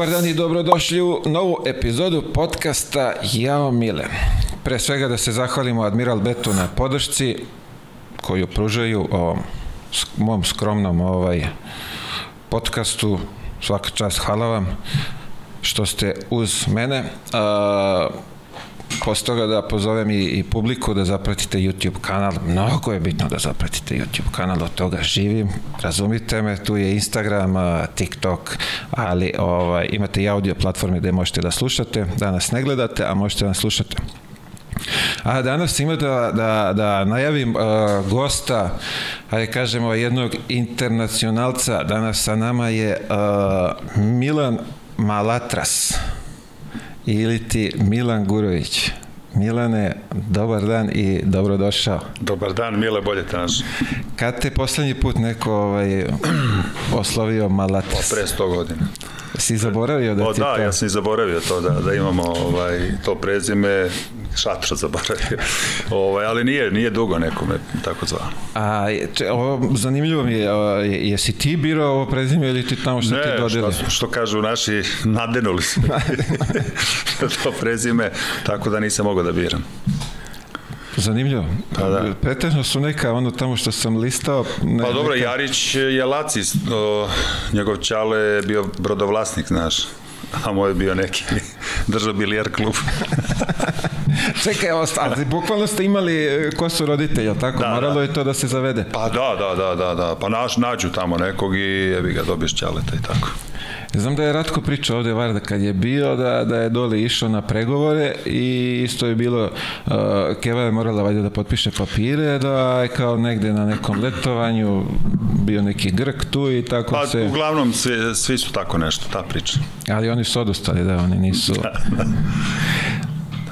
Dobar dan i dobrodošli u novu epizodu podcasta Jao Mile. Pre svega da se zahvalimo Admiral Betu na podršci koju pružaju ovom mom skromnom ovaj podcastu. Svaka čast, hvala vam što ste uz mene. A, posle da pozovem i, i publiku da zapratite YouTube kanal. Mnogo je bitno da zapratite YouTube kanal, od toga živim. Razumite me, tu je Instagram, TikTok, ali ovaj, imate i audio platforme gde možete da slušate. Danas ne gledate, a možete da slušate. A danas ima da, da, da najavim uh, gosta, ajde kažemo jednog internacionalca. Danas sa nama je uh, Milan Malatras ili ti Milan Gurović. Milane, dobar dan i dobrodošao. Dobar dan, Mile, bolje te naš. Kad te poslednji put neko ovaj, oslovio Malatras? Pa pre 100 godina. Si zaboravio da o, ti da, to... ja sam i zaboravio to, da, da imamo ovaj, to prezime, šatra zaboravio. ovaj, ali nije, nije dugo nekome tako zvao. A če, ovo, zanimljivo mi je, o, jesi ti birao ovo prezime ili ti tamo što ne, ti dodeli? Ne, što, što kažu naši, nadenuli su to prezime, tako da nisam mogao da biram. Zanimljivo. Pa da. Pretežno su neka, ono tamo što sam listao... Ne, Pa dobro, neka... Jarić je Lacis, o, njegov čale je bio brodovlasnik, znaš, a moj je bio neki držao bilijar klub. Čekaj, ali bukvalno ste imali ko su roditelji, jel tako? Da, Moralo da. je to da se zavede. Pa da, da, da, da, da. Pa naš, nađu tamo nekog i jebi ga dobiješ ćaleta i tako. Znam da je Ratko pričao ovde Varda kad je bio da, da je dole išao na pregovore i isto je bilo uh, Keva je morala valjda da potpiše papire da je kao negde na nekom letovanju bio neki Grk tu i tako pa, se... uglavnom svi, svi su tako nešto, ta priča. Ali oni su odustali, da, oni nisu... Da, da.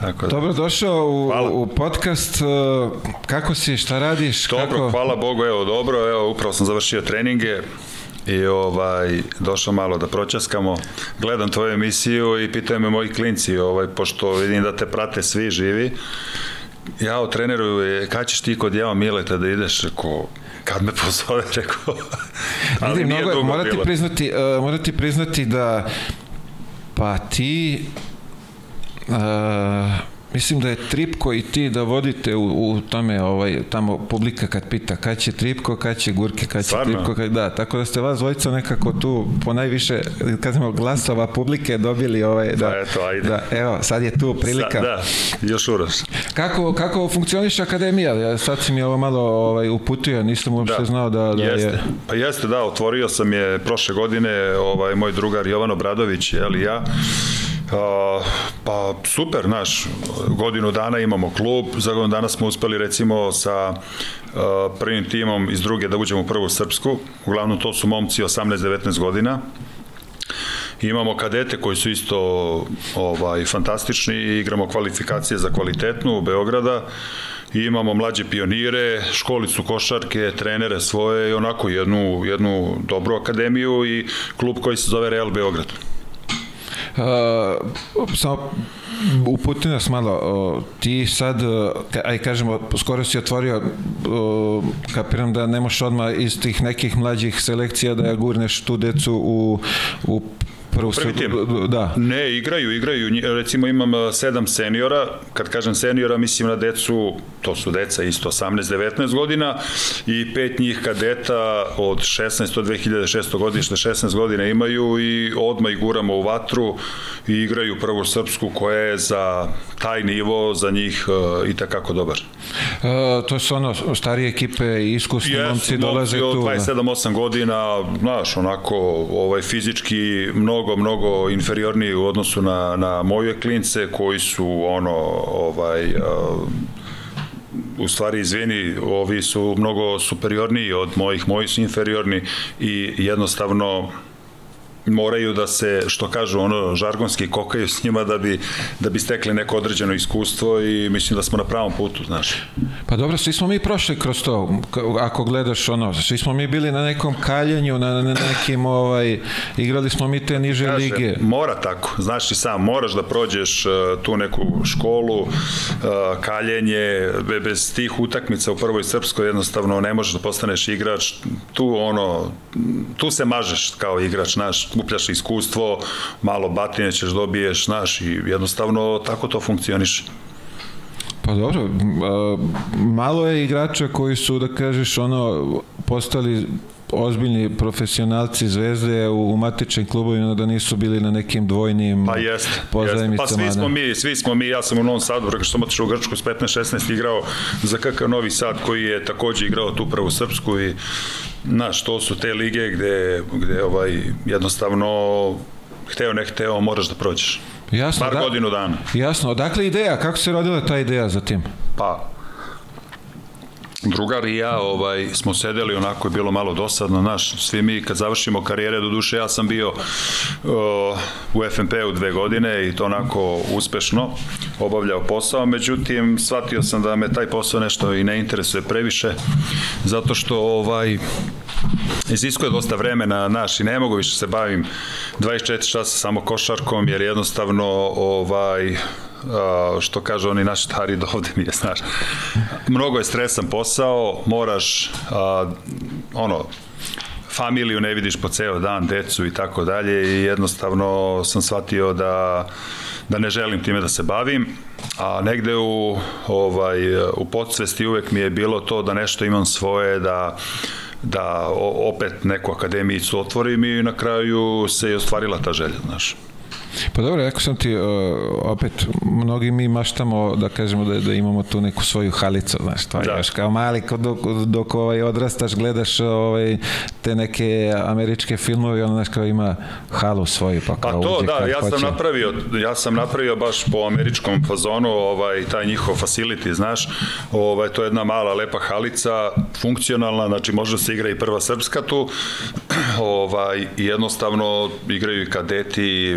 Tako da. Dobro došao u, Hvala. u podcast. Uh, Kako si, šta radiš? Dobro, kako... hvala Bogu, evo dobro, evo upravo sam završio treninge i ovaj došao malo da proćaskamo. Gledam tvoju emisiju i pitaju me moji klinci, ovaj pošto vidim da te prate svi živi. Ja o treneru kad ćeš ti kod Java Mileta da ideš ko kad me pozove, rekao. Ali Vidim, nije mnogo, dugo morate bilo. priznati, uh, morate priznati da pa ti uh, mislim da je Tripko i ti da vodite u, u tome ovaj tamo publika kad pita kad će Tripko, kad će Gurke, kad će Stvarno? Tripko, kad, da, tako da ste vas dvojica nekako tu po najviše kažemo glasova publike dobili ovaj da, Pa eto, ajde. da evo sad je tu prilika. Sa, da, još uroš. Kako, kako funkcioniše akademija? Ja sad si mi ovo malo ovaj, uputio, nisam uopšte Da. znao da, da jeste. je... Pa jeste, da, otvorio sam je prošle godine, ovaj, moj drugar Jovan Obradović, jel i ja, Uh, pa super, naš, godinu dana imamo klub, za godinu dana smo uspeli recimo sa uh, prvim timom iz druge da uđemo u prvu srpsku, uglavnom to su momci 18-19 godina, Imamo kadete koji su isto ovaj fantastični igramo kvalifikacije za kvalitetnu u Beograda. I imamo mlađe pionire, školicu košarke, trenere svoje i onako jednu, jednu dobru akademiju i klub koji se zove Real Beograd. Uh, samo uputi nas malo, uh, ti sad, uh, aj kažemo, skoro si otvorio, uh, kapiram da ne možeš odmah iz tih nekih mlađih selekcija da gurneš tu decu u, u prvu Prvi tim. Da. Ne, igraju, igraju. Recimo imam a, sedam seniora, kad kažem seniora mislim na decu, to su deca isto 18-19 godina i pet njih kadeta od 16 do 2600 godište, 16 godina imaju i odmah ih guramo u vatru i igraju prvu srpsku koja je za taj nivo za njih uh, i takako dobar. Uh, to su ono, starije ekipe iskusni Jesu, momci dolaze tu. da. 27-8 godina, znaš, onako, ovaj, fizički mnogo, mnogo inferiorniji u odnosu na, na moje klince koji su, ono, ovaj, uh, u stvari, izvini, ovi su mnogo superiorniji od mojih, moji su inferiorni i jednostavno moraju da se, što kažu, ono, žargonski kokaju s njima da bi, da bi stekli neko određeno iskustvo i mislim da smo na pravom putu, znaš. Pa dobro, svi smo mi prošli kroz to, ako gledaš ono, svi smo mi bili na nekom kaljenju, na, na nekim, ovaj, igrali smo mi te niže Kaže, lige. Mora tako, znaš i sam, moraš da prođeš uh, tu neku školu, uh, kaljenje, be- bez tih utakmica u prvoj srpskoj jednostavno ne možeš da postaneš igrač, tu ono, tu se mažeš kao igrač, znaš, skupljaš iskustvo, malo batine ćeš dobiješ, znaš, i jednostavno tako to funkcioniše. Pa dobro, malo je igrača koji su, da kažeš, ono, postali ozbiljni profesionalci zvezde u, u matičnim klubovima da nisu bili na nekim dvojnim pa jest, jest. Pa svi smo mi, svi smo mi, ja sam u Novom Sadu, rekao što sam otišao u Grčku s 15-16 igrao za KK Novi Sad koji je takođe igrao tu prvu Srpsku i znaš, to su te lige gde, gde ovaj, jednostavno hteo ne hteo moraš da prođeš. Jasno, Bar da, godinu dana. Jasno, odakle ideja? Kako se rodila ta ideja za tim? Pa, drugar i ja ovaj, smo sedeli, onako je bilo malo dosadno, naš, svi mi kad završimo karijere, do duše ja sam bio uh, u FNP-u dve godine i to onako uspešno obavljao posao, međutim, shvatio sam da me taj posao nešto i ne interesuje previše, zato što ovaj, iziskuje dosta vremena, naš, i ne mogu više se bavim 24 časa samo košarkom, jer jednostavno ovaj, što kaže oni naši stari do ovde mi je, znaš. Mnogo je stresan posao, moraš, a, ono, familiju ne vidiš po ceo dan, decu i tako dalje i jednostavno sam shvatio da da ne želim time da se bavim, a negde u, ovaj, u podsvesti uvek mi je bilo to da nešto imam svoje, da da opet neku akademijicu otvorim i na kraju se je ostvarila ta želja, znaš. Pa dobro, rekao sam ti, uh, opet, mnogi mi maštamo da kažemo da, da imamo tu neku svoju halicu, znaš, to je da. još kao mali, dok, dok ovaj, odrastaš, gledaš ovaj, te neke američke filmove, ono, znaš, kao ima halu svoju, pa kao Pa to, da, ja hoće. sam napravio, ja sam napravio baš po američkom fazonu, ovaj, taj njihov facility, znaš, ovaj, to je jedna mala, lepa halica, funkcionalna, znači može da se igra i prva srpska tu, ovaj, jednostavno igraju i kadeti,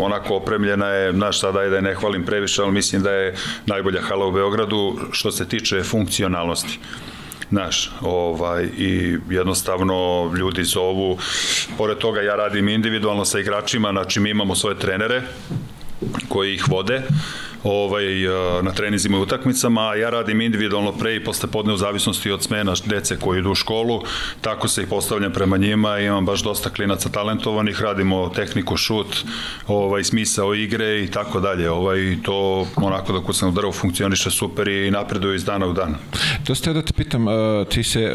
onako opremljena je, znaš sada je da je ne hvalim previše, ali mislim da je najbolja hala u Beogradu što se tiče funkcionalnosti. Znaš, ovaj, i jednostavno ljudi zovu, pored toga ja radim individualno sa igračima, znači mi imamo svoje trenere koji ih vode, ovaj, na trenizima i utakmicama, a ja radim individualno pre i posle podne u zavisnosti od smena dece koji idu u školu, tako se i postavljam prema njima, imam baš dosta klinaca talentovanih, radimo tehniku šut, ovaj, smisao igre i tako dalje, ovaj, to onako da sam u drvu funkcioniše super i napreduje iz dana u dan. To ste da te pitam, ti se,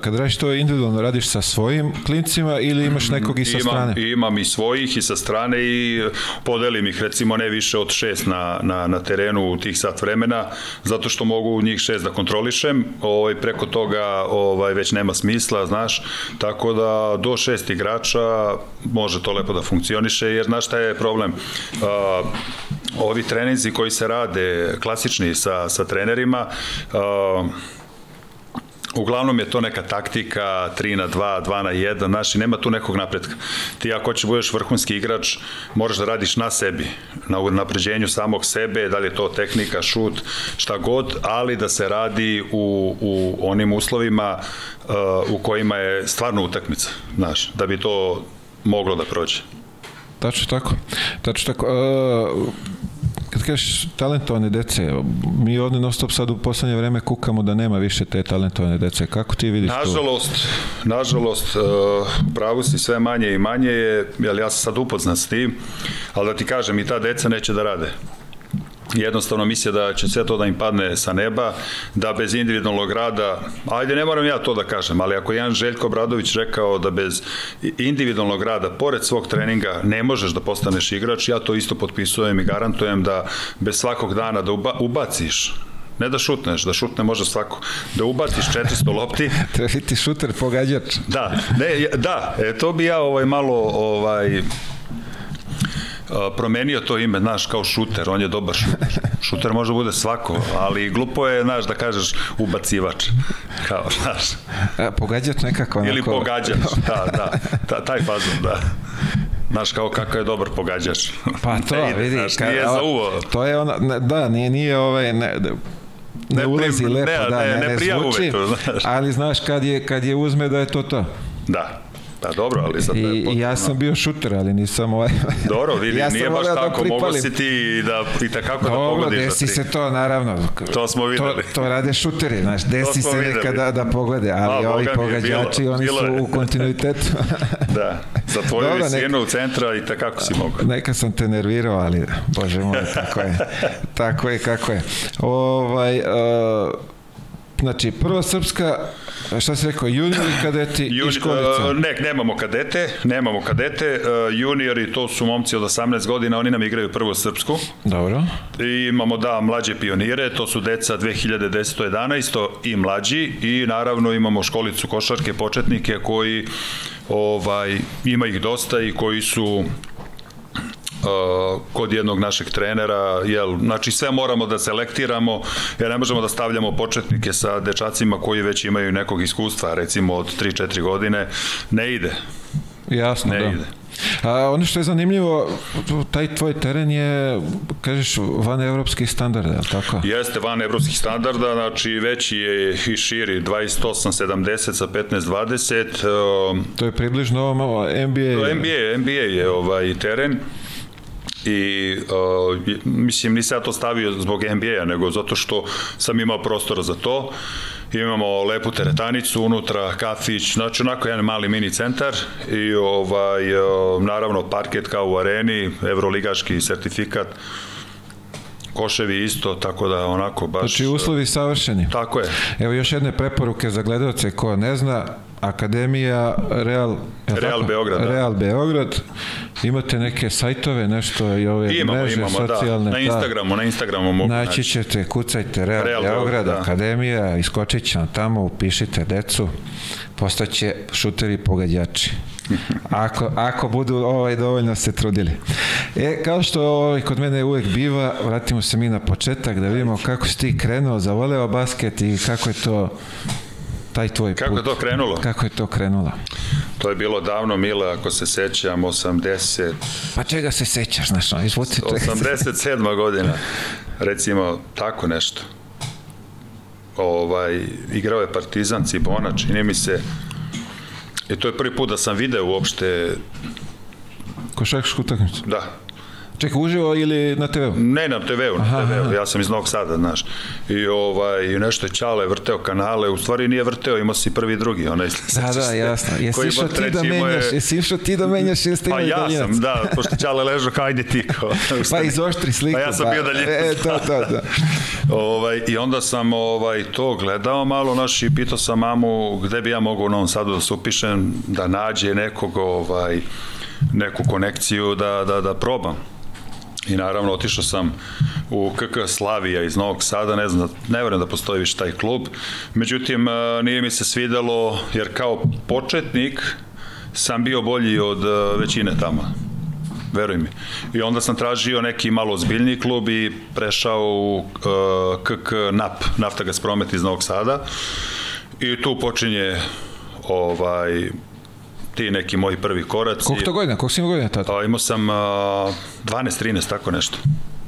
kad radiš to individualno, radiš sa svojim klincima ili imaš nekog i sa imam, strane? Imam i svojih i sa strane i podelim ih recimo ne više od šest na, na na, na terenu u tih sat vremena, zato što mogu njih šest da kontrolišem, ovaj, preko toga ovaj, već nema smisla, znaš, tako da do šest igrača može to lepo da funkcioniše, jer znaš šta je problem? Uh, ovi treninzi koji se rade klasični sa, sa trenerima, uh, Uglavnom je to neka taktika 3 na 2, 2 na 1, znaš, i nema tu nekog napretka. Ti ako ćeš budeš vrhunski igrač, moraš da radiš na sebi, na napređenju samog sebe, da li je to tehnika, šut, šta god, ali da se radi u, u onim uslovima uh, u kojima je stvarno utakmica, znaš, da bi to moglo da prođe. Tačno tako. Tačno tako. Uh, kad kažeš talentovane dece, mi ovde non stop sad u poslednje vreme kukamo da nema više te talentovane dece. Kako ti vidiš nažalost, to? Nažalost, uh, pravo si sve manje i manje je, jel ja sam sad upoznat s tim, ali da ti kažem, i ta deca neće da rade jednostavno misle da će sve to da im padne sa neba, da bez individualnog rada, ajde ne moram ja to da kažem, ali ako Jan Željko Bradović rekao da bez individualnog rada, pored svog treninga, ne možeš da postaneš igrač, ja to isto potpisujem i garantujem da bez svakog dana da uba, ubaciš ne da šutneš, da šutne može svako, da ubaciš 400 lopti. Treba biti šuter pogađač. Da, ne, da, e, to bi ja ovaj malo ovaj promenio to ime, znaš, kao šuter, on je dobar šuter. Šuter može bude svako, ali glupo je, znaš, da kažeš ubacivač. Kao, znaš. A, pogađač nekako. Onako... Ili pogađač, da, da, ta, taj fazon, da. Znaš kao kakav je dobar pogađač. Pa to, ne vidi. Znaš, ka, nije za uvo. To je ona, ne, da, nije, nije ovaj, ne, ne, ne ulazi lepo, ne, da, ne, ne, ne, ne zvuči, to, znaš. ali znaš kad je, kad je uzme da je to to. Da, Pa dobro, ali sad... I, I ja sam bio šuter, ali nisam ovaj... Dobro, vidi, ja nije baš da tako, mogo si ti da, i takako dobro, da pogodiš. Dobro, desi da se to, naravno. To smo videli. To, to rade šuteri, znaš, desi se videli. nekada da pogode, ali A, ovi pogađači, bilo, oni bilo su u kontinuitetu. da, za tvoju Dobro, visinu neka- u centra i takako si mogao. Neka sam te nervirao, ali bože moj, tako je. tako je kako je. Ovaj, uh, znači, prva srpska, šta si rekao, juniori kadeti i Juni, školica. uh, ne, nemamo kadete, nemamo kadete, uh, juniori to su momci od 18 godina, oni nam igraju prvu srpsku. Dobro. I imamo da mlađe pionire, to su deca 2010-11 i mlađi i naravno imamo školicu košarke početnike koji ovaj ima ih dosta i koji su kod jednog našeg trenera, jel, znači sve moramo da selektiramo, jer ne možemo da stavljamo početnike sa dečacima koji već imaju nekog iskustva, recimo od 3-4 godine, ne ide, Jasno, ne da. ide. A ono što je zanimljivo, taj tvoj teren je, kažeš, van evropskih standarda, je li tako? Jeste van evropskih standarda, znači veći je i širi 28-70 sa 15-20. Um, To je približno NBA. NBA, NBA je ovaj teren i uh, mislim nisam ja to stavio zbog NBA-a nego zato što sam imao prostora za to imamo lepu teretanicu unutra, kafić, znači onako jedan mali mini centar i ovaj, uh, naravno parket kao u areni, evroligaški sertifikat koševi isto, tako da onako baš... Znači, uslovi savršeni. Tako je. Evo još jedne preporuke za gledalce ko ne zna, Akademija Real, Real tako? Beograd, da. Real Beograd. Imate neke sajtove, nešto i ove Imamo, mreže imamo, socijalne. da. Na Instagramu, na Instagramu mogu Naći naći. ćete, kucajte Real, Real Beograd, Beograd, da. Akademija, iskočit će tamo, upišite decu, postaće šuteri pogađači. Ako, ako budu ovaj dovoljno se trudili. E, kao što ovaj, kod mene uvek biva, vratimo se mi na početak da vidimo kako si ti krenuo, zavoleo basket i kako je to taj tvoj Kako put. je to krenulo? Kako je to krenulo? To je bilo davno, Mile, ako se sećam, 80, Pa čega se sećaš, znaš, no, izvuci čega se 87. godina, recimo, tako nešto. Ovaj, igrao je Partizan Cibona, čini mi se, i to je prvi put da sam video uopšte, Košarkašku utakmicu. da, Čekaj, uživo ili na TV-u? Ne na TV-u, na TV-u, ja sam iz Novog Sada, znaš. I ovaj, i nešto je Ćale vrteo kanale, u stvari nije vrteo, imao si prvi i drugi, onaj. Da, da, jasno. Jesi Koji išao ti da je- menjaš, jesi išao ti da menjaš ili ste Pa ja daljinac? sam, da, pošto Ćale ležao, kao ajde ti. Kao, Pa izoštri sliku. Pa ja sam bio daljinac. E, to, to, da. Ovaj, I onda sam ovaj, to gledao malo naš i pitao sam mamu gde bi ja mogao u Novom Sadu da se upišem, da nađe nekog, ovaj, neku konekciju da, da, da probam. I naravno otišao sam u KK Slavija iz Novog Sada, ne znam, ne verujem da postoji više taj klub. Međutim, eh, nije mi se svidelo, jer kao početnik sam bio bolji od eh, većine tamo veruj mi. I onda sam tražio neki malo ozbiljniji klub i prešao u KK NAP, Naftagas Promet iz Novog Sada. I tu počinje ovaj ti neki moji prvi koraci. Koliko to godina? Koliko si imao godina tada? A, imao sam uh, 12-13, tako nešto.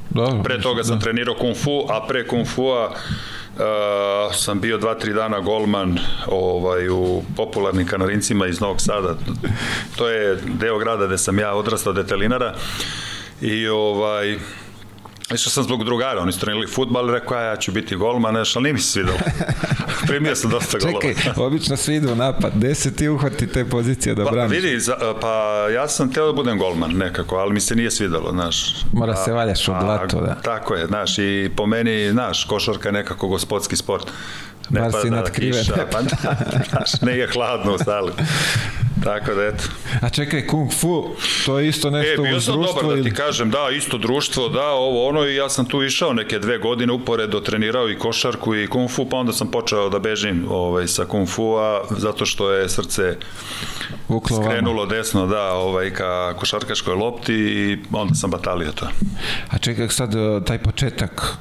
Dobro. Pre toga sam da. trenirao kung fu, a pre kung fua uh, sam bio 2-3 dana golman ovaj, u popularnim kanarincima iz Novog Sada. To je deo grada gde sam ja odrastao detelinara. I ovaj, Išao sam zbog drugara, oni su trenirali futbal, rekao ja, ja ću biti golman, neš, ali nije mi se svidalo. Primio sam dosta golova. Čekaj, obično svi idu napad. Gde se ti uhvati te pozicije da Pa braniš? vidi, za, pa ja sam teo da budem golman nekako, ali mi se nije svidelo, znaš. Mora A- se valjaš u a, blato, da. Tako je, znaš, i po meni, znaš, košarka je nekako gospodski sport. Ne Bar si natkriven. kiša, pa da, znaš, ne je hladno u sali. Tako da, eto. A čekaj, kung fu, to je isto E, nešto bio uz sam društvo dobar da ili... ti kažem, da, isto društvo, da, ovo ono i ja sam tu išao neke dve godine uporedo, trenirao i košarku i kung fu, pa onda sam počeo da bežim ovaj, sa kung fu-a, zato što je srce Vuklo vama. skrenulo desno, da, ovaj, ka košarkaškoj lopti i onda sam batalio to. A čekaj sad, e, taj početak,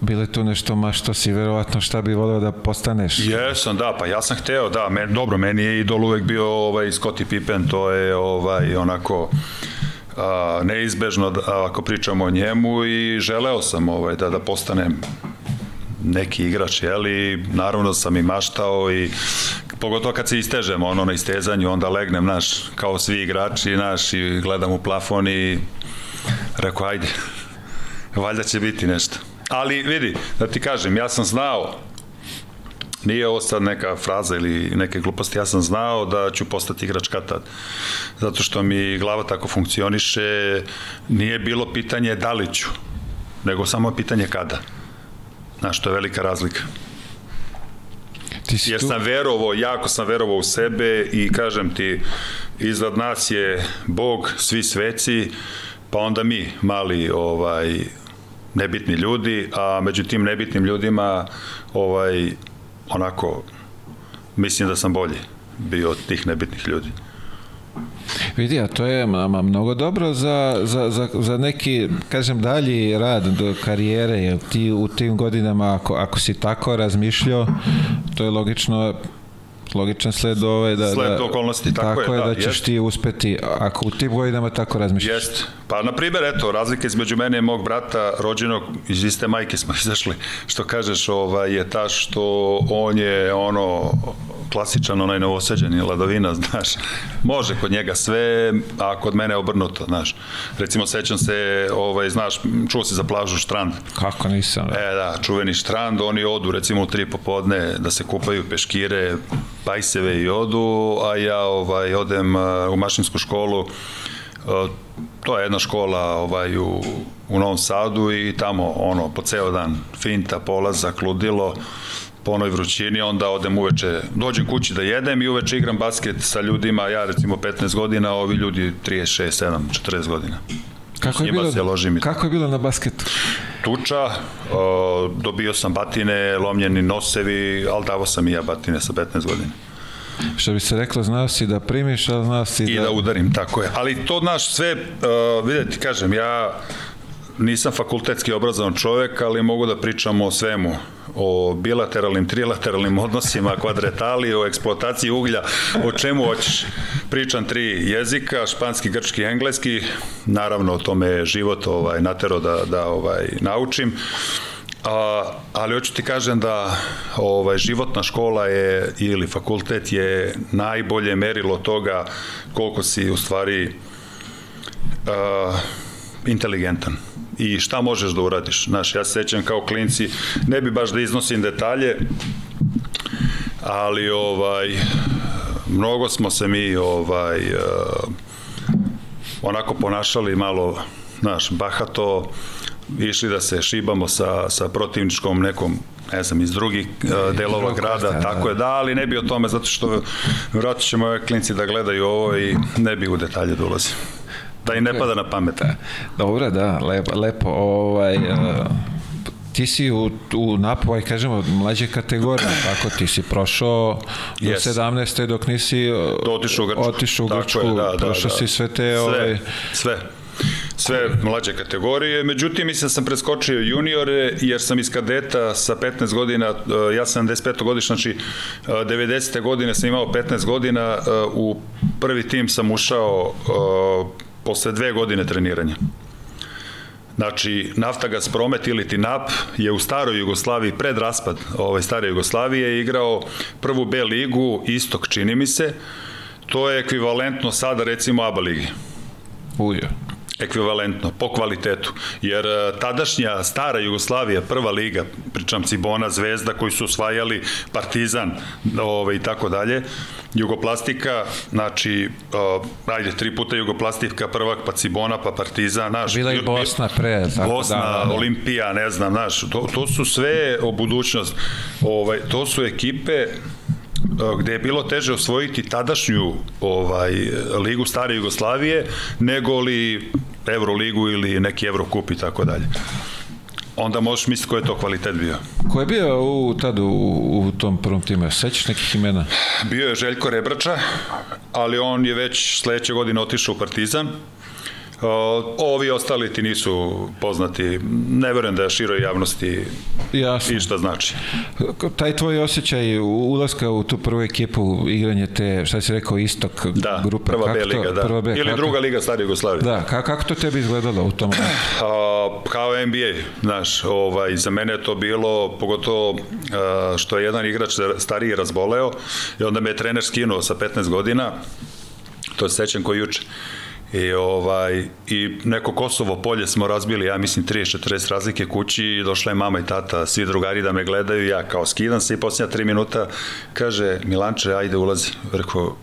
bilo je tu nešto ma što si verovatno šta bi voleo da postaneš? Jesam, da, pa ja sam hteo, da, men, dobro, meni je idol uvek bio ovaj, Scottie Pippen, to je ovaj, onako a, neizbežno da, ako pričamo o njemu i želeo sam ovaj, da, da postanem neki igrač, jeli, naravno sam i maštao i Pogotovo kad se istežemo, ono na istezanju, onda legnem, naš, kao svi igrači, naš, i gledam u plafon i rekao, ajde, valjda će biti nešto. Ali vidi, da ti kažem, ja sam znao Nije ovo sad neka fraza ili neke gluposti, ja sam znao da ću postati igrač kad tad. Zato što mi glava tako funkcioniše, nije bilo pitanje da li ću, nego samo pitanje kada. Znaš, to je velika razlika. Ti si Jer tu... sam verovao, jako sam verovao u sebe i kažem ti, iznad nas je Bog, svi sveci, pa onda mi, mali ovaj, nebitni ljudi, a među tim nebitnim ljudima ovaj, onako, mislim da sam bolji bio od tih nebitnih ljudi. Vidi, a to je mnogo dobro za, za, za, za neki, kažem, dalji rad do karijere, jer ti u tim godinama, ako, ako si tako razmišljao, to je logično logičan sled ove da, sled da, okolnosti, tako, tako je, da, da ćeš jest. ti uspeti ako u tim godinama tako razmišljaš. Jest. Pa na primjer eto razlika između mene i mog brata rođenog iz iste majke smo izašli. Što kažeš, ovaj je ta što on je ono klasičan onaj novosađeni ladovina, znaš. Može kod njega sve, a kod mene obrnuto, znaš. Recimo sećam se, ovaj znaš, čuo se za plažu Štrand. Kako nisam? Da. E da, čuveni Štrand, oni odu recimo u tri popodne da se kupaju peškire, pajseve i odu, a ja ovaj, odem u mašinsku školu, to je jedna škola ovaj, u, u Novom Sadu i tamo ono, po ceo dan finta, polazak, ludilo, po onoj vrućini, onda odem uveče, dođem kući da jedem i uveče igram basket sa ljudima, ja recimo 15 godina, ovi ljudi 36, 7, 40 godina. Kako je, bilo, se ložim kako je bilo na basketu? Tuča, o, dobio sam batine, lomljeni nosevi, ali davo sam i ja batine sa 15 godina. Što bi se reklo, znao si da primiš, a znao si da... I da udarim, tako je. Ali to, naš, sve, uh, vidjeti, kažem, ja nisam fakultetski obrazovan čovek, ali mogu da pričam o svemu, o bilateralnim, trilateralnim odnosima, kvadretali, o eksploataciji uglja, o čemu hoćeš. Pričam tri jezika, španski, grčki, engleski, naravno o tome je život ovaj, natero da, da ovaj, naučim. A, ali hoću ti kažem da ovaj, životna škola je ili fakultet je najbolje merilo toga koliko si u stvari uh, inteligentan i šta možeš da uradiš. Znaš, ja se sećam kao klinci, ne bi baš da iznosim detalje, ali ovaj, mnogo smo se mi ovaj, uh, onako ponašali malo, znaš, bahato, išli da se šibamo sa, sa protivničkom nekom ne znam, iz drugih uh, delova grada, da, tako da. je, da, ali ne bi o tome, zato što vratno će moje klinci da gledaju ovo i ne bi u detalje da ulazim da i ne pada na pamet. Da. Dobro, da, lepo, lepo ovaj, uh, ti si u, u napoj, kažemo, mlađe kategorije, tako ti si prošao do yes. 17. dok nisi otišao u Grčku, otišao u Grčku je, da, da, prošao da. si sve te... Sve, ovaj... sve sve mlađe kategorije. Međutim, mislim da sam preskočio juniore, jer sam iz kadeta sa 15 godina, ja sam 75. godiš, znači 90. godine sam imao 15 godina, u prvi tim sam ušao posle dve godine treniranja. Znači, Naftagas Promet ili TINAP je u staroj Jugoslaviji, pred raspad ovaj, stare Jugoslavije, igrao prvu B ligu, istok čini mi se, to je ekvivalentno sada recimo ABA ligi. Ujo ekvivalentno po kvalitetu, jer e, tadašnja stara Jugoslavija, prva liga, pričam Cibona, Zvezda koji su osvajali Partizan ove, i tako dalje, Jugoplastika, znači, uh, ajde, tri puta Jugoplastika, prvak, pa Cibona, pa Partizan, znaš. Bila i Bosna pre. Tako Bosna, da, da, da. Olimpija, ne znam, znaš, to, to su sve o budućnost. Ovaj, to su ekipe gde je bilo teže osvojiti tadašnju ovaj ligu stare Jugoslavije nego li Euroligu ili neki Evrokup i tako dalje onda možeš misliti koji je to kvalitet bio. Ko je bio u, tada u, u tom prvom timu? Sećaš nekih imena? Bio je Željko Rebrača, ali on je već sledeće godine otišao u Partizan. Ovi ostali ti nisu poznati. Ne verujem da je široj javnosti Jasno. i šta znači. Taj tvoj osjećaj ulaska u tu prvu ekipu, igranje te, šta si rekao, istok da, grupe. prva B kako liga, to, da. Prva B, Ili kako, druga liga Stare Jugoslavije. Da, kako, kako to tebi izgledalo u tom? A, kao NBA, znaš, ovaj, za mene je to bilo, pogotovo a, što je jedan igrač stariji razboleo i onda me je trener skinuo sa 15 godina, to se sećam koji juče. I, ovaj, I neko Kosovo polje smo razbili, ja mislim 30-40 razlike kući i došla je mama i tata, svi drugari da me gledaju, ja kao skidam se i posljednja 3 minuta kaže Milanče, ajde ulazi. Rekao,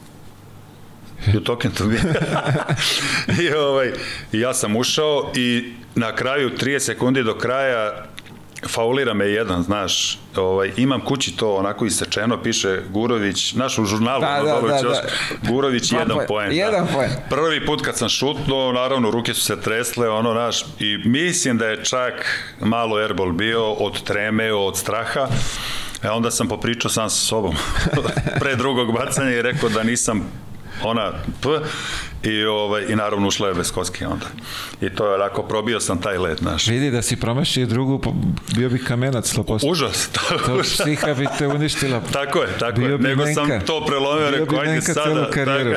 you talking to me? I ovaj, ja sam ušao i na kraju 30 sekundi do kraja faulira me jedan, znaš, ovaj, imam kući to onako isečeno, piše Gurović, naš u žurnalu, Da, da, da, ćeš, da. Gurović Dva jedan poen. poen. Jedan da. poen. Prvi put kad sam šutnuo, naravno, ruke su se tresle, ono, naš, i mislim da je čak malo airball bio od treme, od straha, E onda sam popričao sam sa sobom pre drugog bacanja i rekao da nisam ona P i, ovaj, i naravno ušla je Veskoski onda. I to je onako, probio sam taj led, znaš. Vidi da si promašio drugu, bio bi kamenac 100%. Užas, to, psiha bi te uništila. Tako je, tako Bio je. Nego sam Nenka. to prelomio, Bio rekao, ajde sada. karijeru.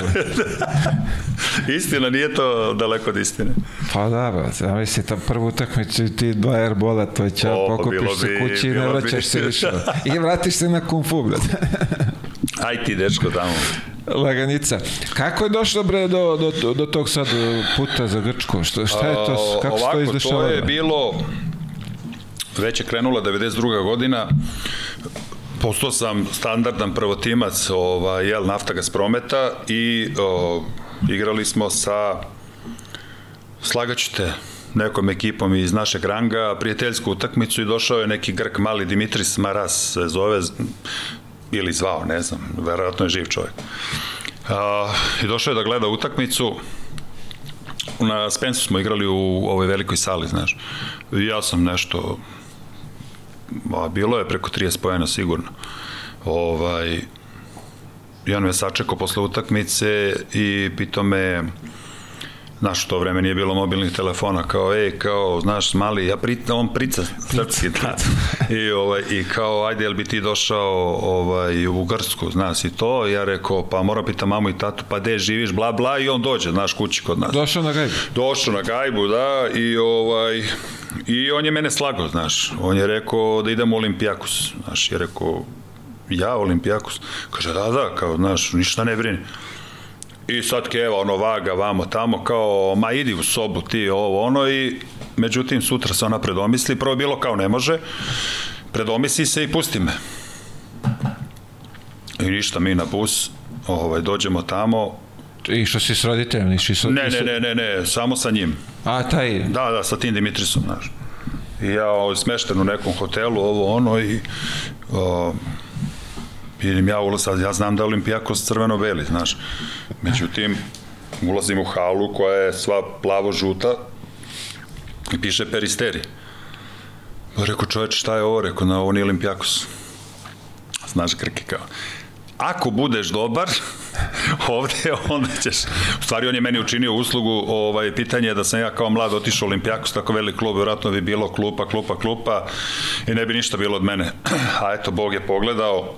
Istina, nije to daleko od istine. Pa da, ba, zamisli, tam prvu utakmicu ti dva airbola, to je će, pokupiš se bi- kući i ne bi. vraćaš se više. I vratiš se na kung fu, brate. Aj ti, dečko, tamo. Laganica. Kako je došlo bre do, do, do tog sad puta za Grčku? Što, šta je to? Kako se to Ovako, izdešava? to je bilo, već je krenula 92. godina, postao sam standardan prvotimac ovaj, jel, Naftagas prometa i o, igrali smo sa, slagaću te, nekom ekipom iz našeg ranga, prijateljsku utakmicu i došao je neki Grk mali Dimitris Maras se zove, ili zvao, ne znam, verovatno je živ čovjek. A, I došao je da gleda utakmicu, na Spensu smo igrali u ovoj velikoj sali, znaš. I ja sam nešto a bilo je preko 30 pojena sigurno. Ovaj i on me sačekao posle utakmice i pitao me Znaš, to vreme nije bilo mobilnih telefona, kao, ej, kao, znaš, mali, ja prica, on prica, srpski, da. I, ovaj, I kao, ajde, jel bi ti došao ovaj, u Grčku, znaš, i to, ja rekao, pa moram pita mamu i tatu, pa gde živiš, bla, bla, i on dođe, znaš, kući kod nas. Došao na gajbu. Došao na gajbu, da, i ovaj, i on je mene slagao, znaš, on je rekao da idemo u Olimpijakus, znaš, je rekao, ja Olimpijakus, kaže, da, da, kao, znaš, ništa ne brini. I sad keva, ono, vaga, vamo, tamo, kao, ma idi u sobu ti, ovo, ono, i međutim, sutra se ona predomisli, prvo bilo kao ne može, predomisli se i pusti me. I ništa, mi na bus, ovaj, dođemo tamo, Išao si s roditeljem, nisi sa... ne, ne, ne, ne, ne, samo sa njim. A, taj... Da, da, sa tim Dimitrisom, znaš. I ja ovaj, smešten u nekom hotelu, ovo, ono, i o, idem ja ulaz, ja znam da je Olimpijakos crveno-beli, znaš. Međutim, ulazim u halu koja je sva plavo-žuta i piše Peristeri. Pa rekao, čoveč, šta je ovo? Rekao, na ovo nije Olimpijakos. Znaš, Krke kao, ako budeš dobar, ovde onda ćeš, u stvari on je meni učinio uslugu, ovaj, pitanje je da sam ja kao mlad otišao u Olimpijakos, tako velik klub, vjerojatno bi bilo klupa, klupa, klupa i ne bi ništa bilo od mene. A eto, Bog je pogledao,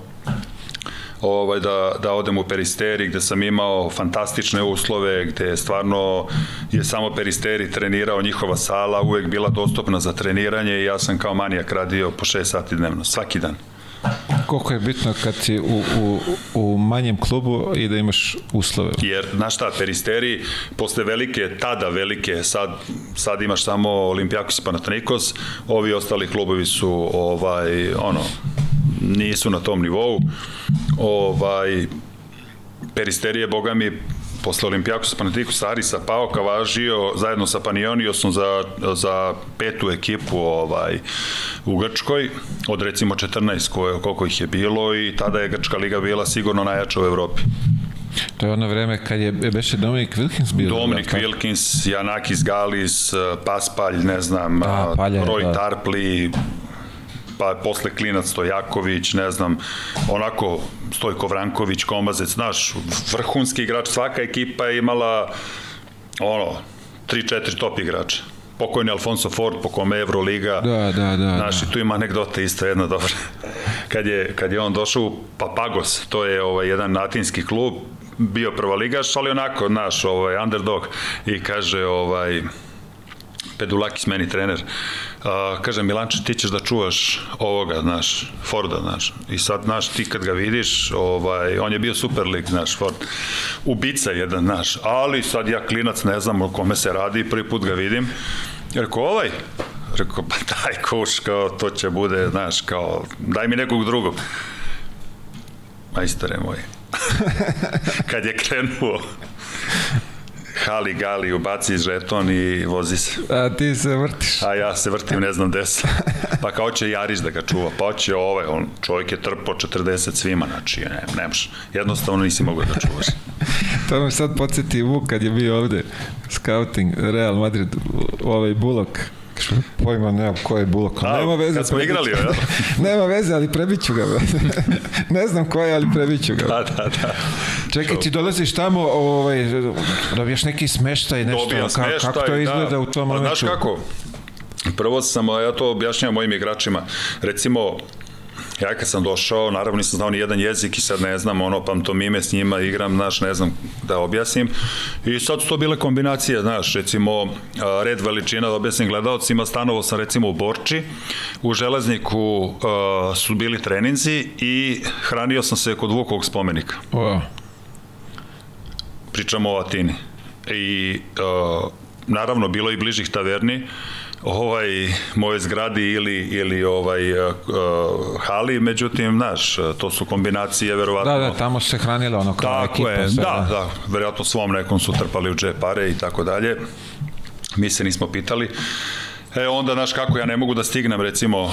ovaj, da, da odem u Peristeri gde sam imao fantastične uslove, gde stvarno je samo Peristeri trenirao njihova sala, uvek bila dostupna za treniranje i ja sam kao manijak radio po 6 sati dnevno, svaki dan. Koliko je bitno kad si u, u, u manjem klubu i da imaš uslove. Jer, znaš šta, Peristeri, posle velike, tada velike, sad, sad imaš samo Olimpijakos i Panathinaikos, ovi ostali klubovi su, ovaj, ono, nisu na tom nivou. Ovaj, Peristeri je, boga mi, posle Olimpijakosa Panathinaikos Arisa pao kavažio zajedno sa Panioniosom za, za petu ekipu ovaj, u Grčkoj od recimo 14 koje, koliko ih je bilo i tada je Grčka liga bila sigurno najjača u Evropi. To je ono vreme kad je beše Dominik Wilkins bio. Dominik Wilkins, Janakis Galis, Paspalj, ne znam, Da, Palja, Roy da. Tarpli, pa posle Klinac Stojaković, ne znam, onako Stojko Vranković, Komazec, znaš, vrhunski igrač, svaka ekipa je imala ono, 3-4 top igrača pokojni Alfonso Ford, po kome Euroliga. Da, da, da. Naši, da. tu ima anegdota isto jedna dobra. kad, je, kad je on došao u Papagos, to je ovaj, jedan latinski klub, bio prvoligaš, ali onako, naš, ovaj, underdog, i kaže, ovaj, Pedulakis meni trener, uh, kaže Milanče ti ćeš da čuvaš ovoga, znaš, Forda, znaš. I sad, znaš, ti kad ga vidiš, ovaj, on je bio super lik, znaš, Ford. Ubica jedan, znaš, ali sad ja klinac ne znam o kome se radi, prvi put ga vidim. Rekao, ovaj, Rekao, pa daj kuš, kao, to će bude, znaš, kao, daj mi nekog drugog. Majstore moj. kad je krenuo, hali gali, ubaci žeton i vozi se. A ti se vrtiš. A ja se vrtim, ne znam gde sam. Pa kao će Jariš da ga čuva, pa će ovaj, on, čovjek je trpo 40 svima, znači ne, nemaš, jednostavno nisi mogao da čuvaš. to me sad podsjeti Vuk kad je bio ovde, scouting, Real Madrid, ovaj Bulok, pojma nema ko je Bulok. A, nema veze. Kad smo igrali, ja? nema veze, ali prebiću ga. ne znam ko je, ali prebiću ga. Da, da, da. Čekaj, ti dolaziš tamo, ovaj, dobiješ neki smeštaj, nešto, Dobijam ka, smeštaj, kako to izgleda da. u tom momentu? Znaš kako? Prvo sam, ja to objašnjam mojim igračima, recimo, ja kad sam došao, naravno nisam znao ni jedan jezik i sad ne znam, ono, pantomime s njima igram, znaš, ne znam da objasnim. I sad su to bile kombinacije, znaš, recimo, red veličina da objasnim gledalcima, stanovo sam recimo u Borči, u Železniku uh, su bili treninzi i hranio sam se kod Vukovog spomenika. Wow. Pričamo o Atini. I uh, naravno bilo i bližih taverni, ovaj moje zgradi ili ili ovaj uh, hali međutim znaš to su kombinacije verovatno Da, da, tamo se hranilo ono kao tako ekipa. je, sve, da, da, verovatno svom nekom su trpali u džep pare i tako dalje. Mi se nismo pitali. E onda, znaš kako, ja ne mogu da stignem, recimo,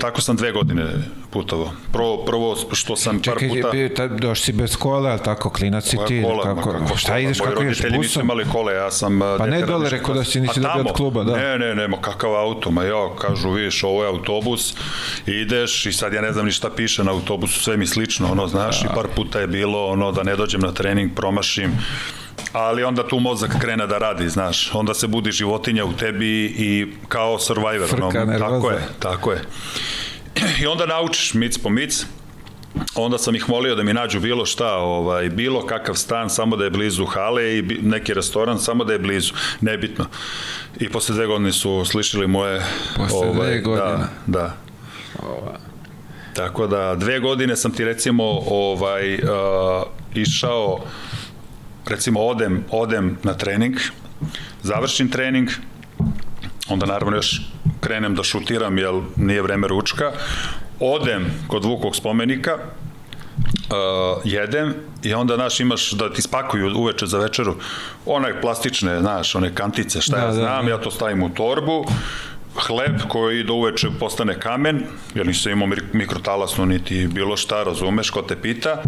tako sam dve godine putovao. Prvo, prvo što sam Čekaj, par puta... Čekaj, doš si bez kola, ali tako, klinac si ti? Kola, kako, kako, šta ideš, Moji kako ideš roditelji nisu busom? imali kole, ja sam... Pa ne dole, rekao da si nisi dobio od kluba, da. Ne, ne, ne, ma kakav auto, ma ja, kažu, vidiš, ovo je autobus, ideš i sad ja ne znam ni šta piše na autobusu, sve mi slično, ono, znaš, da. i par puta je bilo, ono, da ne dođem na trening, promašim, ali onda tu mozak krene da radi, znaš, onda se budi životinja u tebi i kao survivor, Frka, no, tako je, tako je. I onda naučiš mic po mic, onda sam ih molio da mi nađu bilo šta, ovaj, bilo kakav stan, samo da je blizu hale i neki restoran, samo da je blizu, nebitno. I posle dve godine su slišili moje... Posle ovaj, dve godine? Da, da. Ova. Tako da, dve godine sam ti recimo ovaj, uh, išao recimo odem, odem na trening, završim trening, onda naravno još krenem da šutiram, jer nije vreme ručka, odem kod Vukog spomenika, uh, jedem i onda, znaš, imaš da ti spakuju uveče za večeru onaj plastične, znaš, one kantice, šta da, ja znam, da, da. ja to stavim u torbu, hleb koji do uveče postane kamen, jer nisam imao mikrotalasno niti bilo šta, razumeš, ko te pita,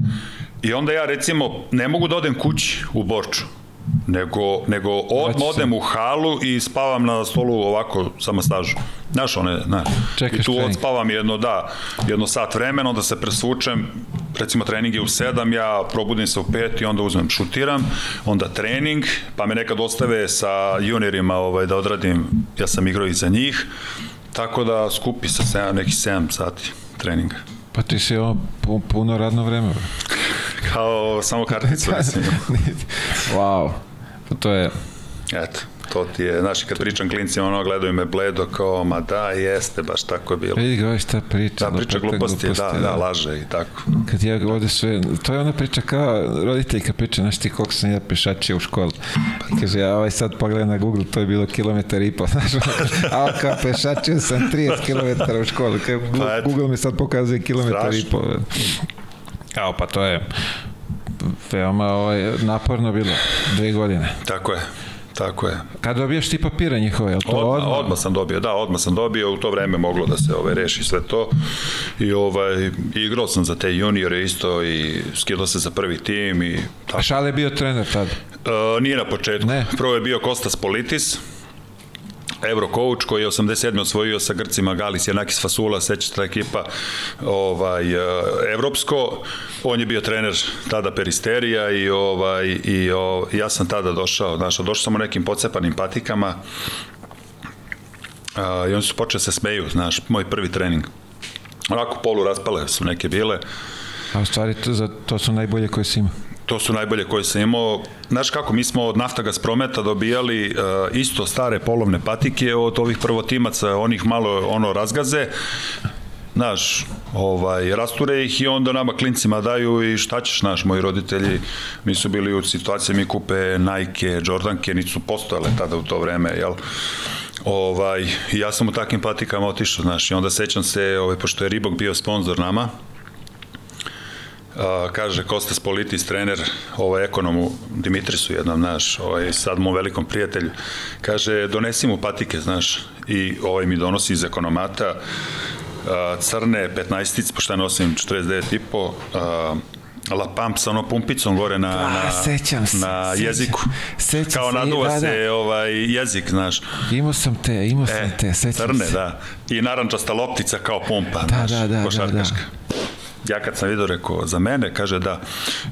I onda ja recimo ne mogu da odem kući u Borču, nego, nego odmah odem u halu i spavam na stolu ovako sa masažom. Znaš, one, znaš. Čekaš I tu trening. odspavam jedno, da, jedno sat vremena, onda se presvučem, recimo trening je u 7, ja probudim se u 5 i onda uzmem šutiram, onda trening, pa me nekad ostave sa juniorima ovaj, da odradim, ja sam igrao i za njih, tako da skupi se 7, nekih 7 sati treninga. Pa ti si ovo puno radno vreme. Kao samo karticu, mislim. wow. Pa to je... Eto, to ti je, znaš, kad pričam klincima, ono, gledaju me bledo, kao, ma da, jeste, baš tako je bilo. Vidi ga, ovaj šta priča. Da, priča gluposti, gluposti da, da, da, laže i tako. Kad ja ovde sve, to je ona priča kao roditeljka priča, znaš ti koliko sam ja pešačio u školi. Kaže, ja ovaj sad pogledam na Google, to je bilo kilometar i po, znaš, a kao pešačio sam 30 km u školi, kao pa Google mi sad pokazuje kilometar i po. Evo, pa to je veoma ovaj, naporno bilo, dve godine. Tako je. Tako je. Kad dobiješ ti papire njihove, je li to odmah, odmah? Odmah sam dobio, da, odmah sam dobio, u to vreme moglo da se ovaj, reši sve to. I ovaj, igrao sam za te juniore isto i skidao se za prvi tim. I, tako. A Šale je bio trener tad? Uh, nije na početku. Ne. Prvo je bio Kostas Politis, Eurocoach koji je 87. osvojio sa Grcima Galis Janakis Fasula, seća ta ekipa ovaj, evropsko. On je bio trener tada Peristerija i, ovaj, i o, ja sam tada došao, znaš, došao sam u nekim pocepanim patikama a, i oni su počeli se smeju, znaš, moj prvi trening. Onako polu raspale su neke bile. A u stvari to, za, to su najbolje koje si ima. To su najbolje koje sam imao. Znaš kako, mi smo od Naftagas Prometa dobijali uh, isto stare polovne patike od ovih prvotimaca, onih malo ono razgaze, znaš, ovaj, rasture ih i onda nama klincima daju i šta ćeš, znaš, moji roditelji, mi su bili u situaciji, mi kupe Nike, Jordanke, nisu postojale tada u to vreme, jel? Ovaj, ja sam u takvim patikama otišao, znaš, i onda sećam se, ovaj, pošto je Ribok bio sponsor nama, a, kaže Kostas Politis, trener ovaj ekonomu Dimitrisu jednom, znaš, ovaj, sad mu velikom prijatelju, kaže, donesi mu patike, znaš, i ovaj mi donosi iz ekonomata a, crne 15 pošto ja nosim 49,5, a, La Pamp sa onom pumpicom gore na, Da, na, sećam se, na sećam. jeziku. Sećam Kao se, naduva da, da. se ovaj, jezik, znaš. Imao sam te, imao sam te, sećam crne, se. da. I narančasta loptica kao pumpa, Da, znaš, da, da, da, košarkaška. Ja kad sam vidio, rekao, za mene, kaže da,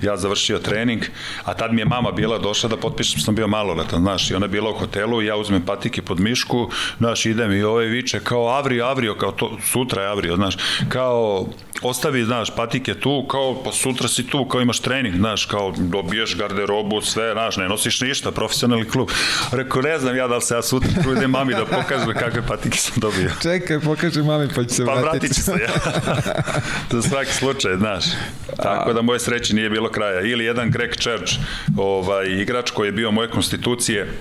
ja završio trening, a tad mi je mama bila došla da potpišem, sam bio maloletan, znaš, i ona je bila u hotelu ja uzmem patike pod mišku, znaš, idem i ovaj viče, kao Avrio, Avrio, kao to, sutra je Avrio, znaš, kao, ostavi, znaš, patike tu, kao, pa sutra si tu, kao imaš trening, znaš, kao, dobiješ garderobu, sve, znaš, ne nosiš ništa, profesionalni klub. Rekao, ne znam ja da li se ja sutra tu idem mami da pokažem kakve patike sam dobio. Čekaj, pokaži mami pa ću se Pa vratiti. vratit ću se ja. Za svaki slučaj, znaš. Tako da moje sreće nije bilo kraja. Ili jedan Greg Church, ovaj, igrač koji je bio moje konstitucije,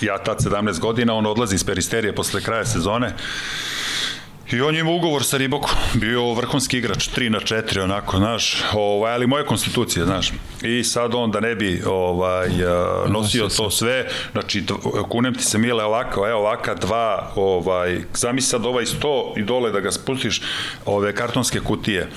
ja tad 17 godina, on odlazi iz peristerije posle kraja sezone I on je imao ugovor sa Ribokom, bio vrhunski igrač, 3 na 4, onako, znaš, ovaj, ali moje konstitucije, znaš. I sad on da ne bi ovaj, a, nosio to sve, znači, kunem ti se mile ovako, evo ovaka dva, ovaj, zamisli sad ovaj 100 i dole da ga spustiš, ove kartonske kutije,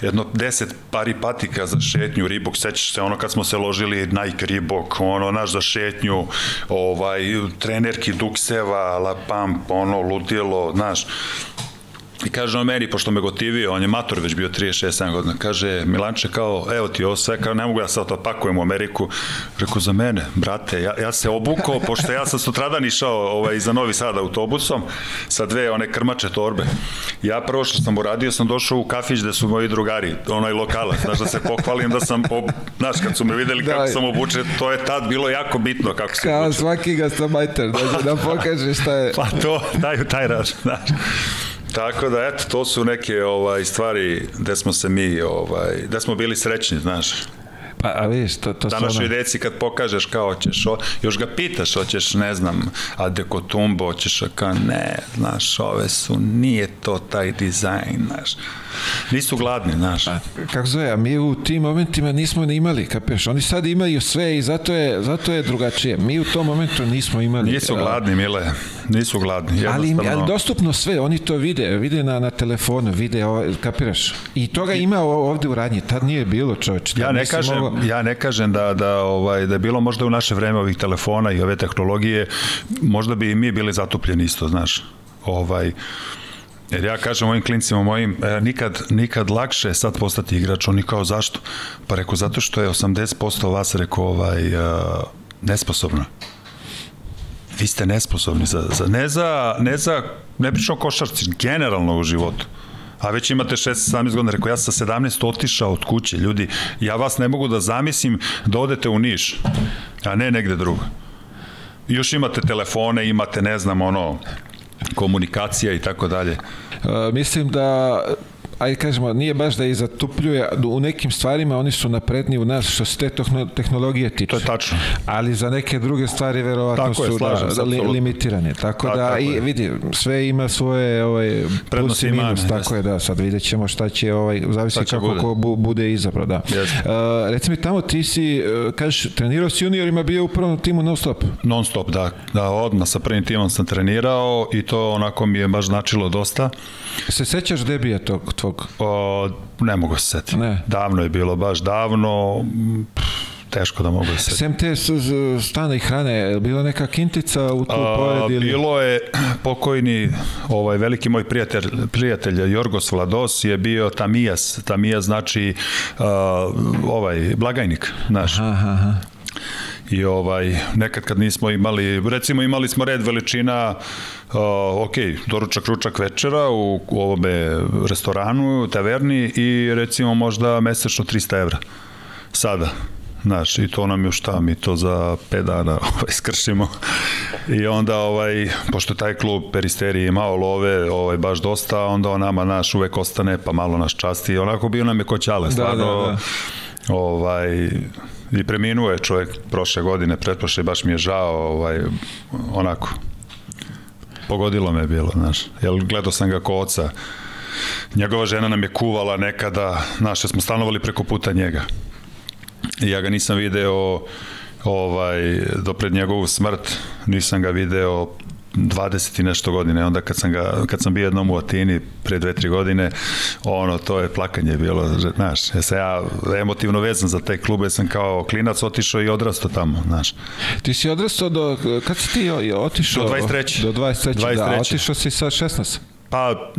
jedno 10 pari patika za šetnju, Ribok, sećaš se ono kad smo se ložili Nike Ribok, ono, naš za šetnju, ovaj, trenerki Dukseva, La Pamp, ono, ludilo, znaš, I kaže on meni, pošto me gotivio, on je mator već bio 36-7 godina, kaže Milanče kao, evo ti ovo sve, kao ne mogu ja sad to pakujem u Ameriku. Rekao, za mene, brate, ja, ja se obukao, pošto ja sam sutradan išao ovaj, za Novi Sad autobusom sa dve one krmače torbe. Ja prvo što sam uradio, sam došao u kafić gde su moji drugari, onaj lokala, znaš da se pohvalim da sam, ob... znaš, kad su me videli kako Da. sam obučen, to je tad bilo jako bitno kako se Kao obučen. svaki gastomajter, da, da pokaže šta je. Pa to, daju taj rač, znaš. Tako da, eto, to su neke ovaj, stvari gde smo se mi, ovaj, gde smo bili srećni, znaš. Pa, a vidiš, to, to su Današnjoj ono... deci kad pokažeš kao hoćeš, o, još ga pitaš, hoćeš, ne znam, Adeko Tumbo, hoćeš, a kao ne, znaš, ove su, nije to taj dizajn, znaš. Nisu gladni, znaš. Pa, kako zove, a mi u tim momentima nismo ni imali, kapeš? Oni sad imaju sve i zato je, zato je drugačije. Mi u tom momentu nismo imali. Nisu a, gladni, mile, nisu gladni. Ali, ali dostupno sve, oni to vide, vide na, na telefonu, vide, ovaj, kapiraš? I toga ima o- ovde u radnji, tad nije bilo čoveč. Ja ne kažem, ja ne kažem da da ovaj da je bilo možda u naše vreme ovih telefona i ove tehnologije, možda bi i mi bili zatupljeni isto, znaš. Ovaj Jer ja kažem mojim klincima mojim, e, nikad, nikad lakše je sad postati igrač, oni kao zašto? Pa rekao, zato što je 80% vas, rekao, ovaj, e, nesposobno. Vi ste nesposobni za, za, ne za, ne za, ne pričam košarci, generalno u životu. A već imate 16-17 godina, rekao, ja sam sa 17 otišao od kuće, ljudi, ja vas ne mogu da zamislim da odete u Niš, a ne negde drugo. Još imate telefone, imate, ne znam, ono, komunikacija i tako dalje. Uh, mislim da ajde kažemo, nije baš da ih zatupljuje, u nekim stvarima oni su napredni u nas što se te tehno- tehnologije tiče. To je tačno. Ali za neke druge stvari verovatno Tako je, su slažem da, li, limitirane. Tako Ta- da, tako i je. vidi, sve ima svoje ovaj, plus i minus, tako je, da, sad vidjet ćemo šta će, ovaj, zavisi Šta će kako bude. ko bu, bude izabrao, da. Uh, reci mi tamo, ti si, uh, kažeš, trenirao s juniorima, bio u prvom timu non stop. Non stop, da. Da, odmah sa prvim timom sam trenirao i to onako mi je baš značilo dosta. Se sećaš debija tog tvog? O, ne mogu se setiti. Ne. Davno je bilo, baš davno. Pff, teško da mogu da se... Sem te stana i hrane, je li bila neka kintica u tu A, pored ili... bilo je pokojni ovaj veliki moj prijatelj prijatelj Jorgos Vlados je bio Tamijas Tamijas znači uh, ovaj blagajnik naš Aha, aha. I ovaj nekad kad nismo imali recimo imali smo red veličina uh, ok, doručak, ručak, večera u, u ovome restoranu, taverni i recimo možda mesečno 300 evra sada Znaš, i to nam je šta, mi to za 5 dana ovaj, skršimo. I onda, ovaj, pošto taj klub Peristeri je malo love, ovaj, baš dosta, onda on nama naš uvek ostane, pa malo naš časti. Onako bio nam je koćale, stvarno. da, da. Ovaj, I preminuo je čovjek prošle godine, pretprošle, baš mi je žao, ovaj, onako, pogodilo me bilo, znaš, jer gledao sam ga ko oca, njegova žena nam je kuvala nekada, znaš, smo stanovali preko puta njega. I ja ga nisam video ovaj, do pred njegovu smrt, nisam ga video 20 i nešto godine, onda kad sam, ga, kad sam bio jednom u Atini pre dve, tri godine, ono, to je plakanje bilo, znaš, ja sam ja emotivno vezan za taj klub, ja sam kao klinac otišao i odrastao tamo, znaš. Ti si odrastao do... Kad si ti otišao? Do 23. Do 23. Da, 23.. otišao si sa 16. Pa,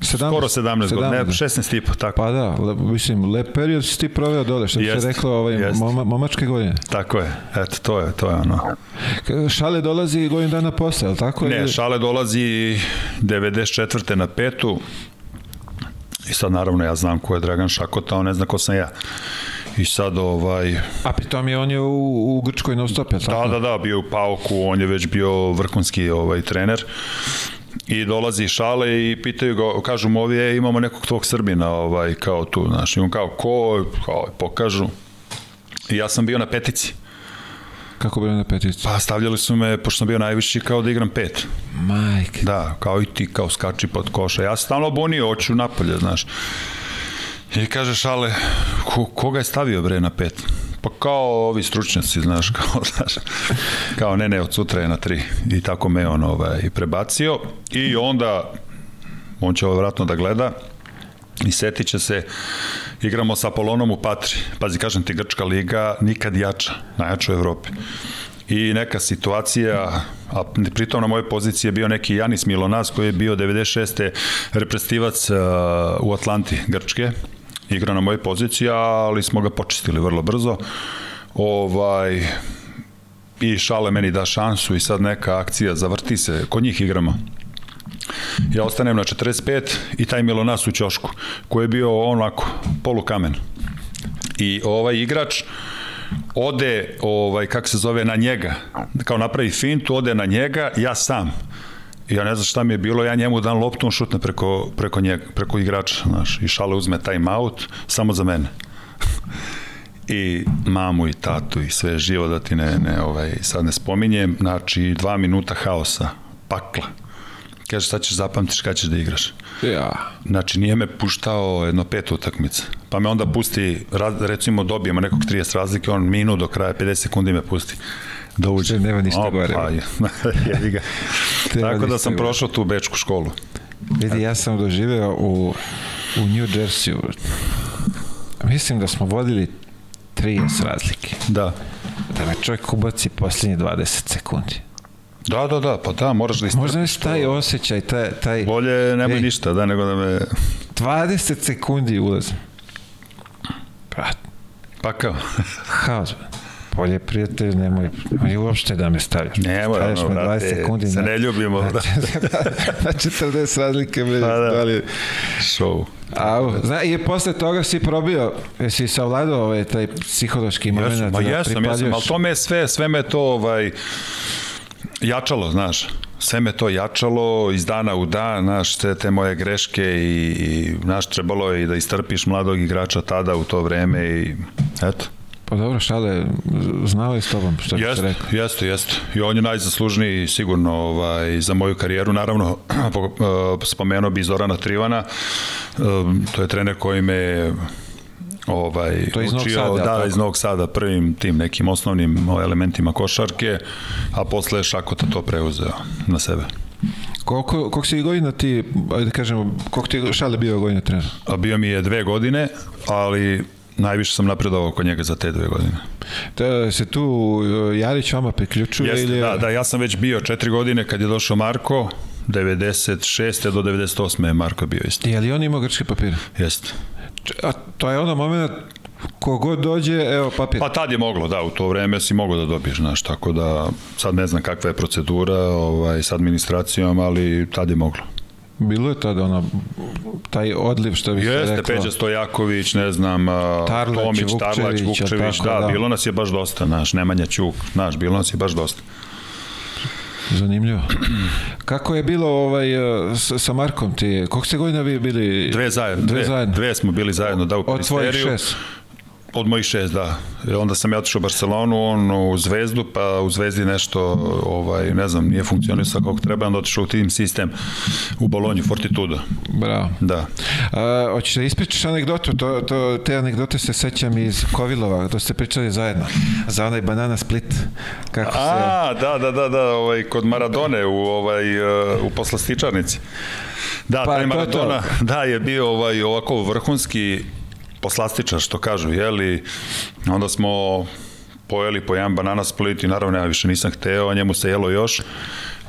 17, skoro 17 godina, ne, 17. 16 i po, tako. Pa da, le, mislim, lep period si ti proveo dole, što bi se Jest, reklo, ovaj, jest. moma, momačke godine. Tako je, eto, to je, to je ono. Šale dolazi godinu dana posle, je li tako? Ne, Ili- Šale dolazi 94. na petu i sad naravno ja znam ko je Dragan Šakota, on ne zna ko sam ja. I sad ovaj, A pritom je on je u, u Grčkoj non stop, je li tako? da, da, da, bio u Pauku, on je već bio vrhunski ovaj trener. I dolazi šale i pitaju ga, kažu mu ovi, e, imamo nekog tvog Srbina, ovaj, kao tu, znaš, i on kao, ko, kao, pokažu. I ja sam bio na petici. Kako bilo na petici? Pa stavljali su me, pošto sam bio najviši, kao da igram pet. Majke. Da, kao i ti, kao skači pod koša. Ja sam stalno bunio, hoću napolje, znaš. I kaže šale, ko, koga je stavio bre na pet? Pa kao ovi stručnjaci, znaš, kao, znaš, kao ne, ne, od sutra je na tri. I tako me on ovaj, prebacio. I onda, on će ovo vratno da gleda, i setit će se, igramo sa Apolonom u Patri. Pazi, kažem ti, Grčka liga nikad jača, najjača u Evropi. I neka situacija, a pritom na mojoj poziciji je bio neki Janis Milonas koji je bio 96. reprezentativac uh, u Atlanti Grčke, igra na mojoj poziciji, ali smo ga počistili vrlo brzo. Ovaj, I Šale meni da šansu i sad neka akcija zavrti se, kod njih igramo. Ja ostanem na 45 i taj Milonas u ćošku, koji je bio onako polukamen. I ovaj igrač ode, ovaj, kako se zove, na njega, kao napravi fintu, ode na njega, ja sam. Ja ne znam šta mi je bilo, ja njemu dan loptu, on šutne preko, preko, njega, preko igrača, znaš, i šale uzme time out, samo za mene. I mamu i tatu i sve živo da ti ne, ne ovaj, sad ne spominjem, znači dva minuta haosa, pakla. Kaže, sad ćeš zapamtiš kada ćeš da igraš. Ja. Znači, nije me puštao jedno pet utakmica. Pa me onda pusti, recimo dobijemo nekog 30 razlike, on minut do kraja, 50 sekundi me pusti da uđe. Nema ništa O, gore. Pa, ga. Tako da sam gore. prošao tu bečku školu. Vidi, ja sam doživeo u, u New Jersey. Mislim da smo vodili 30 razlike. Da. Da me čovjek ubaci posljednje 20 sekundi. Da, da, da, pa da, moraš da istrpiš. Možda taj osjećaj, taj, taj Bolje nemoj Ej. ništa, da, nego da me... 20 sekundi ulazim. Brat, Pa kao. haos. Bolje prijatelj, nemoj, nemoj uopšte da me stavljaš. Nemoj, Stavljaš ono, me brate, se ne ljubimo, Na, da. na 40 razlike, bre, Pa da. da li, Show. Au, zna, i posle toga si probio, jesi savladao ovaj, taj psihološki moment Jesam, ma da jesam, jesam, ali to me sve, sve me to ovaj, jačalo, znaš. Sve me to jačalo iz dana u dan, znaš, te, te moje greške i, i znaš, trebalo je i da istrpiš mladog igrača tada u to vreme i eto. Pa dobro, šale, znao je s tobom, što bi se rekao. jeste, jeste. I on je najzaslužniji sigurno ovaj, za moju karijeru. Naravno, eh, spomenuo bi Zorana Trivana. Eh, To je trener koji me ovaj, To iz Novog učio, Sada, jel da, tako? iz Novog Sada, prvim tim nekim osnovnim ovaj, elementima košarke, a posle je Šakota to preuzeo na sebe. Koliko, koliko si godina ti, ajde da kažemo, koliko ti je šale bio godina trener? A bio mi je dve godine, ali najviše sam napredovao kod njega za te dve godine. Da se tu uh, Jarić vama priključuje Jeste, ili... da, da, ja sam već bio četiri godine kad je došao Marko, 96. do 98. je Marko bio isto. Je li on imao grčke papire? Jeste. A to je ono moment kogod dođe, evo papir. Pa tad je moglo, da, u to vreme si mogao da dobiješ, znaš, tako da sad ne znam kakva je procedura ovaj, s administracijom, ali tad je moglo. Bilo je tada ono, taj odliv što bi se Jeste, reklo. Peđa Stojaković, ne znam, Tarlać, Tomić, Vukčević, Tarlać, Vukčević, tako, da, da. bilo nas je baš dosta, znaš, Nemanja Ćuk, znaš, bilo nas je baš dosta. Zanimljivo. Kako je bilo ovaj, uh, sa, sa Markom ti? Koliko ste godina vi bili? Dve zajedno, Dve dve, zajedno. dve smo bili zajedno, da, u Od Peristeriju. šest. Od mojih šest, da. Onda sam ja otišao u Barcelonu, on u Zvezdu, pa u Zvezdi nešto, ovaj, ne znam, nije funkcionisao kako treba, onda otišao u tim sistem u Bolonju, Fortitudo. Bravo. Da. A, hoćeš da ispričaš anegdotu? To, to, te anegdote se sećam iz Kovilova, to ste pričali zajedno. Za onaj banana split. Kako se... A, da, da, da, da, ovaj, kod Maradone u, ovaj, uh, u poslastičarnici. Da, Pa, taj to je Maradona, da, je bio ovaj, ovako vrhunski poslastičar, što kažu, jeli, onda smo pojeli po jedan banana split i naravno ja više nisam hteo, a njemu se jelo još.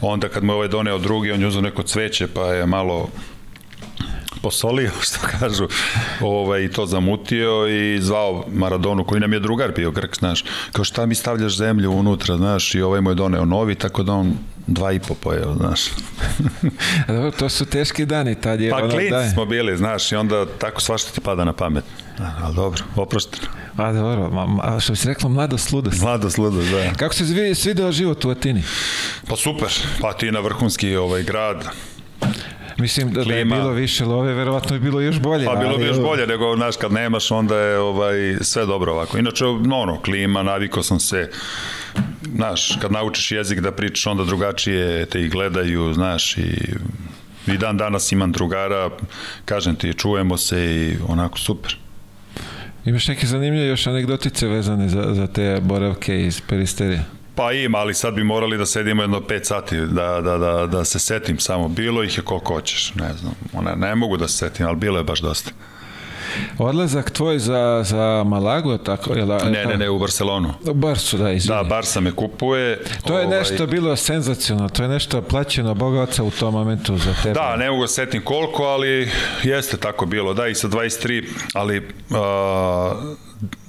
Onda kad mu je ovaj doneo drugi, on je uzeo neko cveće, pa je malo posolio, što kažu, ovaj, to zamutio i zvao Maradonu, koji nam je drugar bio, Grk, znaš, kao šta mi stavljaš zemlju unutra, znaš, i ovaj mu je doneo novi, tako da on dva i po pojeo, znaš. A Dobro, to su teški dani, tad je Pa ono, klinci daj. smo bili, znaš, i onda tako svašta ti pada na pamet. Da, Ali dobro, oprošteno. A dobro, ma, ma, što bi se reklo, mladost, ludost. Mladost, ludost, da. Kako se svi, svideo život u Atini? Pa super, pa ti na vrhunski ovaj grad, Mislim da, da je bilo više love, verovatno je bilo još bolje. Pa bilo bi još bolje nego, znaš, kad nemaš, onda je ovaj, sve dobro ovako. Inače, no, ono, klima, navikao sam se, znaš, kad naučiš jezik da pričaš, onda drugačije te i gledaju, znaš, i i dan danas imam drugara, kažem ti, čujemo se i onako super. Imaš neke zanimljive još anegdotice vezane za, za te boravke iz peristerije? Pa ima, ali sad bi morali da sedimo jedno 5 sati, da, da, da, da se setim samo. Bilo ih je koliko hoćeš, ne znam. One, ne mogu da se setim, ali bilo je baš dosta. Odlazak tvoj za, za Malagu, tako? Jel, Ne, ne, ne, u Barcelonu. U Barsu, da, izvini. Da, Barsa me kupuje. To je ovaj, nešto bilo senzacionalno, to je nešto plaćeno Boga oca u tom momentu za tebe. Da, ne mogu da se setim koliko, ali jeste tako bilo. Da, i sa 23, ali uh,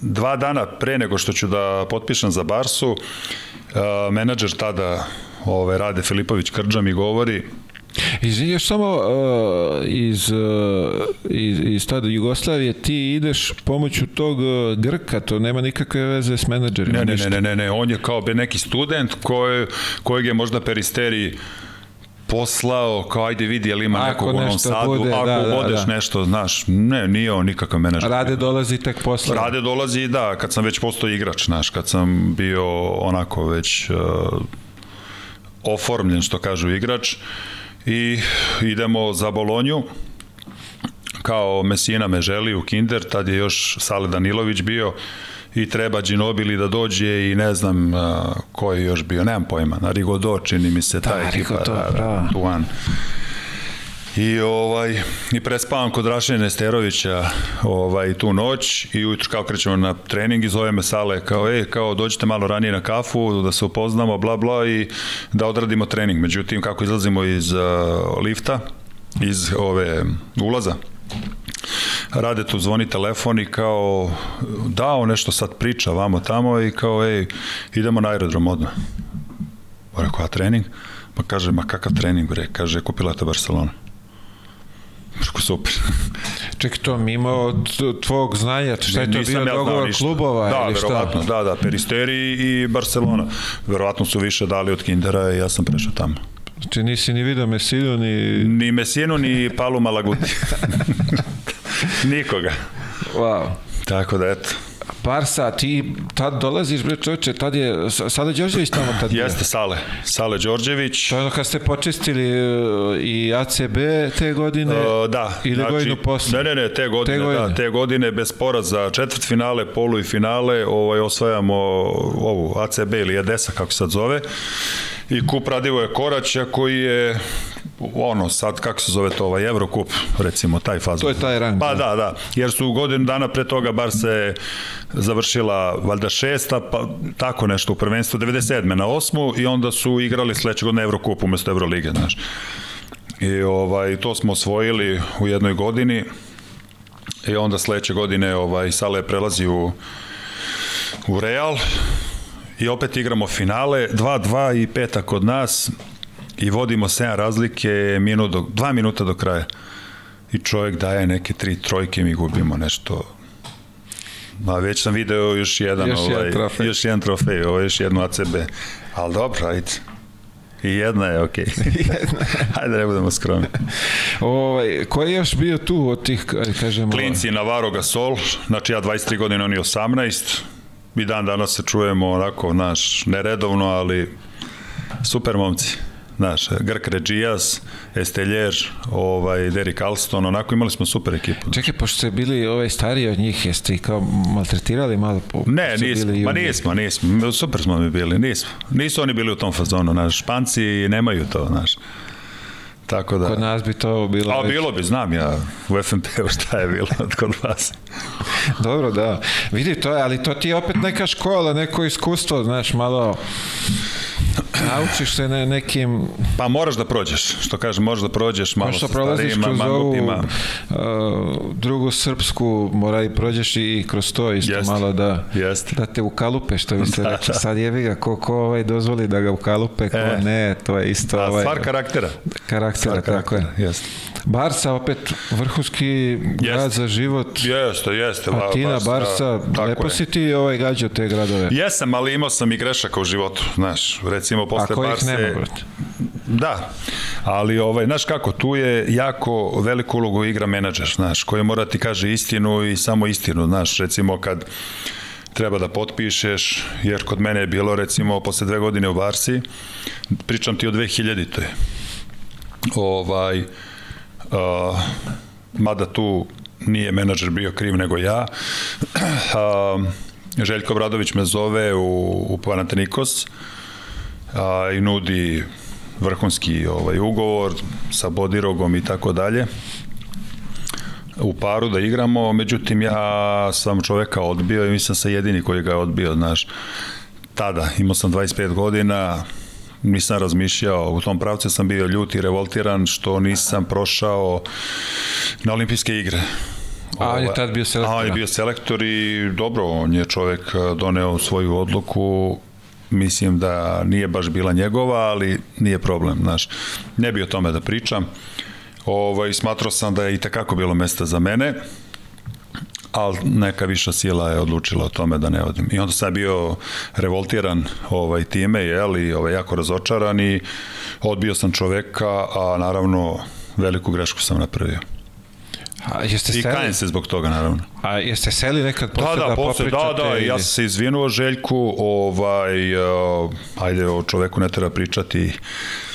dva dana pre nego što ću da potpišem za Barsu, uh, menadžer tada ove, Rade Filipović Krđa mi govori Izvini, još samo uh, iz, uh, iz, iz tada Jugoslavije ti ideš pomoću tog uh, Grka, to nema nikakve veze s menadžerima. Ne, ne, ne, ne, ne, on je kao neki student koji, kojeg je možda Peristeri poslao, kao ajde vidi, jel ima Ako nekog u Novom Sadu, bude, ako da, da, bodeš da. nešto, znaš, ne, nije on nikakav menadžer. Rade dolazi tek posle. Rade dolazi, da, kad sam već postao igrač, znaš, kad sam bio onako već uh, oformljen, što kažu igrač, i idemo za Bolonju, kao Mesina me želi u Kinder, tad je još Sale Danilović bio i treba Ginobili da dođe i ne znam uh, ko je još bio, nemam pojma, na Rigodo čini mi se ta Da, ekipa, Rigodo, da, da, Tuan. I ovaj i prespavam kod Rašine Nesterovića ovaj tu noć i ujutro kao krećemo na trening i zove me Sale kao ej kao dođite malo ranije na kafu da se upoznamo bla bla i da odradimo trening. Međutim kako izlazimo iz uh, lifta iz ove ulaza Rade tu zvoni telefon i kao dao nešto sad priča vamo tamo i kao ej idemo na aerodrom odmah. Pa rekao, a trening? Pa kaže, ma kakav trening, bre? Kaže, kupila te Barcelona. Rekao, super. Ček, to mimo t- tvog znanja, šta je to Nisam bio ja dogovor ništa. klubova da, ili šta? verovatno, da, da, Peristeri i Barcelona. Verovatno su više dali od Kindera i ja sam prešao tamo. Znači nisi ni vidio Mesinu, ni... Ni Mesinu, ni Palu Malaguti. Nikoga. Wow. Tako da, eto. Barsa, ti tad dolaziš, bre čovječe, tad je, Sale Đorđević tamo tad bio. Jeste Sale. Sale Đorđević. To je ono kad ste počistili uh, i ACB te godine, Uh, da. ili godinu posle. Ne, ne, ne, te godine, Te godine. da, te godine bez poraza, četvrt finale, polu i finale, ovaj, osvajamo ovu ACB ili Edesa, kako se sad zove, i kup Radivoje Koraća koji je ono sad kako se zove to ovaj Evrokup recimo taj fazon. To je taj rang. Pa da, da, jer su godinu dana pre toga bar se završila valjda šesta, pa tako nešto u prvenstvu 97. na osmu i onda su igrali sledećeg godine Evrokup umesto Evrolige, znaš. I ovaj, to smo osvojili u jednoj godini i onda sledeće godine ovaj, Sale prelazi u, u Real i opet igramo finale, 2-2 i peta kod nas i vodimo 7 razlike minut do, 2 minuta do kraja. I čovjek daje neke tri trojke, mi gubimo nešto Ma već sam video još jedan, Još jedan ovaj, trofej. još jedan trofej, ovo još jednu ACB. Ali dobro, ajde. I jedna je okej. Okay. Hajde ne budemo skromni. Ovaj, ko je još bio tu od tih, ajde kažemo... Klinci Navarro Gasol, znači ja 23 godine, oni 18. Mi dan danas se čujemo onako, naš, neredovno, ali super momci. Znaš, Grk Regijas, Esteljer, ovaj, Derek Alston, onako imali smo super ekipu. Čekaj, pošto ste bili ovaj stariji od njih, jeste ih kao maltretirali malo? Po, Ne, nismo, ma nismo, nismo, super smo mi bili, nismo. Nisu oni bili u tom fazonu, naš, Španci nemaju to, znaš. Tako da... Kod nas bi to bilo... A već- bilo bi, znam ja u FNP-u šta je bilo kod vas. Dobro, da. Vidi, to je, ali to ti je opet neka škola, neko iskustvo, znaš, malo... Naučiš se ne, nekim... Pa moraš da prođeš, što kažem, možeš da prođeš malo sa starijima, kroz ovu mangupima. uh, drugu srpsku, mora i prođeš i kroz to isto Jest. malo da, Jest. da te ukalupe, što bi se Da, rekli. da. Sad jevi ga, ko, ko ovaj dozvoli da ga ukalupe, ko E. ne, to je isto A ovaj, stvar karaktera. karaktera, Stvar tako je. karaktera, Jeste. Barsa opet vrhunski grad za život. Jeste, jeste. Atina, baš, Barsa, da, lepo je. si ti ovaj gađao te gradove. Jesam, ali imao sam i grešaka u životu, znaš, recimo posle kojih Barse... nema, brate? Da, ali ovaj, znaš kako, tu je jako veliku ulogu igra menadžer, znaš, koji mora ti kaže istinu i samo istinu, znaš, recimo kad treba da potpišeš, jer kod mene je bilo recimo posle dve godine u Barsi, pričam ti o 2000-toj, ovaj, uh, mada tu nije menadžer bio kriv nego ja, uh, Željko Bradović me zove u, u Panathinaikos a, i nudi vrhunski ovaj ugovor sa Bodirogom i tako dalje u paru da igramo, međutim ja sam čoveka odbio i mislim sa jedini koji ga je odbio, znaš, tada, imao sam 25 godina, nisam razmišljao, u tom pravcu sam bio ljut i revoltiran što nisam prošao na olimpijske igre. A on je tad bio selektor, A on je da? bio selektor i dobro, on je čovek eh, doneo svoju odluku mislim da nije baš bila njegova, ali nije problem, znaš. Ne bi o tome da pričam. Ovaj, smatrao sam da je i takako bilo mesta za mene, ali neka viša sila je odlučila o tome da ne odim. I onda sam bio revoltiran ovaj, time, jel, i ovaj, jako razočaran i odbio sam čoveka, a naravno veliku grešku sam napravio. A jeste I seli? kajem se zbog toga, naravno. A jeste seli nekad posle Da, da, da, posle, da, da, ili- ja sam se izvinuo Željku, ovaj, uh, ajde, o čoveku ne treba pričati,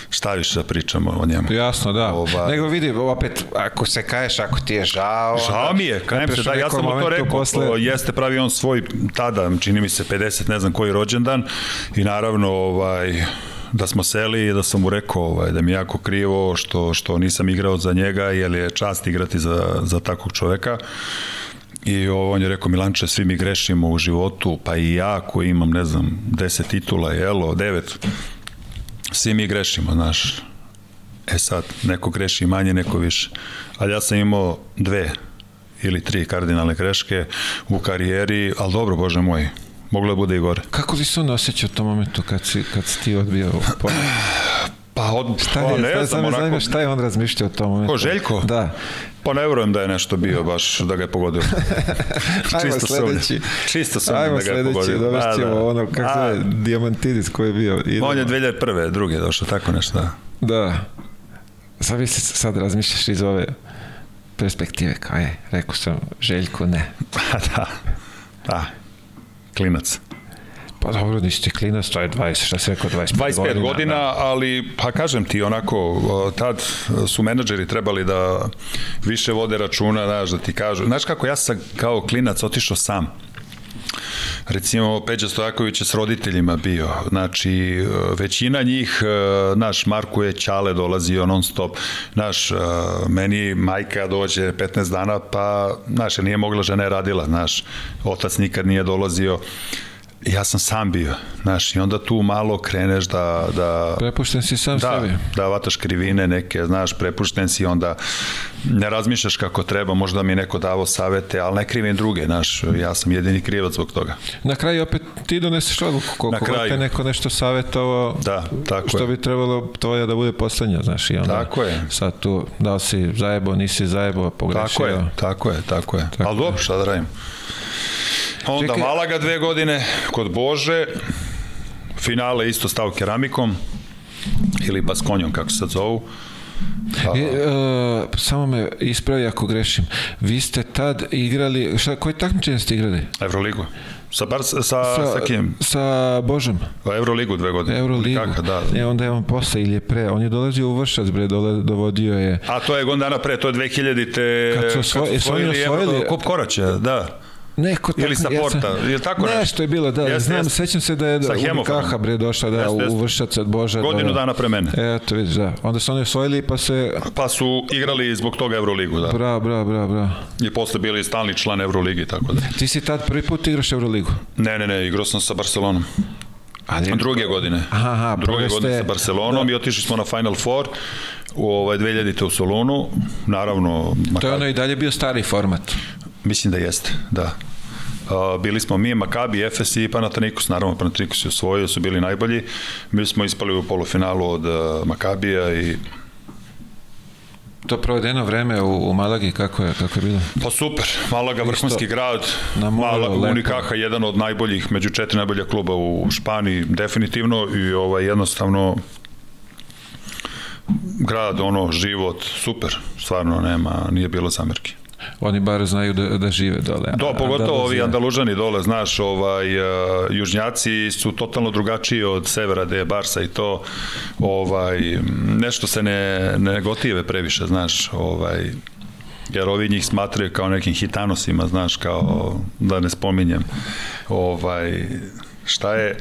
šta više da pričamo o njemu. Jasno, da. Ovaj. Nego vidi, opet, ako se kaješ, ako ti je žao... Žao mi je, kajem se, da, ja sam mu to rekao, Posle... posle... jeste pravi on svoj, tada, čini mi se 50, ne znam koji rođendan, i naravno, ovaj, da smo seli i da sam mu rekao ovaj, da mi je jako krivo što, što nisam igrao za njega, jer je čast igrati za, za takvog čoveka. I ovo, on je rekao, Milanče, svi mi grešimo u životu, pa i ja koji imam, ne znam, 10 titula, jelo, 9, svi mi grešimo, znaš. E sad, neko greši manje, neko više. Ali ja sam imao dve ili tri kardinalne greške u karijeri, ali dobro, bože moj, moglo je bude i gore. Kako si se on osjećao u tom momentu kad si, kad si ti odbio. Pa, od, Šta pa je, ne šta, me onako, zanima šta je on razmišljao u tom momentu? Ko, Željko? Da. pa ne verujem da je nešto bio baš da ga je pogodio. Ajmo Čisto sledeći. Čisto sumnjam Ajmo da ga je sledeći, pogodio. dovest Da, ćemo da. ono, kako zove, Diamantidis koji je bio. Idemo. On je 2001. druge došao, tako nešto. Da. Da. Sad vi se sad razmišljaš iz ove perspektive, kao je, rekao sam, Željko ne. Pa da, da, klinac. Pa dobro, nisi ti klinac, to je 20, šta si rekao, 25, 25 godina, godina da. ali pa kažem ti onako, tad su menadžeri trebali da više vode računa, znaš, da ti kažu. Znaš kako, ja sam kao klinac otišao sam. Recimo Peđa Stojaković je s roditeljima bio, znači većina njih, naš Marko je Ćale dolazio non stop, naš, meni majka dođe 15 dana, pa, naš, nije mogla žena je radila, naš, otac nikad nije dolazio, ja sam sam bio, znaš, i onda tu malo kreneš da... da prepušten si sam da, sebi. Da, vataš krivine neke, znaš, prepušten si, onda ne razmišljaš kako treba, možda mi neko davo savete, ali ne krivim druge, znaš, ja sam jedini krivac zbog toga. Na kraju opet ti doneseš odluku, koliko Na te neko nešto savjetovao, da, tako što je. bi trebalo tvoja da bude poslednja, znaš, i onda tako je. sad tu, da li si zajebo, nisi zajebo, pogrešio. Tako je, tako je, tako je. Tako ali dobro, šta da radim? Onda Čekaj. Malaga dve godine, kod Bože, finale isto stav keramikom, ili baskonjom, kako se sad zovu. E, uh, samo me ispravi ako grešim. Vi ste tad igrali, šta, koje takmičenje ste igrali? Evroligu. Sa, bar, sa, sa, sa kim? Sa Božom. O Euroligu dve godine. Euroligu. Kaka, da. E, onda je on posle ili je pre. On je dolazio u Vršac, bre, dole, dovodio je... A to je godina dana pre, to je 2000-te... Kad su osvojili, kad su osvojili, osvojili Kup Koraća, da. Neko tako, Ili sa Porta, ja je tako nešto? Nešto je bilo, da, jeste, znam, jeste. sećam se da je da, Kaha bre došla da, jeste, jeste. u Vršac od Boža. Godinu da, dana pre mene. Eto, vidiš, da. Onda su oni osvojili pa se... Pa su igrali zbog toga Euroligu, da. Bra, bra, bra, bra. I posle bili stalni član Euroligi, tako da. Ti si tad prvi put igraš Euroligu? Ne, ne, ne, igrao sam sa Barcelonom. Ali... Druge godine. Aha, aha, Druge godine ste... sa Barcelonom da. i otišli smo na Final Four u ovaj 2000 u Solunu. Naravno, to je ono i dalje bio stari format. Mislim da jeste, da. Uh, bili smo mi, Makabi, Efes i Panathinaikos, naravno Panathinaikos je osvojio, su bili najbolji. Mi smo ispali u polufinalu od uh, Makabija i to provedeno vreme u, u Malagi, kako je, kako je bilo? Pa super, Malaga, vrhunski grad, na Malaga, Unikaha, jedan od najboljih, među četiri najbolja kluba u Španiji, definitivno, i ovaj, jednostavno grad, ono, život, super, stvarno nema, nije bilo zamerke oni bar znaju da, da žive dole. Do, pogotovo ovi Andalužani dole, znaš, ovaj, uh, južnjaci su totalno drugačiji od severa, gde je Barsa i to, ovaj, nešto se ne, ne gotive previše, znaš, ovaj, jer ovi njih smatraju kao nekim hitanosima, znaš, kao, da ne spominjem, ovaj, šta je,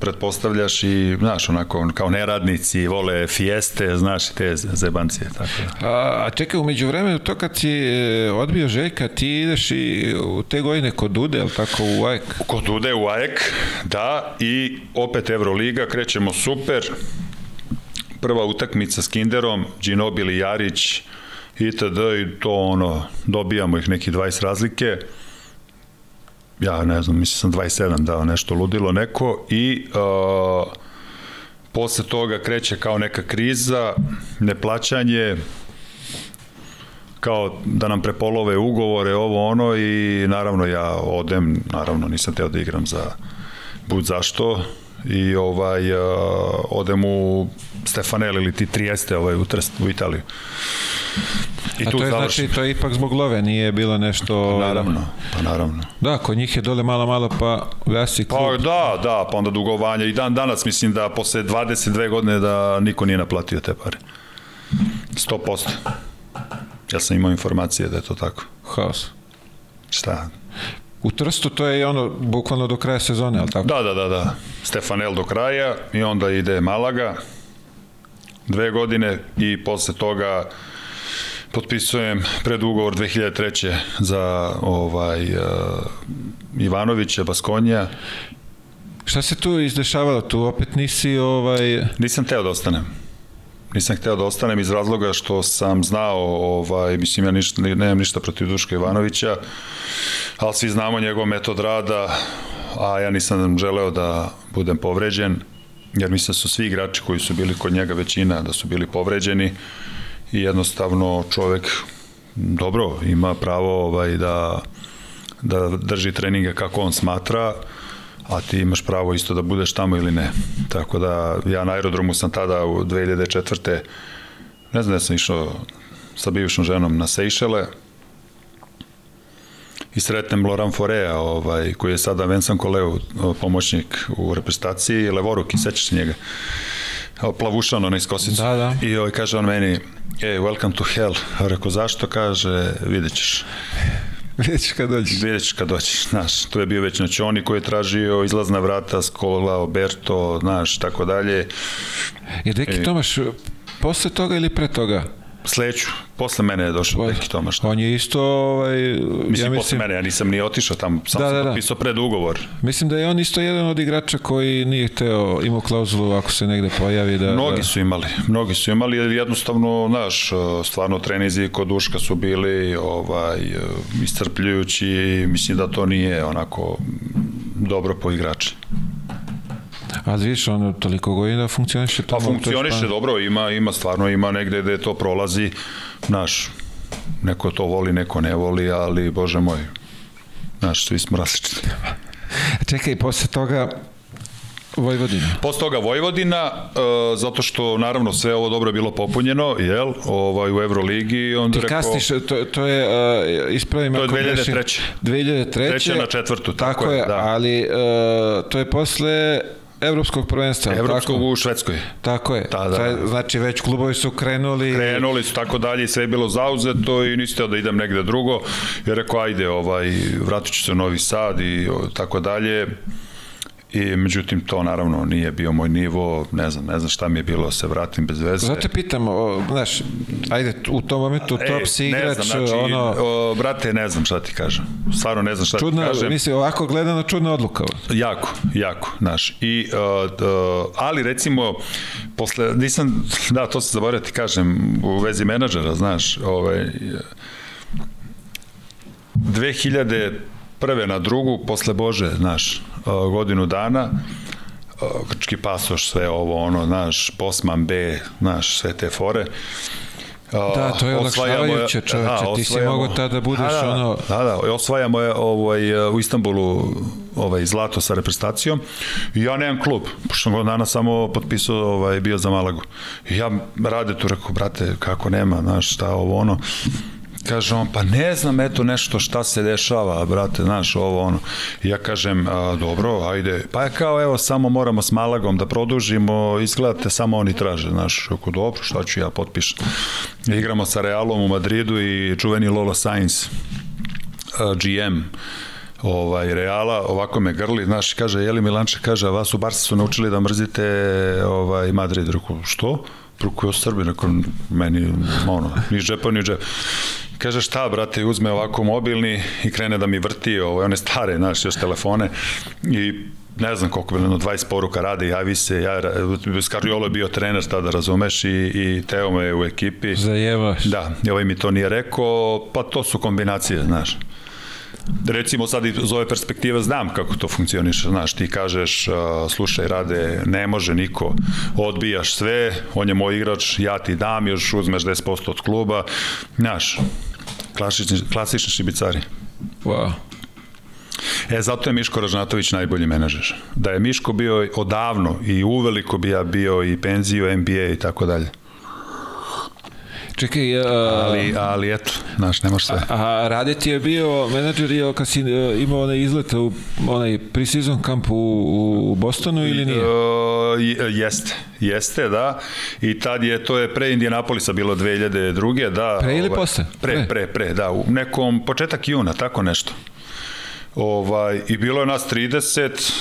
pretpostavljaš i, znaš, onako, kao neradnici, vole fijeste, znaš, te zebancije, tako da. A, a čekaj, umeđu vremenu, to kad si e, odbio Željka, ti ideš i u te godine kod Dude, ali tako, u AEK? Kod Dude u AEK, da, i opet Euroliga, krećemo super, prva utakmica s Kinderom, Ginobili, Jarić, itd. i to ono, dobijamo ih neki 20 razlike, ja ne znam, mislim sam 27 dao nešto ludilo neko i uh, posle toga kreće kao neka kriza, neplaćanje, kao da nam prepolove ugovore, ovo ono i naravno ja odem, naravno nisam teo da igram za bud zašto i ovaj uh, odem u Stefanel ili ti Trieste ovaj, u, Trest, u Italiju. I A tu to je završim. znači, to je ipak zbog love, nije bilo nešto... Pa naravno, pa naravno. Da, kod njih je dole malo, malo pa gasi klub. Pa da, da, pa onda dugovanja i dan danas mislim da posle 22 godine da niko nije naplatio te pare. 100%. Ja sam imao informacije da je to tako. Haos. Šta? U Trstu to je ono bukvalno do kraja sezone, ali tako? Da, da, da, da. Stefanel do kraja i onda ide Malaga dve godine i posle toga potpisujem predugovor 2003. za ovaj uh, Ivanovića, Baskonja. Šta se tu izdešavalo? Tu opet nisi ovaj... Nisam teo da ostanem. Nisam hteo da ostanem iz razloga što sam znao, ovaj, mislim ja ništa, nemam ništa protiv Duška Ivanovića, ali svi znamo njegov metod rada, a ja nisam želeo da budem povređen, jer mislim da su svi igrači koji su bili kod njega većina da su bili povređeni i jednostavno čovek dobro ima pravo ovaj da da drži treninge kako on smatra a ti imaš pravo isto da budeš tamo ili ne. Tako da ja na aerodromu sam tada u 2004. ne znam da sam išao sa bivšom ženom na Sejšele i sretnem Loran Forea, ovaj, koji je sada Vincent Koleu, pomoćnik u reprezentaciji, Levoruk, i sećaš njega plavušano na iskosicu. Da, da. I ovaj, kaže on meni, e, welcome to hell. A rekao, zašto? Kaže, vidjet ćeš. Vidjet ćeš kad dođeš. Vidjet ćeš kad dođeš, znaš, tu je bio već Naćoni koji je tražio izlazna vrata, Skola, Oberto, znaš, tako dalje. I Deki Tomaš, posle toga ili pre toga? Sledeću, posle mene je došao Deki Tomaš. On je isto, ovaj, mislim, ja mislim, posle mene, ja nisam ni otišao tamo, sam da, sam da, da. potpisao pred ugovor. Mislim da je on isto jedan od igrača koji nije hteo, imao klauzulu ako se negde pojavi da... Mnogi da... su imali, mnogi su imali, jer jednostavno, znaš, stvarno trenizi kod Duška su bili ovaj, iscrpljujući, mislim da to nije onako dobro po igrače. A vidiš, on toliko godina funkcioniše tamo? Pa funkcioniše dobro, ima, ima stvarno, ima negde gde to prolazi, znaš, neko to voli, neko ne voli, ali, bože moj, znaš, svi smo različiti. Čekaj, posle toga Vojvodina. Posle toga Vojvodina, uh, zato što naravno sve ovo dobro je bilo popunjeno, jel, ovaj, u Euroligi. Onda Ti rekao, kasniš, to, to je, uh, ispravim to je 2003. 2003. Treća na četvrtu, tako, tako je, da. ali uh, to je posle Evropskog prvenstva. Evropskog tako? u Švedskoj. Tako je. Da, da. Znači već klubovi su krenuli. Krenuli su tako dalje i sve je bilo zauzeto i niste da idem negde drugo. Jer rekao ajde, ovaj, vratit ću se u Novi Sad i tako dalje. I međutim to naravno nije bio moj nivo, ne znam, ne znam šta mi je bilo da se vratim bez veze. Zato pitam, o, znaš, ajde u tom momentu e, top si igrač, ne znam, znači, ono... O, brate, ne znam šta ti kažem. Stvarno ne znam šta čudna, ti kažem. Mislim, ovako gledano čudna odluka. Jako, jako, znaš. I, uh, uh, ali recimo, posle, nisam, da, to se zaboravio da ti kažem, u vezi menadžera, znaš, ovaj, 2000 prve na drugu, posle Bože, znaš, godinu dana, grčki pasoš, sve ovo, ono, znaš, Bosman B, znaš, sve te fore. Da, to je olakšavajuće čoveče, da, ti si mogo tada da budeš da, da, ono... Da, da, osvajamo je ovaj, u Istanbulu ovaj, zlato sa reprezentacijom i ja nemam klub, pošto sam dana samo potpisao, ovaj, bio za Malagu. I ja rade tu, rekao, brate, kako nema, znaš, šta ovo ono, Kaže on, pa ne znam, eto nešto šta se dešava, brate, znaš, ovo ono. I ja kažem, a, dobro, ajde. Pa je kao, evo, samo moramo s Malagom da produžimo, izgledate, samo oni traže, znaš. Ako dobro, šta ću ja potpišem. Igramo sa Realom u Madridu i čuveni Lolo Sainz, GM, ovaj Reala, ovako me grli, znaš, kaže Jeli Milanče kaže, a vas u Barsi su naučili da mrzite ovaj Madrid, rekao, što? Preko Srbi, nakon meni, ono, ni džepa, ni džepa. Kaže šta, brate, uzme ovako mobilni i krene da mi vrti ovaj, one stare, znaš, još telefone i ne znam koliko bilo, 20 poruka rade, javi se, ja, Skariolo je bio trener tada, razumeš, i, i Teo me je u ekipi. Zajevaš. Da, i ovaj mi to nije rekao, pa to su kombinacije, znaš recimo sad iz ove perspektive znam kako to funkcioniše, znaš, ti kažeš uh, slušaj, rade, ne može niko, odbijaš sve, on je moj igrač, ja ti dam, još uzmeš 10% od kluba, znaš, klasični, klasični šibicari. Wow. E, zato je Miško Ražnatović najbolji menadžer. Da je Miško bio odavno i uveliko bi ja bio i penziju, NBA i tako dalje. Čekaj, uh, ali, ali eto, znaš, ne može sve. A, a Rade ti je bio menadžer je kad si uh, imao onaj izlet u onaj pre-season kamp u, u Bostonu ili nije? Uh, jeste, jeste, da. I tad je, to je pre Indianapolisa bilo 2002. Da, pre ili ovaj, posle? Pre, pre, pre, pre, da. U nekom, početak juna, tako nešto. Ovaj, I bilo je nas 30,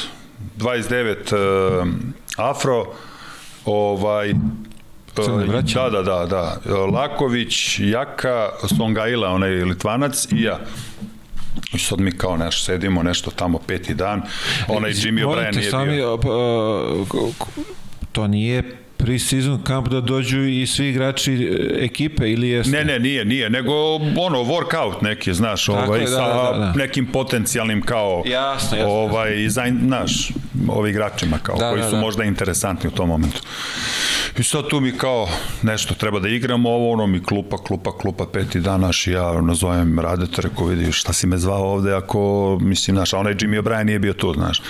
29 uh, afro, ovaj, Crne braće? Da, da, da, da. Laković, Jaka, Songaila, onaj Litvanac i ja. I sad mi kao nešto sedimo, nešto tamo peti dan. Onaj Jimmy O'Brien nije sami, bio. to nije pre-season kamp da dođu i svi igrači e, ekipe ili jeste? Ne, ne, nije, nije, nego ono workout neki, znaš, Tako ovaj, je, da, sa da, da, da. nekim potencijalnim kao jasno, jasno, ovaj, jasno. Za, znaš, ovi igračima kao, da, koji da, su da. možda interesantni u tom momentu. I sad tu mi kao nešto treba da igramo, ovo ono mi klupa, klupa, klupa, peti dan naš i ja nazovem Radeta, rekao vidi šta si me zvao ovde ako, mislim, znaš, a onaj Jimmy O'Brien nije bio tu, znaš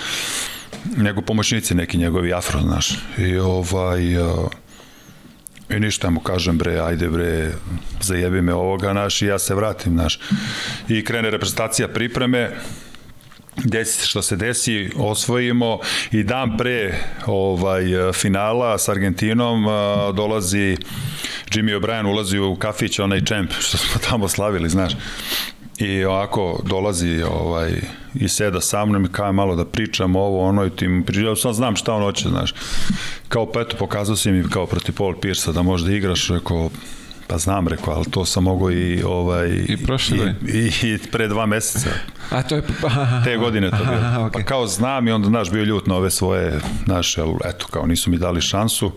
nego pomoćnici neki njegovi afro, znaš. I ovaj, uh, I ništa mu kažem, bre, ajde bre, zajebi me ovoga, naš, i ja se vratim, naš. I krene reprezentacija pripreme, desi što se desi, osvojimo i dan pre ovaj finala s Argentinom dolazi Jimmy O'Brien ulazi u kafić, onaj čemp što smo tamo slavili, znaš i ovako dolazi ovaj, i seda sa mnom i kao malo da pričam ovo, ono i tim pričam, sam znam šta on hoće, znaš. Kao pa eto, pokazao si mi kao protiv Paul Pierce da možda igraš, rekao, Pa znam, rekao, ali to sam mogao i ovaj I prošle i, i, i pre dva meseca. A to je te godine to bilo. Aha, Okay. Pa kao znam i onda znaš bio ljut na ove svoje naše, ali eto kao nisu mi dali šansu.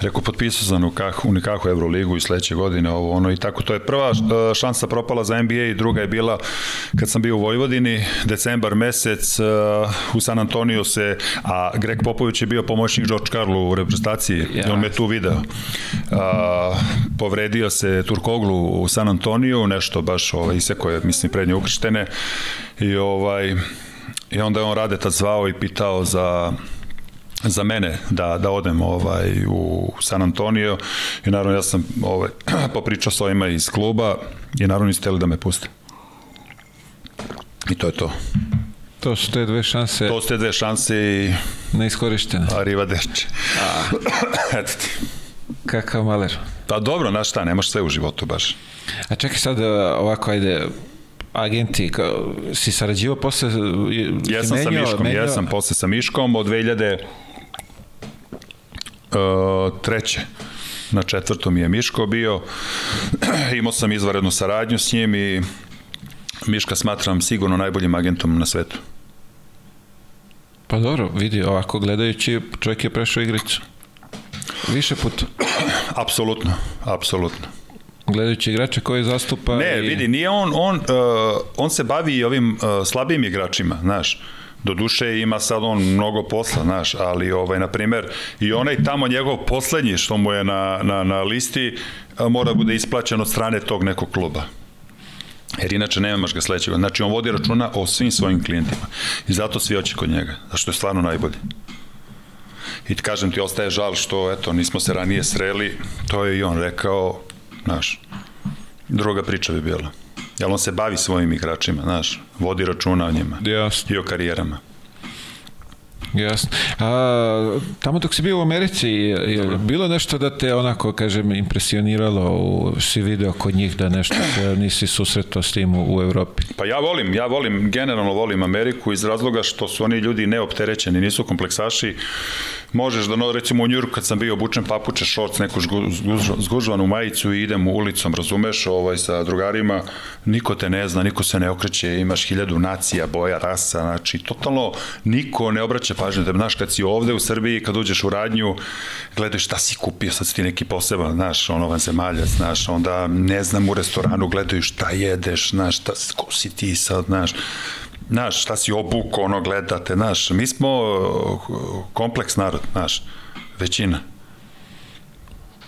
Rekao, potpisao sam u, kah, u nekakvu Euroligu i sledeće godine ovo ono i tako. To je prva e, šansa propala za NBA i druga je bila kad sam bio u Vojvodini, decembar mesec, uh, u San Antonio se, a Greg Popović je bio pomoćnik George Karlu u reprezentaciji Ja. i on me tu video. Uh, povredio se Turkoglu u San Antoniju, nešto baš ovaj, iseko je, mislim, prednje ukrštene i ovaj, i onda je on rade tad zvao i pitao za za mene da, da odem ovaj u San Antonio i naravno ja sam ovaj, popričao s ovima iz kluba i naravno nisu hteli da me puste. I to je to. To su te dve šanse To su te dve šanse i neiskorištene. arrivederci. Eto ti. Kakav maler. Pa dobro, znaš šta, nemaš sve u životu baš. A čekaj sad e, ovako, ajde, agenti, kao, si sarađivao posle... Jesam sa menjao- Miškom, menjao- jesam posle sa Miškom od 2000 uh, treće na četvrtom je Miško bio imao sam izvarednu saradnju s njim i Miška smatram sigurno najboljim agentom na svetu Pa dobro, vidi, ovako gledajući, čovjek je prešao igricu. Više puta. apsolutno, apsolutno Gledajući igrača koji zastupa... Ne, i... vidi, nije on, on, uh, on se bavi i ovim uh, slabijim igračima, znaš. Do duše ima sad on mnogo posla, znaš, ali ovaj, na primer, i onaj tamo njegov poslednji što mu je na, na, na listi mora bude isplaćen od strane tog nekog kluba. Jer inače nemaš ga sledećeg. Znači on vodi računa o svim svojim klijentima. I zato svi hoće kod njega. Zašto je stvarno najbolji. I kažem ti, ostaje žal što, eto, nismo se ranije sreli. To je i on rekao, znaš, druga priča bi bila. Jer on se bavi svojim igračima, znaš, vodi računa o njima Jasno, i o karijerama. Jasno. A, tamo dok si bio u Americi, je, bilo nešto da te onako, kažem, impresioniralo, u, si video kod njih da nešto se nisi susretao s tim u, u Evropi? Pa ja volim, ja volim, generalno volim Ameriku iz razloga što su oni ljudi neopterećeni, nisu kompleksaši. Možeš da, no, recimo u Njurku kad sam bio obučen papuče, šorc, neku žgu, zgužvanu majicu i idem ulicom, razumeš, ovaj, sa drugarima, niko te ne zna, niko se ne okreće, imaš hiljadu nacija, boja, rasa, znači, totalno niko ne obraća pažnju. Da, znaš, kad si ovde u Srbiji, kad uđeš u radnju, gledaš šta si kupio, sad si ti neki poseban, znaš, ono vanzemaljac, znaš, onda ne znam u restoranu, gledaju šta jedeš, znaš, šta, ko si ti sad, znaš, znaš, šta si obuko, ono, gledate, znaš, mi smo uh, kompleks narod, znaš, većina.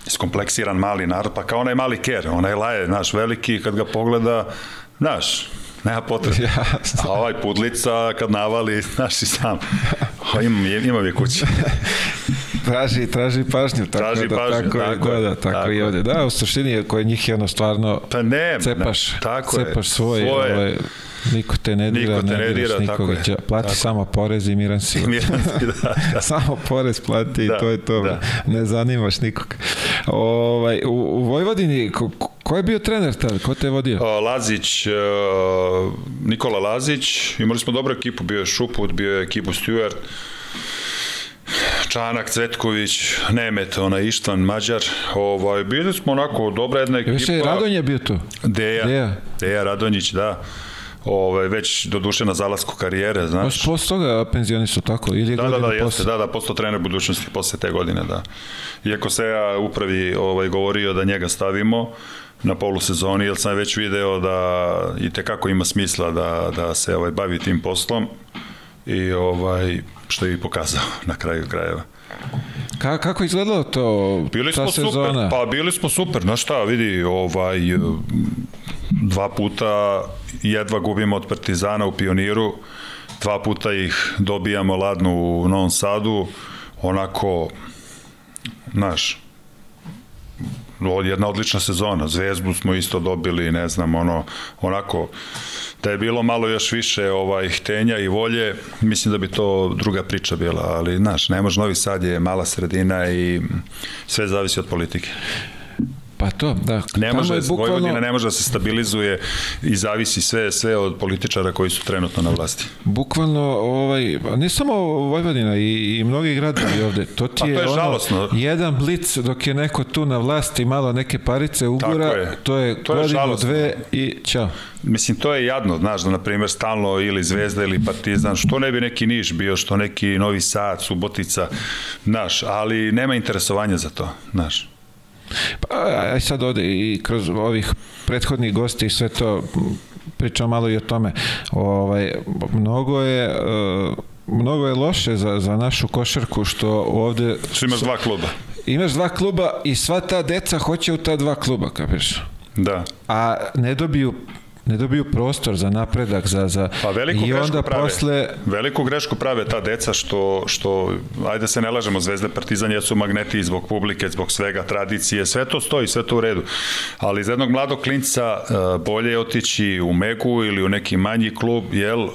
Iskompleksiran mali narod, pa kao onaj mali ker, onaj laje, znaš, veliki, kad ga pogleda, znaš, nema potrebe. Jasno. A ovaj pudlica, kad navali, znaš i sam, o, imam, je- imam je kući. Traži, traži pažnju. Tako Traži da, pažnju, tako, tako da, je, da, tako, tako i je. ovde. Da, u suštini njih je ono stvarno Pa ne, cepaš, ne, tako je. cepaš svoj, Svoje. ovaj, niko te ne dira, Niko te ne ne dira, diraš tako nikoga, je, plati tako. samo porez i miran si. Miranski, da, da. samo porez plati Da, i to je to. da. Ne zanimaš nikog. Ovaj, u, u Vojvodini, ko, ko je bio trener tad? Ko te je vodio? Lazić, e, Nikola Lazić, imali smo dobru ekipu, bio je Šuput, bio je ekipu Stewart, Čanak, Cvetković, Nemet, onaj Ištvan, Mađar, ovaj, bili smo onako dobra jedna ekipa. Više i Radonj je bio tu. Deja. Deja, Deja Radonjić, da. Ovaj, već do duše na zalasku karijere, znaš. Baš posle toga penzioni su tako? Ili je Da, da, da, jeste, posle? da, da, postao trener budućnosti posle te godine, da. Iako se ja upravi ovaj, govorio da njega stavimo na polusezoni, jer sam već video da i tekako ima smisla da, da se ovaj, bavi tim poslom i ovaj, što je i pokazao na kraju krajeva. Ka, kako izgledalo to? Bili ta smo sezona? super, pa bili smo super, znaš šta, vidi, ovaj, dva puta jedva gubimo od Partizana u Pioniru, dva puta ih dobijamo ladno u Novom Sadu, onako, znaš, jedna odlična sezona, Zvezdu smo isto dobili, ne znam, ono, onako, da je bilo malo još više ovaj htenja i volje, mislim da bi to druga priča bila, ali znaš, ne može Novi Sad je mala sredina i sve zavisi od politike. Pa to, da. Ne Tamo može, je bukvalno- Vojvodina ne može da se stabilizuje i zavisi sve sve od političara koji su trenutno na vlasti. Bukvalno, ovaj, ne samo Vojvodina i, i mnogi gradovi ovde, to ti Pa to je, je ono, žalosno. jedan blic dok je neko tu na vlasti malo neke parice ugura, Tako je. to je To je godinu, žalosno. dve i ćao. Mislim, to je jadno, znaš, da na primjer stalno ili Zvezda ili Partizan, što ne bi neki Niš bio, što neki Novi Sad, Subotica, znaš, ali nema interesovanja za to, znaš. Pa, aj sad ovde i kroz ovih prethodnih gosti i sve to pričam malo i o tome. Ovaj, mnogo je e, mnogo je loše za, za našu košarku što ovde Što imaš dva kluba. imaš dva kluba i sva ta deca hoće u ta dva kluba, kapiraš? Da. a ne dobiju ne dobiju prostor za napredak za za Pa veliku i onda prave. posle Veliku grešku prave ta deca što, što ajde se ne lažemo, Zvezda Partizan jesu magneti zbog publike, zbog svega, tradicije, sve to stoji, sve to u redu. Ali za jednog mladog klinca e, bolje je otići u Megu ili u neki manji klub, jel, e,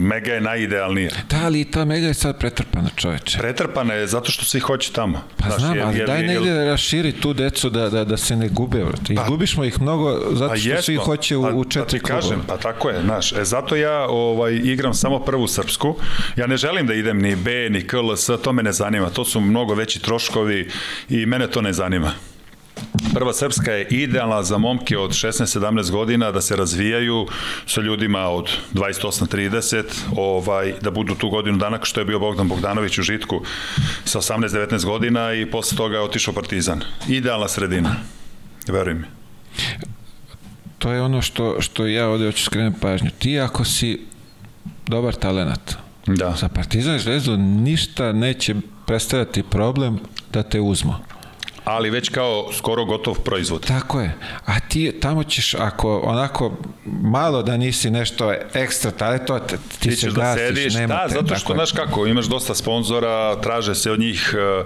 Mega je najidealnija. da ali ta mega je sad pretrpana čoveče Pretrpana je zato što svi hoće tamo. pa Znaš, znam, jer- ali jer- daj negde da raširi tu decu da, da, da se ne gube, brate. Izgubismo ih mnogo zato Pa što jesmo. svi hoće u, Pa- u pa četiri ti kažem, klubova. pa tako je, znaš. E, zato ja ovaj, igram samo prvu srpsku. Ja ne želim da idem ni B, ni KLS, to me ne zanima. To su mnogo veći troškovi i mene to ne zanima. Prva srpska je idealna za momke od 16-17 godina da se razvijaju sa ljudima od 28-30, ovaj, da budu tu godinu dana što je bio Bogdan Bogdanović u Žitku sa 18-19 godina i posle toga je otišao Partizan. Idealna sredina. Veruj mi. To je ono što, što ja ovde hoću skrenem pažnju. Ti ako si dobar talenat, Da. za Partizan i Zvezdu ništa neće predstavljati problem da te uzmu. Ali već kao skoro gotov proizvod. Tako je. A ti tamo ćeš, ako onako malo da nisi nešto ekstra talentovan, ti, ti se da gasiš, sediš, nema da, te, zato što, znaš kako, imaš dosta sponzora, traže se od njih, e,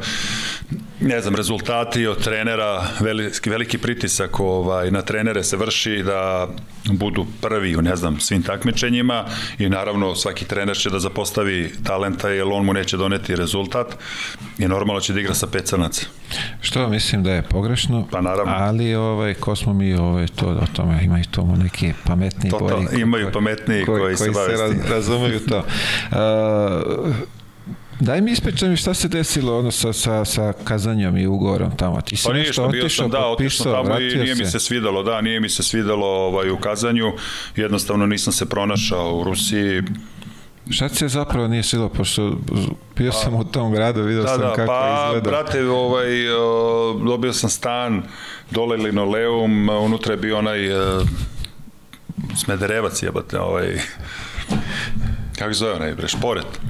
ne znam, rezultati od trenera, veliki, veliki pritisak ovaj, na trenere se vrši da budu prvi u, ne znam, svim takmičenjima i naravno svaki trener će da zapostavi talenta jer on mu neće doneti rezultat i normalno će da igra sa pet crnaca. Što mislim da je pogrešno, Pa naravno. ali ovaj, ko smo mi ovaj, to, o tome ima i tomu neki pametni To, to, imaju pametniji koji, se bave s tim. razumeju to. Uh, Daj mi ispričaj mi šta se desilo ono sa, sa, sa kazanjom i ugovorom tamo. Ti si Pa nešto otišao, sam, da, otišao tamo i nije mi se svidelo, da, nije mi se svidelo ovaj, u kazanju, jednostavno nisam se pronašao u Rusiji, Šta ti se zapravo nije silo, pošto bio sam u tom gradu, vidio Da, sam da, kako pa, izgleda. brate, ovaj, dobio sam stan, dole linoleum, unutra je bio onaj uh, smederevac jebate, ovaj, kako se zove onaj, bre, šporet.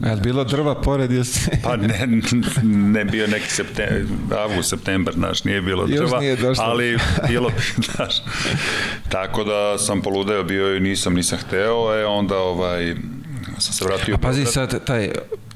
Li bilo drva pored si... Pa ne, ne bio neki september, avgust, september, znaš, nije bilo Još drva, nije došlo. ali bilo bi, znaš. Tako da sam poludeo bio i nisam, nisam hteo, e onda ovaj, sam se vratio. A pazi sad taj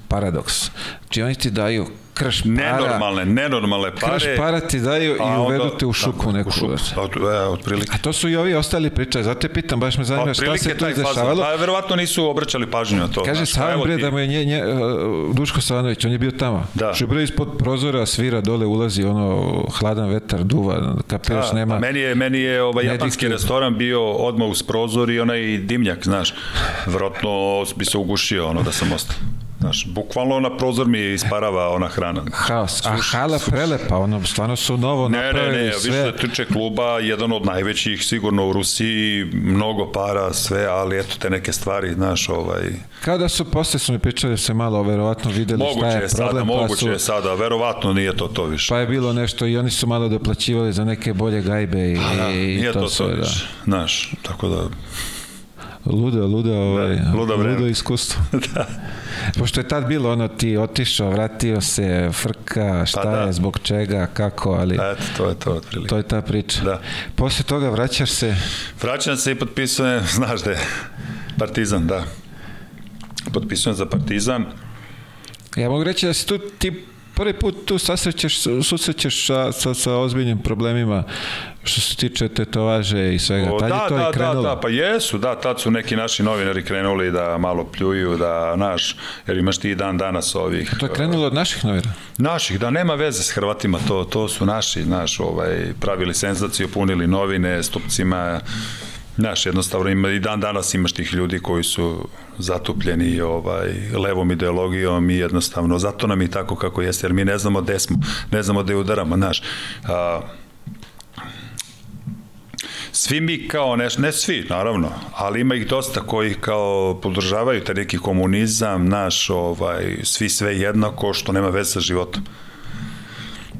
paradoks. Či oni ti daju krš para, Nenormalne, nenormalne pare. krš para ti daju i uvedu te u tako, neku. U šupu, od, e, otprilike. A to su i ovi ostali pričaju, zato te pitam, baš me zanima šta se tu izdešavalo. Pa verovatno nisu obraćali pažnju na to. Kaže Savan evo bre ti- da mu je nje, nje, uh, Duško Savanović, on je bio tamo. Da. Što je bre ispod prozora svira, dole ulazi ono hladan vetar, duva, kapiraš, Da, nema. pa meni je, meni je ovaj japanski restoran bio odmah uz prozor i onaj dimnjak, znaš. Vjerojatno bi se ugušio ono da sam ostao. Znaš, bukvalno na prozor mi isparava ona hrana. Haos. A hala prelepa, ono, stvarno su novo Ne, ne, napravili ne, sve. više tiče kluba, jedan od najvećih sigurno u Rusiji, mnogo para, sve, ali eto te neke stvari, znaš, ovaj... Kao da su, posle su mi pričali da se malo verovatno videli šta Moguće je je sada, problem, pa moguće su, je sada, verovatno nije to to više. pa je bilo nešto i oni su malo doplaćivali za neke bolje gajbe i, Da, i to to sve, da. više, znaš, tako da... Ludo, ludo, ovaj, ludo vreme. ludo iskustvo. da. Pošto je tad bilo ono ti otišao, vratio se, frka, šta Pa da. je, zbog čega, kako, ali Eto, to je to otprilike. to je ta priča. Da. Posle toga vraćaš se, Vraćam se i potpisujem, znaš da je Partizan, da. Potpisujem za Partizan. ja mogu reći da si tu ti prvi put tu sasrećeš, susrećeš sa, sa, sa ozbiljnim problemima što se tiče tetovaže i svega. O, Tad da, je to da, i krenulo. da, da, pa jesu, da, tad su neki naši novinari krenuli da malo pljuju, da, naš, jer imaš ti dan danas ovih... To je krenulo od naših novira. Naših, da, nema veze s Hrvatima, to, to su naši, naš, ovaj, pravili senzaciju, punili novine, stupcima, Znaš, jednostavno ima, i dan danas imaš tih ljudi koji su zatupljeni ovaj, levom ideologijom i jednostavno, zato nam i tako kako jeste, jer mi ne znamo gde smo, ne znamo gde udaramo, znaš. A, svi mi kao, ne, ne svi, naravno, ali ima ih dosta koji kao podržavaju taj neki komunizam, naš, ovaj, svi sve jednako, što nema veze sa životom.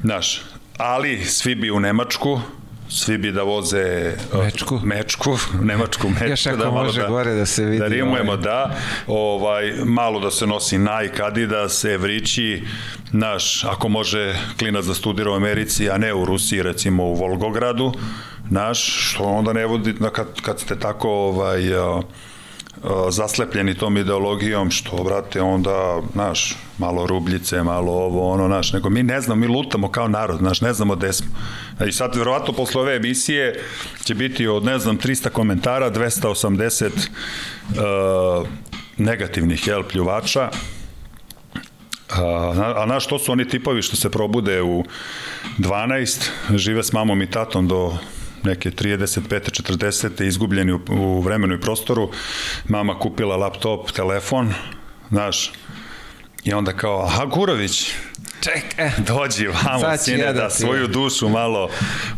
Znaš, ali svi bi u Nemačku, svi bi da voze mečku, mečku nemačku mečku Još ako da može da, gore da se vidi da rimujemo ovaj. da ovaj malo da se nosi Nike Adidas Evrići naš ako može klinac da studira u Americi a ne u Rusiji recimo u Volgogradu naš što onda ne vodi kad, kad ste tako ovaj uh, zaslepljeni tom ideologijom, što, brate, onda, znaš, malo rubljice, malo ovo, ono, znaš, nego mi ne znamo, mi lutamo kao narod, znaš, ne znamo gde smo. I sad, verovatno, posle ove emisije će biti od, ne znam, 300 komentara, 280 uh, negativnih, jel, pljuvača, A, a znaš, to su oni tipovi što se probude u 12, žive s mamom i tatom do neke 35. 40. izgubljeni u, u vremenu i prostoru. Mama kupila laptop, telefon, znaš, i onda kao, aha, Gurović, Ček, eh. Dođi vamo, sine, ja da, da svoju dušu malo,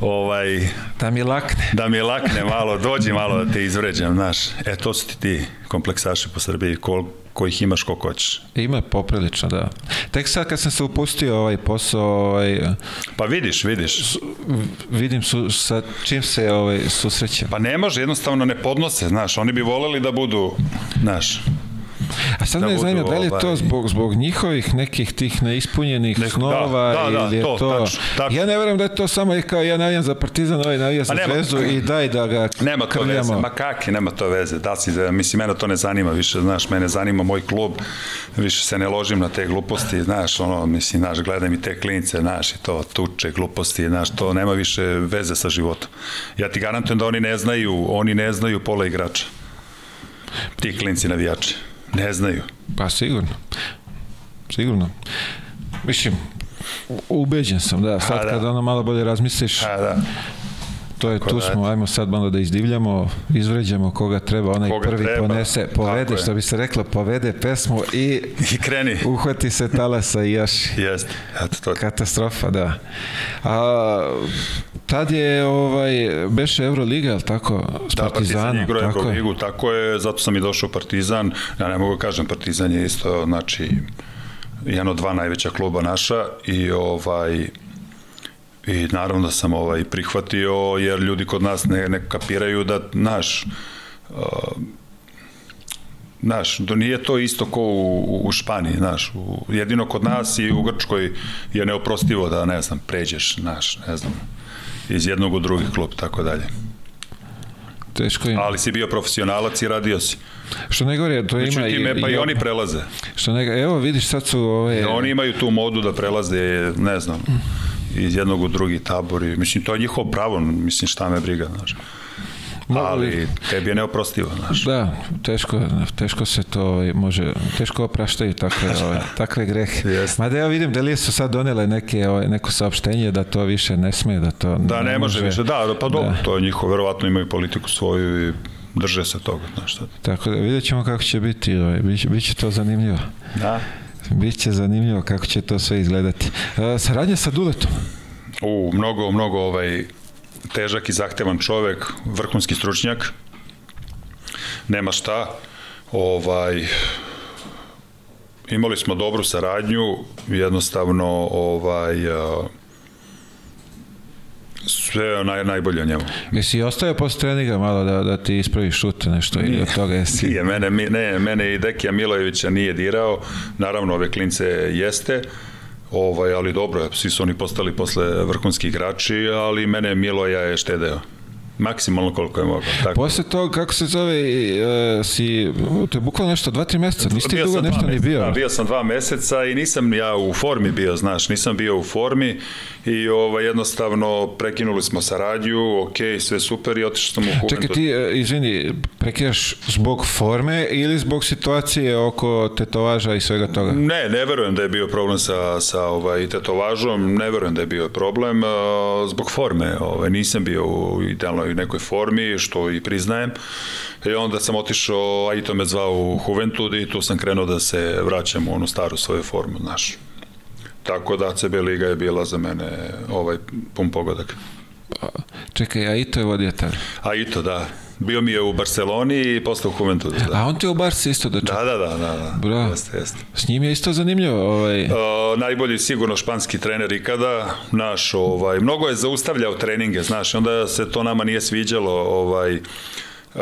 ovaj... Da mi lakne. Da mi lakne malo, dođi malo da te izvređam, znaš. E, to su ti ti kompleksaši po Srbiji, kol, kojih imaš koliko hoćeš. Ima poprilično, da. Tek sad kad sam se upustio ovaj posao, ovaj, pa vidiš, vidiš. Su, vidim su, sa čim se ovaj, susrećem. Pa ne može, jednostavno ne podnose, znaš, oni bi voleli da budu, znaš, A sad da me zanima, da li je to ovaj- zbog, zbog njihovih nekih tih neispunjenih Nek, snova da, da, da, ili je to, to... Tač, tač. Ja ne verujem da je to samo i kao ja navijam za Partizan, ovaj navija za nema, Zvezdu i daj da ga Nema to krljamo. veze, ma kakvi, nema to veze. Da si, da, mislim, mene to ne zanima više, znaš, mene zanima moj klub, više se ne ložim na te gluposti, znaš, ono, mislim, znaš, gledaj mi te klince, znaš, i to tuče, gluposti, znaš, to nema više veze sa životom. Ja ti garantujem da oni ne znaju, oni ne znaju pola igrača. Ti klinci navijači. Ne znaju. Pa sigurno. Sigurno. Mislim, ubeđen sam, da, sad da. kad ono malo bolje razmisliš, A, da. to je, Tako tu da, smo, ajmo sad malo da izdivljamo, izvređamo koga treba, onaj koga prvi treba. ponese, povede, što bi se reklo, povede pesmu i, I kreni. Uhvati se talasa i još. Jeste, eto to. Katastrofa, da. A, tad je ovaj beše Euroliga, al tako, s da, Partizan igrao Euroligu, tako je, zato sam i došao Partizan. Ja ne mogu da kažem Partizan je isto, znači jedan od dva najveća kluba naša i ovaj i naravno da sam ovaj prihvatio jer ljudi kod nas ne, ne kapiraju da naš uh, Znaš, do nije to isto ko u, u Španiji, znaš, u, jedino kod nas i u Grčkoj je neoprostivo da, ne znam, pređeš, znaš, ne znam, iz jednog u drugi klub, tako dalje. Teško je. Ali si bio profesionalac i radio si. Što ne govori, to ima... Međutim, i, pa i, i oni prelaze. Što ne, evo vidiš sad su ove... I oni imaju tu modu da prelaze, ne znam, iz jednog u drugi tabor i mislim to je njihovo pravo, mislim šta me briga, znaš. Ali tebi je neoprostivo, znaš. Da, teško, teško se to može, teško opraštaju takve, ove, takve grehe. Yes. Mada ja vidim da li su sad donele neke, ove, neko saopštenje da to više ne sme, da to Da, ne, ne može više, da, pa dobro, da. to je njihovo, verovatno imaju politiku svoju i drže se toga, znaš šta. Tako da vidjet ćemo kako će biti, ovaj, biće, biće to zanimljivo. Da. Biće zanimljivo kako će to sve izgledati. E, saradnja sa Duletom. U, mnogo, mnogo ovaj, težak i zahtevan čovek, vrhunski stručnjak, nema šta, ovaj, imali smo dobru saradnju, jednostavno, ovaj, sve naj, najbolje o njemu. Jesi ostavio posle treninga malo da, da ti ispraviš šut nešto ili od toga jesi? Nije, mene, ne, mene i Dekija Milojevića nije dirao, naravno ove klince jeste, Ovaj, ali dobro, svi su oni postali posle vrhunski igrači, ali mene Miloja je štedeo. Maksimalno koliko je mogao. Tako. Posle toga, kako se zove, uh, si, to je bukvalno nešto, dva, tri meseca, nisi ti dugo nešto ni bio. Da, bio sam dva meseca i nisam ja u formi bio, znaš, nisam bio u formi i ovaj, jednostavno prekinuli smo saradnju, ok, sve super i otišao sam u Juventus. Čekaj, ti, e, izvini, prekidaš zbog forme ili zbog situacije oko tetovaža i svega toga? Ne, ne verujem da je bio problem sa, sa ovaj, tetovažom, ne verujem da je bio problem uh, zbog forme. Ovaj, nisam bio u idealnoj nekoj formi, što i priznajem. I onda sam otišao, a i to me zvao u Juventud i tu sam krenuo da se vraćam u onu staru svoju formu, znaš. Tako da CB Liga je bila za mene ovaj pun pogodak. Čekaj, a i to je vodio tada. A i to, da. Bio mi je u Barceloni i postao u Juventudu, da. A on te u Barci isto dočekao. Da, da, da, da, da. Bravo. Jeste, jeste. S njim je isto zanimljivo. Ovaj... Uh, najbolji sigurno španski trener ikada, naš, ovaj, mnogo je zaustavljao treninge, znaš, onda se to nama nije sviđalo, ovaj, uh,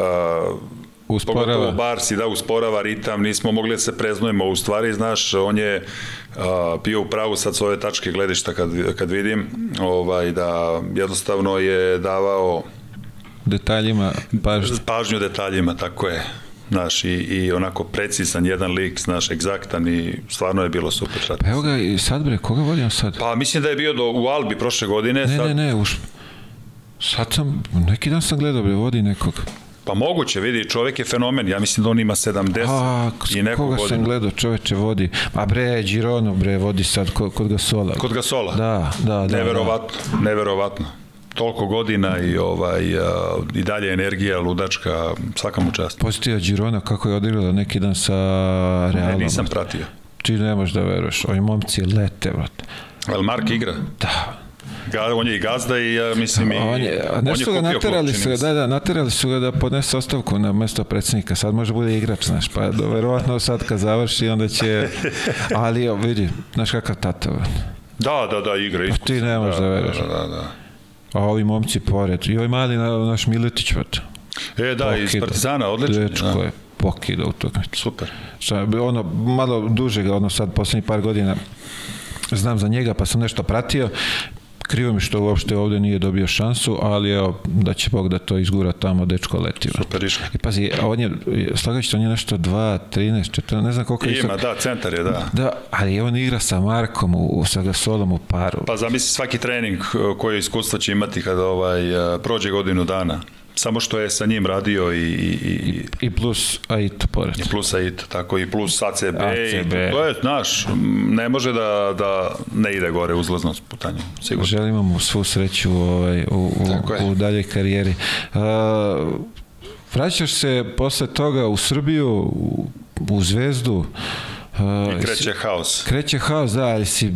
Usporava. Pogotovo Barsi, da, usporava ritam, nismo mogli da se preznujemo, u stvari, znaš, on je a, bio u pravu sad s ove tačke gledišta kad, kad vidim, ovaj, da jednostavno je davao Detaljima pažnje. pažnju detaljima, tako je, znaš, i, i onako precizan jedan lik, znaš, egzaktan i stvarno je bilo super. Sad. Pa evo ga i sad bre, koga vodim sad? Pa mislim da je bio do, u Albi prošle godine, Ne, sad, ne, ne, už... Sad sam, neki dan sam gledao bre, vodi nekog. pa moguće, vidi, čovek je fenomen, ja mislim da on ima 70 A, i neku koga sam godinu. gledao, čoveče vodi. A bre, Girono bre, vodi sad kod, kod Gasola. Kod Gasola? Da, da, da. Neverovatno, neverovatno. Toliko godina i ovaj a, i dalje energija ludačka, svaka mu čast. Pozitiva Girona kako je odigrala neki dan sa Realom. Ne, nisam pratio. Ti ne možeš da veruješ, ovi momci lete, brate. Ali Mark igra? Da, Ga, on je i gazda i ja mislim i on je, on nešto ga naterali klub, su ga, da, da, naterali su ga da podnese ostavku na mesto predsjednika. Sad može bude igrač, znaš, pa do, verovatno sad kad završi, onda će, ali vidi, znaš kakav tata. Da, da, da, igra. Pa ti ne možeš da veruješ. Da, da, da. A ovi momci pored, i ovaj mali na, naš Miletić, brate. E, da, iz Pokida. Partizana, odlično. Dečko Da. je pokida utakmicu. Super. Šta, ono, malo duže ga, ono sad, poslednjih par godina znam za njega, pa sam nešto pratio. Krivo mi što uopšte ovde nije dobio šansu, ali evo, da će Bog da to izgura tamo, dečko leti. Super išao. I pazi, a on je, slagajući, on je nešto 2, 13, 14, ne znam koliko je Ima, da, centar je, da. Da, ali on igra sa Markom, u, u, sa Gasolom u paru. Pa zamisli svaki trening uh, koji iskustvo će imati kada ovaj, uh, prođe godinu dana. Samo što je sa njim radio i, i, i, I plus Aito pored. i plus AIT, tako i plus ACB, ACB. i to je, znaš, ne može da, da ne ide gore uzlaznost putanje, sigurno. Želimo mu svu sreću ovaj, u, u, u daljoj karijeri. Uh, vraćaš se posle toga u Srbiju, u, u Zvezdu. Uh, I kreće haos. Kreće haos, da, ali si,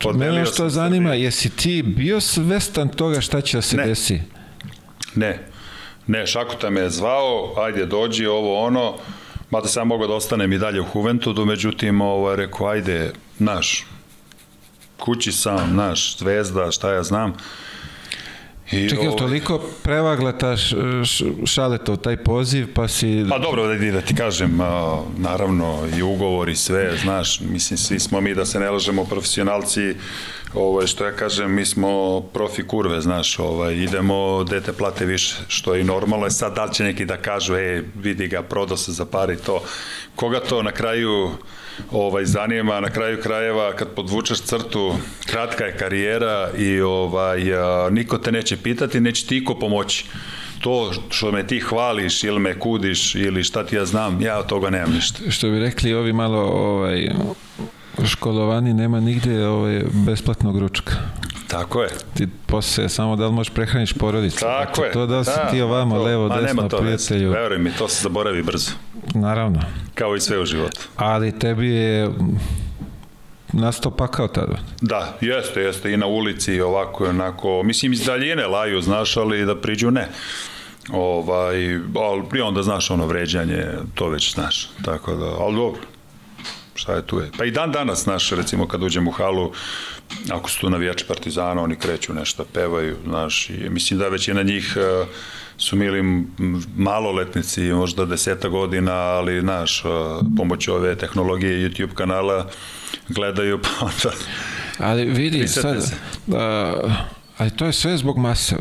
Podelio mene što zanima, Srbiju. jesi ti bio svestan toga šta će da se Ne. desi? Ne, ne, Šakuta me je zvao, ajde dođi, ovo ono, mada sam mogao da ostanem i dalje u Juventudu, međutim, ovo, rekao, ajde, naš, kući sam, naš, zvezda, šta ja znam. I, Čekaj, je ovaj, toliko prevagla ta š, š, šaletov, taj poziv, pa si... Pa dobro, da, da ti kažem, a, naravno i ugovor i sve, znaš, mislim, svi smo mi, da se ne lažemo, profesionalci, ovaj, što ja kažem, mi smo profi kurve, znaš, ovaj, idemo, dete plate više, što je i normalno, je sad da li će neki da kažu, e, vidi ga, prodao se za pari, to, koga to na kraju ovaj zanima na kraju krajeva kad podvučeš crtu kratka je karijera i ovaj a, niko te neće pitati neće ti iko pomoći to što me ti hvališ ili me kudiš ili šta ti ja znam, ja od toga nemam ništa. Što bi rekli ovi malo ovaj, školovani, nema nigde ovaj, besplatnog ručka. Tako je. Ti posle samo da li možeš prehraniš porodicu. Tako Znači, je. To da si Da, ti ovamo, to- levo, desno, nema to prijatelju. Veruj mi, to se zaboravi brzo. Naravno. Kao i sve u životu. Ali tebi je nastao pakao tada. Da, jeste, jeste. I na ulici i ovako i onako. Mislim, iz daljine laju, znaš, ali da priđu ne. Ovaj, ali i onda znaš ono vređanje, to već znaš. Tako da, ali dobro. Šta je tu je? Pa i dan danas, znaš, recimo kad uđem u halu, ako su tu navijači Partizana, oni kreću nešto, pevaju, znaš, i mislim da većina njih e, su mili maloletnici, možda deseta godina, ali, znaš, e, pomoću ove tehnologije YouTube kanala gledaju, pa onda... Ali vidi, sad, se. a, ali to je sve zbog mase.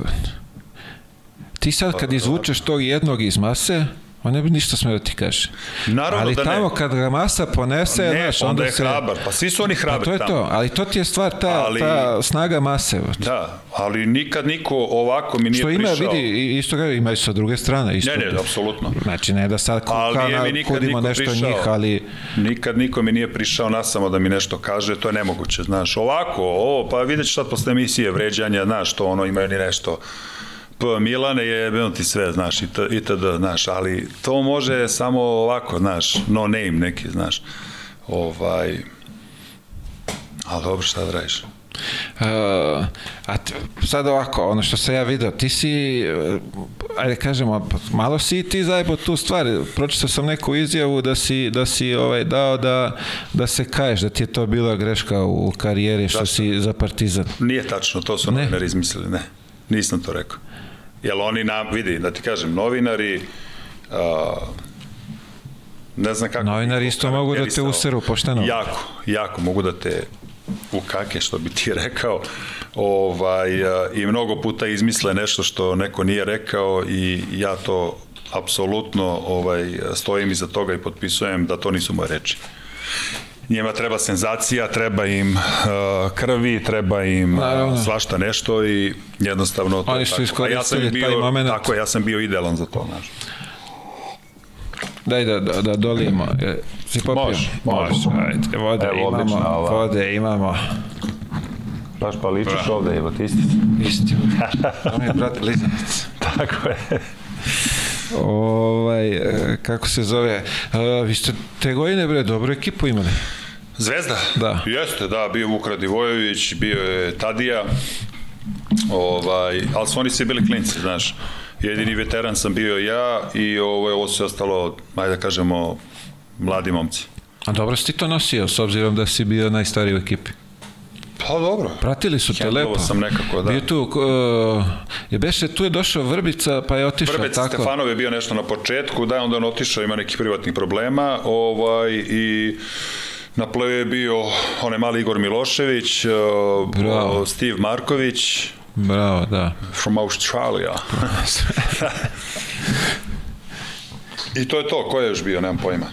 Ti sad kad izvučeš tog jednog iz mase, on ne bi ništa smeo da ti kaže. Naravno ali da ne. tamo kad ga masa ponese, Ne, znaš, onda onda je se... hrabar. Pa svi su oni hrabri Pa to je tamo. to, ali to ti je stvar, ta, Ali- ta snaga mase. brate. Da, ali nikad niko ovako mi nije Što ima, prišao. vidi, isto ga ima i sa druge strane. Isto. Ne, ne, apsolutno. Znači, ne da sad kudimo nešto prišao. njih, ali... Nikad niko mi nije prišao nasamo da mi nešto kaže, to je nemoguće, znaš. Ovako, ovo, pa vidjet ćeš sad posle emisije vređanja, znaš, to ono imaju ni nešto. P. Milane je, bilo ti sve, znaš, it, itd., znaš, ali to može samo ovako, znaš, no name neki, znaš. Ovaj, ali dobro, šta da radiš? Uh, a t, sad ovako, ono što sam ja video, ti si, uh, ajde kažemo, malo si i ti zajebo tu stvar. Pročitao sam neku izjavu da si, da si ovaj, dao da, da se kaješ, da ti je to bila greška u karijeri što Zašto? si za Partizan. Nije tačno, to su Ne. novinari izmislili, ne. Nisam to rekao. Jel oni nam, vidi, da ti kažem, novinari, a, ne znam kako... Novinari isto mogu da te useru pošteno. Jako, jako mogu da te u kake, što bi ti rekao, ovaj, a, i mnogo puta izmisle nešto što neko nije rekao i ja to apsolutno ovaj, stojim iza toga i potpisujem da to nisu moje reči. Njima treba senzacija, treba im uh, krvi, treba im uh, Naravno. svašta nešto i jednostavno to Oni su tako. A ja sam iskoristili bio, taj moment. Tako, ja sam bio idealan za to, znaš. Daj da, da, da dolijemo. Je, Si popio? Može, može. Ajde, vode Evo, imamo, odlična ova. vode imamo. Baš pa ličiš ovde, evo ti isti. Isti. On je brat Lizanac. Tako je. Ovaj, e, kako se zove, vi ste te godine, bre, dobru ekipu imali. Zvezda? Da. Jeste, da, bio Vuk Radivojević, bio je Tadija, ovaj, ali su oni svi bili klinci, znaš. Jedini veteran sam bio ja i ovo, ovo su ostalo, ajde da kažemo, mladi momci. A dobro si ti to nosio, s obzirom da si bio najstariji u ekipi. Pa dobro. Pratili su te lepo. sam nekako, da. Bio tu, uh, je beše, tu je došao Vrbica, pa je otišao, Vrbec tako? Stefanov je bio nešto na početku, da je onda on otišao, ima nekih privatnih problema, ovaj, i na pleju je bio onaj mali Igor Milošević, uh, Bravo. Steve Marković, Bravo, da. from Australia. I to je to, ko je još bio, nemam pojma.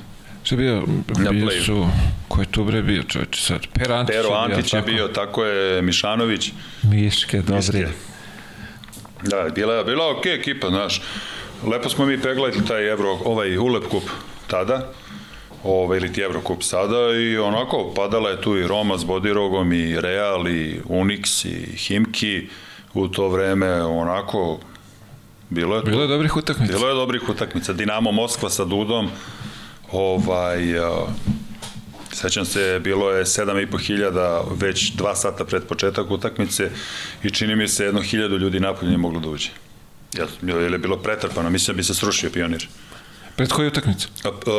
Što je bio, Na bio su, ko je tu bre bio čovječe sad? Per Antić Pero je bio, Antić je tako? bio, tako je Mišanović. Miške, dobri. Miške. Da, bila je bila ok ekipa, znaš. Lepo smo mi peglali taj Evro, ovaj Ulep kup tada, ovaj, ili ti Evrokup sada i onako padala je tu i Roma s Bodirogom i Real i Unix i Himki u to vreme onako bilo je. Bilo je dobrih utakmica. Bilo je dobrih utakmica. Dinamo Moskva sa Dudom. Ovaj, a, sećam se, bilo je 7,5 hiljada već dva sata pred početak utakmice i čini mi se jedno hiljadu ljudi napolje nije moglo da uđe. Jel, jel je bilo pretrpano, mislim da bi se srušio pionir. Pred koju utakmicu?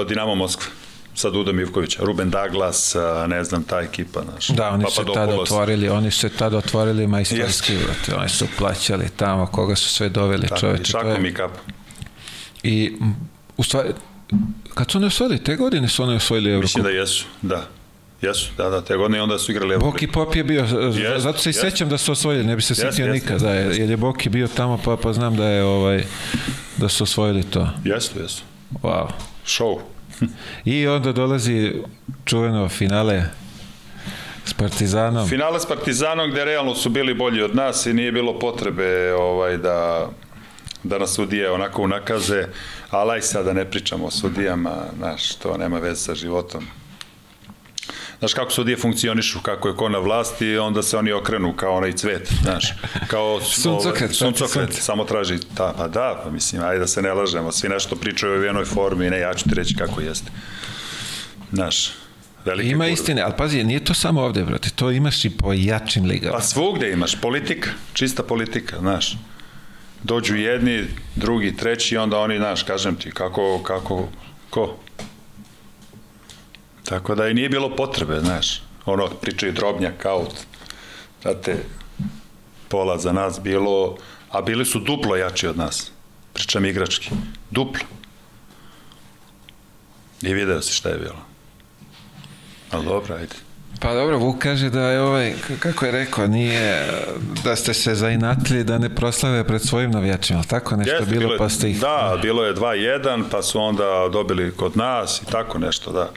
Dinamo Moskva sa Dudom Ivkovića, Ruben Douglas, ne znam, ta ekipa, znaš. Da, oni su tada otvorili, oni su tada otvorili majstorski, brate, oni su plaćali tamo, koga su sve doveli i čoveče. to šakom je- i kapom. I, u stvari, kad su oni osvojili, te godine su oni osvojili Eurokup. Mislim da jesu, da. Jesu, da, da, te godine i onda su igrali Evrokup. Boki Pop je bio, Jest, zato se i jest. sećam da su osvojili, ne bi se Jest, setio jest, nikad, da, jest. jer je Boki bio tamo, pa, pa znam da je ovaj, da su osvojili to. Jesu, jesu. Wow. Show. I onda dolazi čuveno finale s Partizanom. Finale s Partizanom gde realno su bili bolji od nas i nije bilo potrebe ovaj da da nas sudije onako unakaze, ali aj sad da ne pričamo o sudijama, znaš, to nema veze sa životom. Znaš kako sudije funkcionišu, kako je ko na vlasti, onda se oni okrenu kao onaj cvet, znaš, kao Suncokret, ovaj, suncokret, sunce. samo traži, ta, pa da, pa mislim, ajde da se ne lažemo, svi nešto pričaju u jednoj formi, ne, ja ću ti reći kako jeste. Znaš, velike Ima kurve. istine, ali pazi, nije to samo ovde, brate, to imaš i po jačim ligama. Pa svugde imaš, politika, čista politika, znaš. Dođu jedni, drugi, treći, onda oni, znaš, kažem ti, kako, kako, ko? Tako da i nije bilo potrebe, znaš. Ono, pričaju drobnjak, out. Znate, pola za nas bilo, a bili su duplo jači od nas. Pričam igrački. Duplo. I video si šta je bilo. Ali dobro, ajde. Pa dobro, Vuk kaže da je ovaj, kako je rekao, nije da ste se zainatili da ne proslave pred svojim navijačima, tako nešto Jeste, bilo, je- pa ste ih... Da, bilo je 2-1, pa su onda dobili kod nas i tako nešto, da.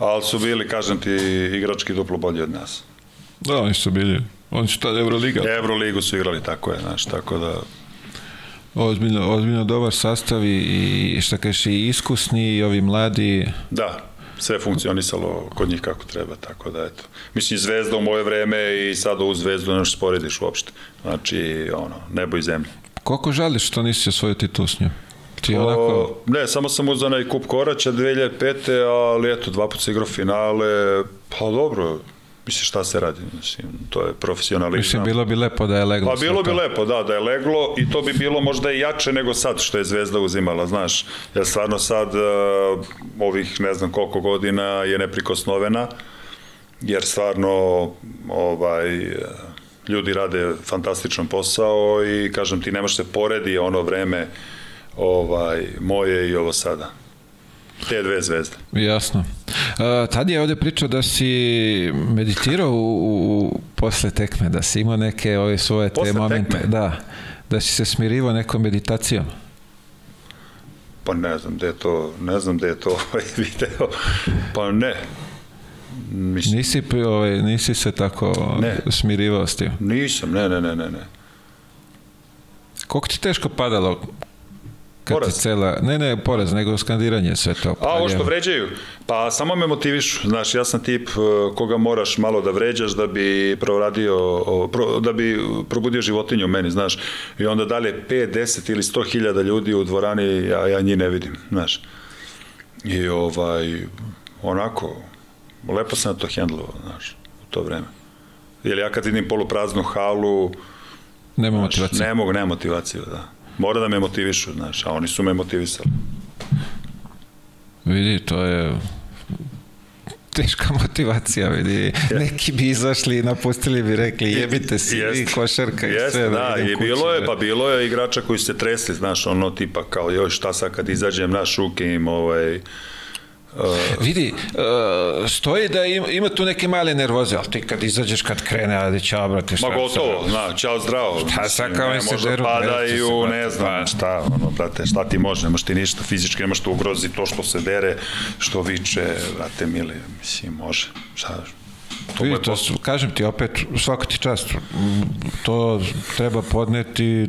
Ali su bili, kažem ti, igrački duplo bolji od nas. Da, oni su bili, oni su tada Euroliga. Euroligu su igrali, tako je, znaš, tako da... Ozbiljno, ozbiljno dobar sastav i, šta kažeš, i iskusni i ovi mladi. Da, sve funkcionisalo kod njih kako treba, tako da eto. Mislim, Zvezda u moje vreme i sada u Zvezdu ne možeš sporediš uopšte. Znači, ono, nebo i zemlja. Koliko žališ što nisi osvojio titul s njom? Ti onako... O, ne, samo sam uzao onaj kup Koraća 2005. ali eto, dva puta igrao finale, pa dobro, mislim šta se radi, mislim, to je profesionalizam. Mislim, bilo bi lepo da je leglo Pa bilo bi to. lepo, da, da je leglo i to bi bilo možda i jače nego sad što je Zvezda uzimala, znaš. Jer stvarno sad uh, ovih ne znam koliko godina je neprikosnovena, jer stvarno ovaj ljudi rade fantastičan posao i kažem ti ne može se poredi ono vreme ovaj moje i ovo sada. Te dve zvezde. Jasno. Uh, tad je ovde pričao da si meditirao u, u, u posle tekme, da si imao neke ove svoje te Posle momente. tekme? Da, da si se smirivao nekom meditacijom. Pa ne znam gde je to, ne znam gde je to ovaj video. Pa ne. Mislim, Nisi, ovaj, nisi se tako Ne. smirivao s tim. nisam, ne, ne, ne, ne, ne. Koliko ti teško padalo kad ti cela... Ne, ne, poraz, nego skandiranje sve to. A ovo što vređaju, pa samo me motivišu. Znaš, ja sam tip uh, koga moraš malo da vređaš da bi proradio, pro, da bi probudio životinju u meni, znaš. I onda dalje 5, 10 ili 100 hiljada ljudi u dvorani, ja, ja njih ne vidim, znaš. I ovaj, onako, lepo sam na to hendlovao, znaš, u to vreme. Jer ja kad vidim polupraznu halu, Nema motivacije. ne mogu, nema motivaciju, da. Mora da me motivišu, znaš, a oni su me motivisali. Vidi, to je teška motivacija, vidi. Neki bi izašli i napustili bi rekli jebite si vi Jeste. košarka i Jeste, sve. da, idem i kući, bilo je, bre. pa bilo je igrača koji su se tresli, znaš, ono tipa kao, joj, šta sad kad izađem na šuke im, ovaj, Vidi, uh, stoji da ima, ima tu neke male nervoze, ali ti kad izađeš, kad krene, ajde ćao, brate, šta ma gotovo, zna, čao zdravo. Šta sad kao ne im se deru, padaju, ne znam, pa. šta, ono, brate, šta ti može, nemaš ti ništa, fizički nemaš što ugrozi to što se dere, što viče, brate, mili, mislim, može, šta, to Vidi, to, su- kažem ti opet, svaka ti čast, to treba podneti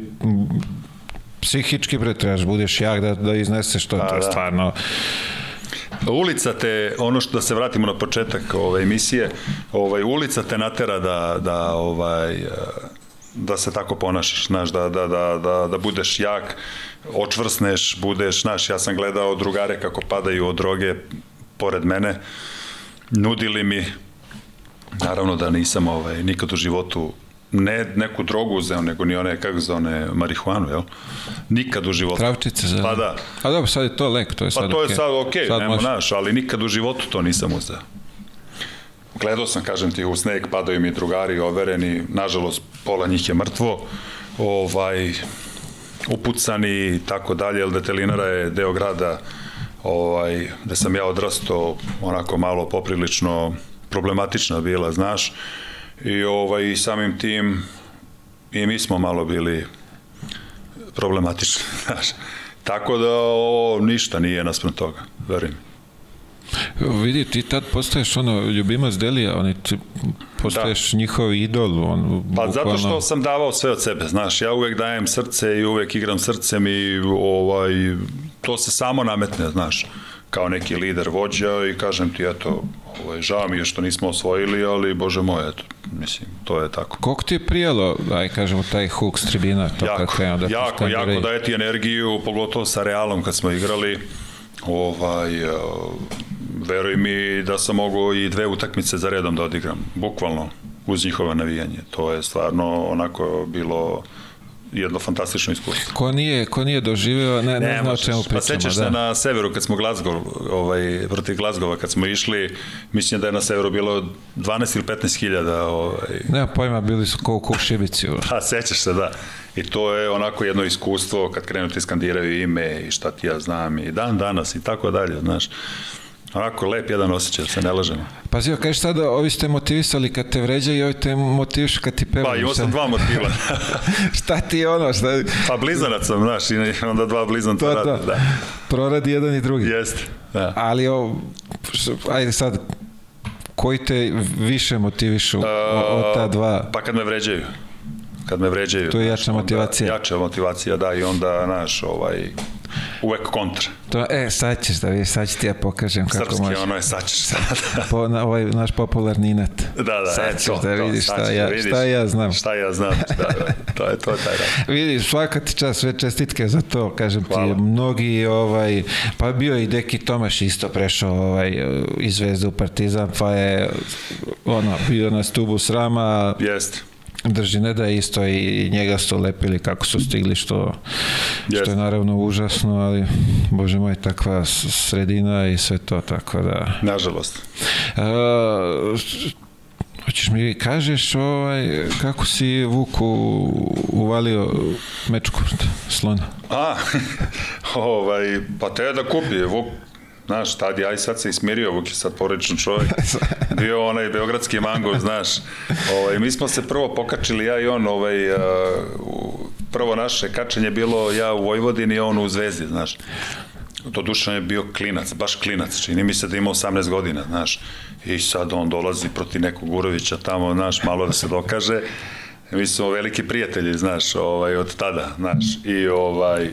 psihički, bre, trebaš budeš jak da, da izneseš to, to je da. stvarno, Ulica te, ono što da se vratimo na početak ove emisije, ovaj, ulica te natera da, da, ovaj, da se tako ponašaš, znaš, da, da, da, da, da budeš jak, očvrsneš, budeš, znaš, ja sam gledao drugare kako padaju od droge pored mene, nudili mi, naravno da nisam ovaj, nikad u životu ne neku drogu uzeo, nego ni one, kako se one, marihuanu, jel? Nikad u životu. travčice za... Pa da. A dobro, sad je to lek, to je Pa sad to je okej. sad okej, Sad nemo može. naš, ali nikad u životu to nisam uzeo. Gledao sam, kažem ti, u sneg padaju mi drugari overeni, nažalost, pola njih je mrtvo, ovaj, upucani i tako dalje, jer detelinara je deo grada ovaj, gde sam ja odrastao onako malo poprilično problematična bila, znaš, i ovaj, samim tim i mi smo malo bili problematični. Tako da ovo ništa nije naspram toga, verujem. Vidi, ti tad postaješ ono ljubimac Delija, oni ti postaješ da. njihov idol. On, Pa bukvalno... zato što sam davao sve od sebe, znaš, ja uvek dajem srce i uvek igram srcem i ovaj, to se samo nametne, znaš, kao neki lider vođa i kažem ti, eto, ovaj, žao mi je što nismo osvojili, ali bože moj, eto, mislim, to je tako. Koliko ti je prijelo, aj kažemo, taj huk s tribina? To jako, kad krenu da te jako, jako daje ti energiju, pogotovo sa Realom kad smo igrali, ovaj, uh, veruj mi da sam mogao i dve utakmice za redom da odigram, bukvalno, uz njihovo navijanje. To je stvarno onako bilo jedno fantastično iskustvo. Ko nije, ko nije doživeo, ne, ne, ne zna o čemu pričamo. Pa sećaš da. se na severu kad smo Glasgow, ovaj, protiv Glasgowa kad smo išli, mislim da je na severu bilo 12 ili 15 hiljada ovaj, Nema pojma, bili su ko, ko u šibici. Pa, sećaš se, da. I to je onako jedno iskustvo kad krenu ti skandiraju ime i šta ti ja znam i dan danas i tako dalje, znaš. Onako lep jedan osjećaj, da se ne lažemo. Pazi, kažeš sada, ovi ste motivisali kad te vređaju i ovi te motivišu kad ti pevaju. Pa imao sam dva motiva. šta ti je ono? Šta... Pa blizanac sam, znaš, i onda dva blizanca to, rade. Da. Proradi jedan i drugi. Jeste, da. Ali, o, ajde sad, koji te više motivišu od ta dva? Pa kad me vređaju. Kad me vređaju. To je jača motivacija. Jača motivacija, da, i onda, naš, ovaj, uvek kontra. To, e, sad ćeš da vidiš, sad ću ti ja pokažem kako Srpski, može. ono je, sad ćeš sad. po, na, ovaj naš popularni inat. Da, da, sad e, ćeš to, da vidiš to, šta, ja, da vidiš, šta ja znam. Šta ja znam, da, da, to je to taj da. Vidiš, svaka ti čast, sve čestitke za to, kažem Hvala. ti, mnogi, ovaj, pa bio i Deki Tomaš isto prešao ovaj, iz Zvezde u Partizan, pa je ono, bio na stubu srama, Jeste. Drži ne da je isto i njega su lepili kako su stigli što, što je naravno užasno ali bože moj takva sredina i sve to tako da. Nažalost. Uh, Hoćeš mi kažeš ovaj, kako si Vuku uvalio mečku slona? A, ovaj, pa te da kupi, Vuk, znaš, tad aj sad se ismirio, Vuk je sad porečan čovjek, bio onaj beogradski mango, znaš, ovaj, mi smo se prvo pokačili, ja i on, ovaj, uh, prvo naše kačenje bilo ja u Vojvodini, on u Zvezdi, znaš, to Dušan je bio klinac, baš klinac, čini mi se da ima 18 godina, znaš, i sad on dolazi protiv nekog Gurovića tamo, znaš, malo da se dokaže, mi smo veliki prijatelji, znaš, ovaj, od tada, znaš, i ovaj,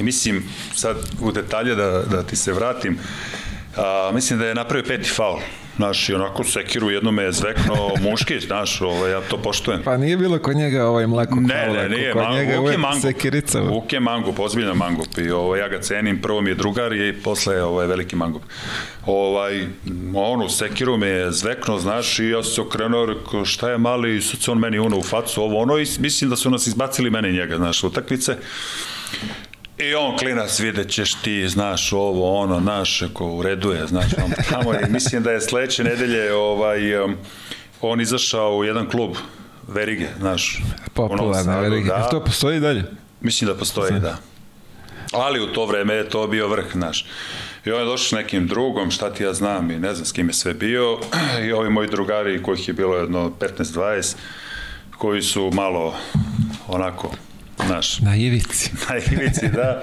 i mislim, sad u detalje da, da ti se vratim, a, mislim da je napravio peti faul, znaš, i onako sekiru jednom je zvekno muški, znaš, ovaj, ja to poštujem. Pa nije bilo kod njega ovaj mlako Ne, ne, nije, kod mango, njega Vuk je mango. sekirica. Vuk je mango, pozbiljan mango. I ovaj, ja ga cenim, prvo mi je drugar i posle ovaj, veliki mango. Ovaj, ono, sekiru me je zvekno, znaš, i ja sam se okrenuo, rekao, šta je mali, i sad se on meni uno u facu, ovo, ono, i mislim da su nas izbacili mene i njega, znaš, utakmice. I on klinac, vidjet ćeš ti, znaš, ovo, ono, naš, ako u redu je, znaš, on tamo je, mislim da je sledeće nedelje, ovaj, um, on izašao u jedan klub, Verige, znaš. Popularna Verige. Da, to postoji dalje? Mislim da postoji, Znam. da. Ali u to vreme je to bio vrh, znaš. I on je došao s nekim drugom, šta ti ja znam i ne znam s kim je sve bio. I ovi moji drugari, kojih je bilo jedno 15-20, koji su malo onako znaš. Na ivici. Na ivici, da.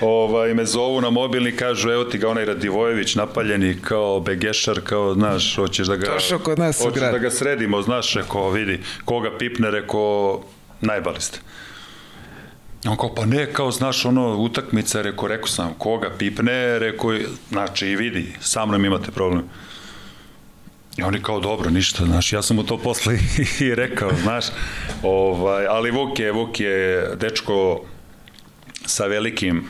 Ovaj, me zovu na mobilni, kažu, evo ti ga onaj Radivojević napaljeni kao begešar, kao, znaš, hoćeš da ga... Došao kod nas hoćeš da ga sredimo, znaš, reko, vidi, koga pipne, reko, najbali ste. On kao, pa ne, kao, znaš, ono, utakmica, reko, reko sam, koga pipne, reko, znači, i vidi, sa mnom imate problem. I oni kao, dobro, ništa, znaš, ja sam mu to posle i rekao, znaš, ovaj, ali Vuk je, Vuk je dečko sa velikim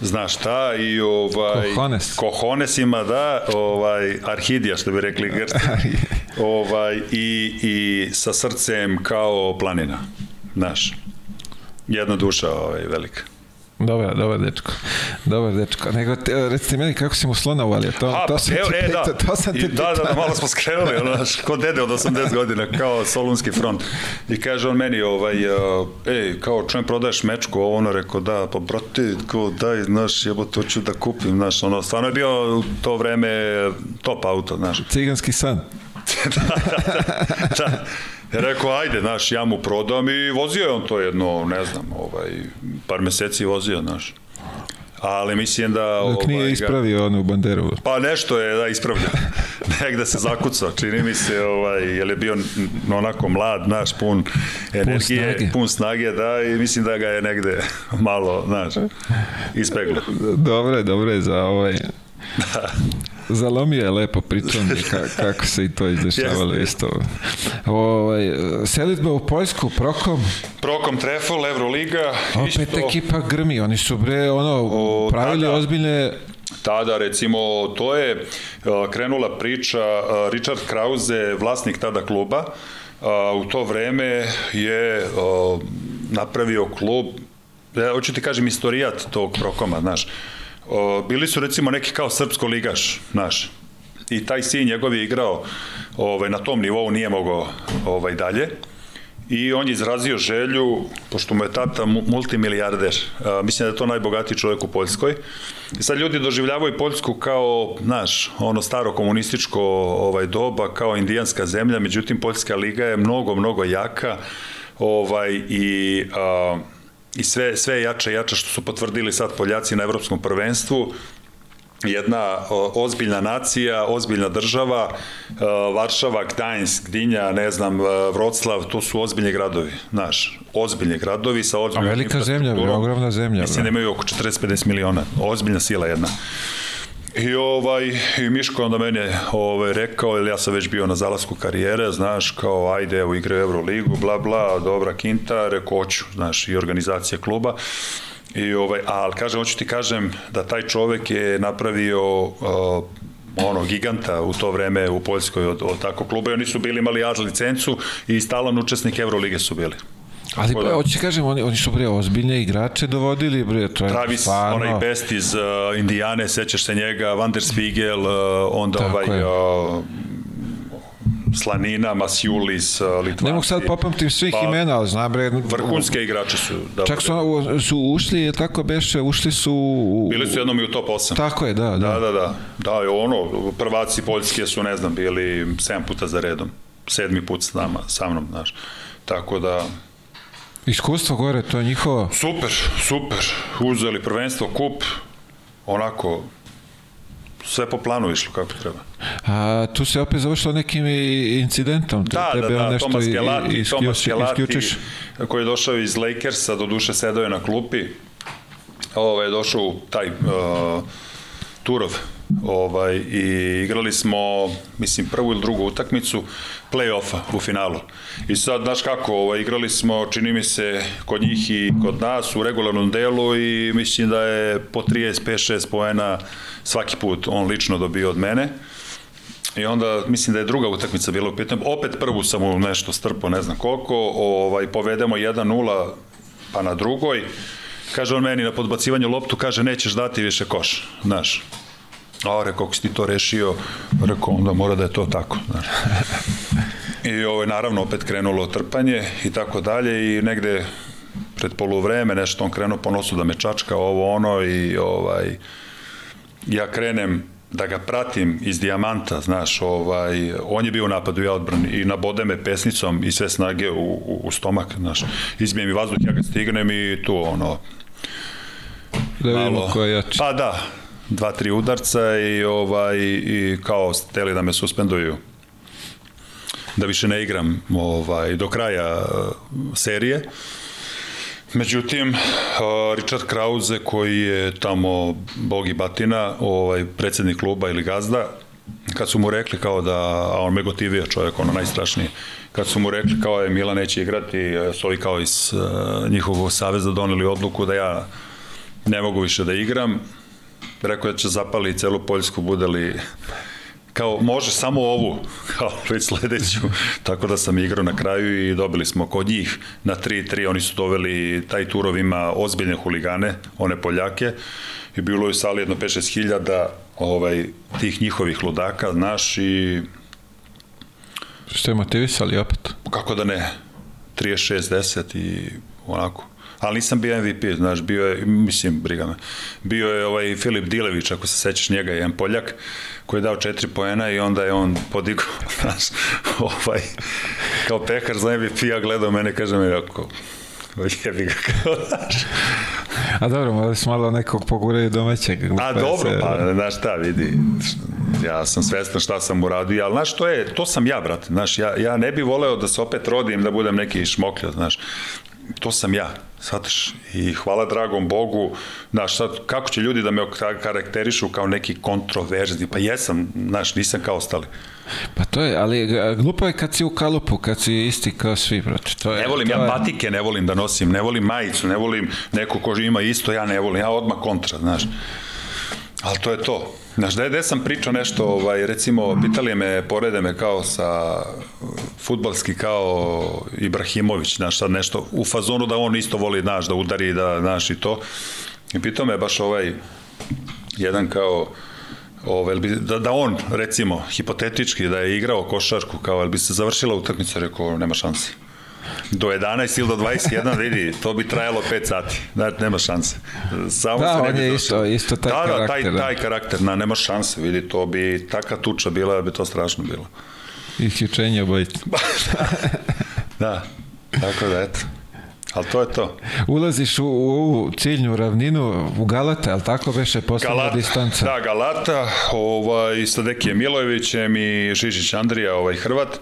znaš šta i ovaj Kohones. kohonesima da ovaj arhidija što bi rekli grci. Ovaj i i sa srcem kao planina znaš. Jedna duša ovaj velika Dobar, dobar dečko. Dobar dečko. Nego, te, recite meni kako si mu slona uvalio. To, A, to sam evo, ti e, pitao, da. to sam ti I, da, da, da, malo smo skrenuli, ono, ko dede od 80 godina, kao Solunski front. I kaže on meni, ovaj, uh, ej, kao čujem prodaješ mečku, ovo ono rekao, da, pa brate, kao daj, znaš, jebo, to ću da kupim, znaš, ono, stvarno je bio u to vreme top auto, znaš. Ciganski san. da, da, da, da. Je rekao, ajde, znaš, ja mu prodam i vozio je on to jedno, ne znam, ovaj, par meseci vozio, znaš. Ali mislim da... Dok nije ovaj, ispravio onu banderu. Pa nešto je, da, ispravljao. Negde se zakucao, čini mi se, ovaj, jer je bio onako mlad, naš, pun energije, pun snage. pun snage, da, i mislim da ga je negde malo, znaš, ispeglo. Dobre, dobre za ovaj... Da. Zalomio je lepo pritom ka, kako se i to izdešavalo yes, isto. Ovaj, selitba u Poljsku, Prokom. Prokom Trefol, Euroliga. Opet isto. ekipa grmi, oni su bre, ono, o, pravili tada, ozbiljne tada recimo to je krenula priča Richard Krause, vlasnik tada kluba, u to vreme je napravio klub, ja hoću ti kažem istorijat tog Prokoma, znaš, o, bili su recimo neki kao srpsko ligaš, znaš, i taj sin njegov je igrao ovaj, na tom nivou, nije mogao ovaj, dalje, i on je izrazio želju, pošto mu je tata multimilijarder, a, mislim da je to najbogatiji čovjek u Poljskoj, i sad ljudi doživljavaju Poljsku kao, znaš, ono staro komunističko ovaj, doba, kao indijanska zemlja, međutim Poljska liga je mnogo, mnogo jaka ovaj, i, a, i sve, sve jače i jače što su potvrdili sad Poljaci na evropskom prvenstvu, jedna ozbiljna nacija, ozbiljna država, Varšava, Gdańsk, Dinja, ne znam, Vroclav, to su ozbiljni gradovi, znaš, ozbiljni gradovi sa ozbiljnim... A velika zemlja, ogromna zemlja. Mislim da imaju oko 40-50 miliona, ozbiljna sila jedna. I ovaj i Miško onda mene ovaj rekao, ili ja sam već bio na zalasku karijere, znaš, kao ajde, evo igre Euroligu, bla bla, dobra kinta, rekao hoću, znaš, i organizacija kluba. I ovaj, ali kažem, hoću ti kažem da taj čovek je napravio uh, ono giganta u to vreme u Poljskoj od, od tako kluba i oni su bili imali AZ licencu i stalan učesnik Evrolige su bili. Ali pa, ti kažem, oni, oni su bre ozbiljne igrače dovodili, bre, to je Travis, stvarno... onaj best iz uh, Indijane, sećaš se njega, Van der Spiegel, uh, onda Tako ovaj je. uh, Slanina, Masjulis, uh, Litvanci. Ne mogu sad popamtim svih Pa, imena, ali znam bre... Vrhunske igrače su. Da, Čak su, su ušli, je tako beše, ušli su... U, Bili su jednom i u top 8. Tako je, da, da. Da, da, da. Da, je ono, prvaci Poljske su, ne znam, bili 7 puta za redom. Sedmi put s nama, sa mnom, znaš. Tako da, Iskustvo gore, to je njihovo... super, super. Uzeli prvenstvo, kup, onako, sve po planu išlo kako treba. A tu se opet završilo nekim incidentom. Da, da, Tebe on da, nešto Tomas Gelati, i- Tomas isključi- Gelati, isključiš. koji je došao iz Lakersa, do duše sedao je na klupi, ovaj, je došao u taj uh, Turov, ovaj, i igrali smo, mislim, prvu ili drugu utakmicu play-offa u finalu. I sad, znaš kako, ovaj, igrali smo, čini mi se, kod njih i kod nas u regularnom delu i mislim da je po 35-6 poena svaki put on lično dobio od mene. I onda mislim da je druga utakmica bila u pitanju. Opet prvu sam mu nešto strpo, ne znam koliko, ovaj povedemo 1:0 pa na drugoj. Kaže on meni na podbacivanju loptu, kaže nećeš dati više koš, znaš. A rekao, kako si ti to rešio, rekao, onda mora da je to tako, znaš. I ovo je naravno opet krenulo trpanje i tako dalje i negde pred poluvreme nešto on krenuo po nosu da me čačka ovo ono i ovaj ja krenem da ga pratim iz dijamanta, znaš, ovaj, on je bio u napadu i odbrani i nabode me pesnicom i sve snage u, u, u stomak, znaš, izbije mi vazduh, ja ga stignem i tu, ono, Da vidimo malo, ko je jači. pa da, dva, tri udarca i, ovaj, i kao steli da me suspenduju da više ne igram ovaj, do kraja uh, serije. Međutim, Richard Krause, koji je tamo bog i batina, ovaj, predsednik kluba ili gazda, kad su mu rekli kao da, a on me gotivio čovjek, ono najstrašniji, kad su mu rekli kao je Mila neće igrati, eh, su ovi kao iz uh, njihovog saveza doneli odluku da ja ne mogu više da igram, rekao da će zapali celu Poljsku, bude li kao može samo ovu, kao već sledeću, tako da sam igrao na kraju i dobili smo kod njih na 3-3, oni su doveli, taj turov ima ozbiljne huligane, one Poljake, i bilo je u sali jedno 5-6 hiljada ovaj, tih njihovih ludaka, znaš, i Ste motivisali opet? kako da ne, 36-10 i onako. Ali nisam bio MVP, znaš, bio je, mislim, briga me, bio je ovaj Filip Dilević, ako se sećaš njega, jedan Poljak, koji je dao četiri poena i onda je on podigao, znaš, ovaj, kao pekar za MVP, ja gledao mene, kaže mi, ako, jebi ga, kao, znaš. A dobro, morali smo malo nekog poguraju domaćeg. A dobro, pa, znaš šta, vidi, ja sam svestan šta sam uradio, ali znaš, to je, to sam ja, brate, znaš, ja, ja ne bih voleo da se opet rodim, da budem neki šmoklja, znaš, to sam ja, shvataš, i hvala dragom Bogu, znaš, sad, kako će ljudi da me karakterišu kao neki kontroverzni, pa jesam, znaš, nisam kao ostali. Pa to je, ali g- glupo je kad si u kalupu, kad si isti kao svi, brate. To je, Ne volim to ja je- patike, ne volim da nosim, ne volim majicu, ne volim neko ko ima isto, ja ne volim, ja odmah kontra, znaš. Ali to je to. Znaš, da da sam pričao nešto, ovaj, recimo, pitali me, porede me kao sa futbalski kao Ibrahimović, znaš, sad nešto u fazonu da on isto voli, znaš, da udari, da, znaš, i to. I pitao me baš ovaj, jedan kao, bi, da, da on, recimo, hipotetički, da je igrao košarku, kao, jel bi se završila utakmica, rekao, nema šansi. Do 11 ili do 21, vidi, to bi trajalo 5 sati. Znači, nema šanse. Samo da, on je isto, isto taj da, karakter. Da, taj, taj karakter, na, nema šanse, vidi, to bi, taka tuča bila, da bi to strašno bilo. Isključenje obojice. da, tako da, eto. Ali to je to. Ulaziš u, u ovu ciljnu ravninu u Galata, ali tako veše poslednja distanca? Da, Galata, ovaj, sa Dekije Milojevićem i Žižić Andrija, ovaj Hrvat.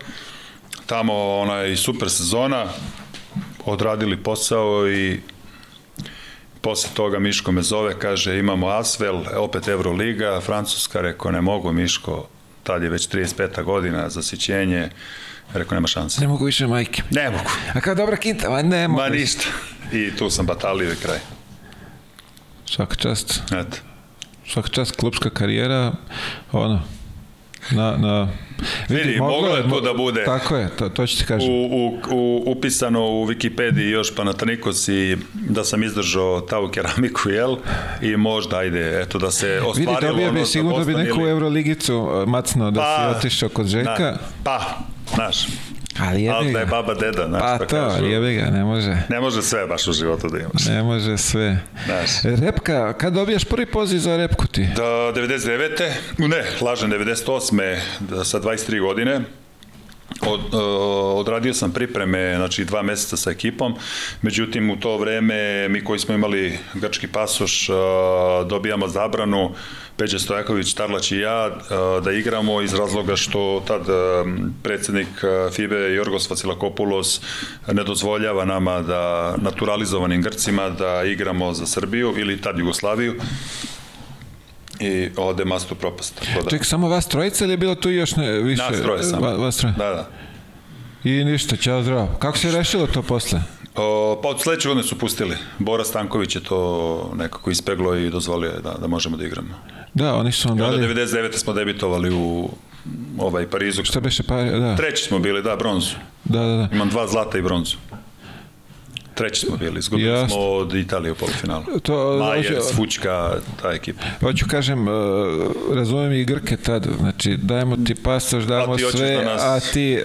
Tamo onaj super sezona, odradili posao i posle toga Miško me zove, kaže imamo Asvel, opet Euroliga, Francuska, rekao ne mogu Miško, tad je već 35. godina, zasićenje, Rekao, nema šanse. Ne mogu više majke. Ne mogu. A kao dobra kinta, ma ne mogu. Ma ništa. I tu sam batalio i kraj. Svaka čast. Eto. Svaka čast, klubska karijera, ono, na, na Vidi, moglo je to da bude. Tako je, to, to ću ti kažem. U, u, u, upisano u Wikipediji još Panathinaikos i da sam izdržao ta keramiku, jel? I možda, ajde, eto, da se ostvarilo Vidi, dobio bi, ono sigurno bi neku Euroligicu macno da pa, si otišao kod Žeka. Na, pa, znaš, Ali je Ali da je baba deda, znaš, pa, pa to, kažu, jebe ga, ne može. Ne može sve baš u životu da imaš. Ne može sve. Znaš. Repka, kad dobijaš prvi poziv za repku ti? Da, 99. Ne, lažem, 98. Da, sa 23 godine. Od, uh, odradio sam pripreme, znači dva meseca sa ekipom, međutim u to vreme mi koji smo imali grčki pasoš uh, dobijamo zabranu. Peđa Stojaković, Tarlać i ja uh, da igramo iz razloga što tad predsednik FIBE Jorgos Vacilakopulos ne dozvoljava nama da naturalizovanim Grcima da igramo za Srbiju ili tad Jugoslaviju i ode mastu propast. Da. Ček, samo vas trojica ili je bilo tu još ne, više? Nas troje samo. Va, vas troje? Da, da. I ništa, ćao zdravo. Kako se rešilo to posle? O, pa od sledeće godine su pustili. Bora Stanković je to nekako ispeglo i dozvolio je da, da možemo da igramo. Da, oni su vam dali... I onda 99. smo debitovali u ovaj Parizu. Šta beše pa, da. Treći smo bili, da, bronzu. Da, da, da. Imam dva zlata i bronzu. Treći smo bili, izgubili Jasne. smo od Italije u polufinalu. To, Majers, hoću, Fučka, ta ekipa. Hoću kažem, uh, razumijem i Grke tad, znači dajemo ti pasoš, dajemo sve, da nas... a ti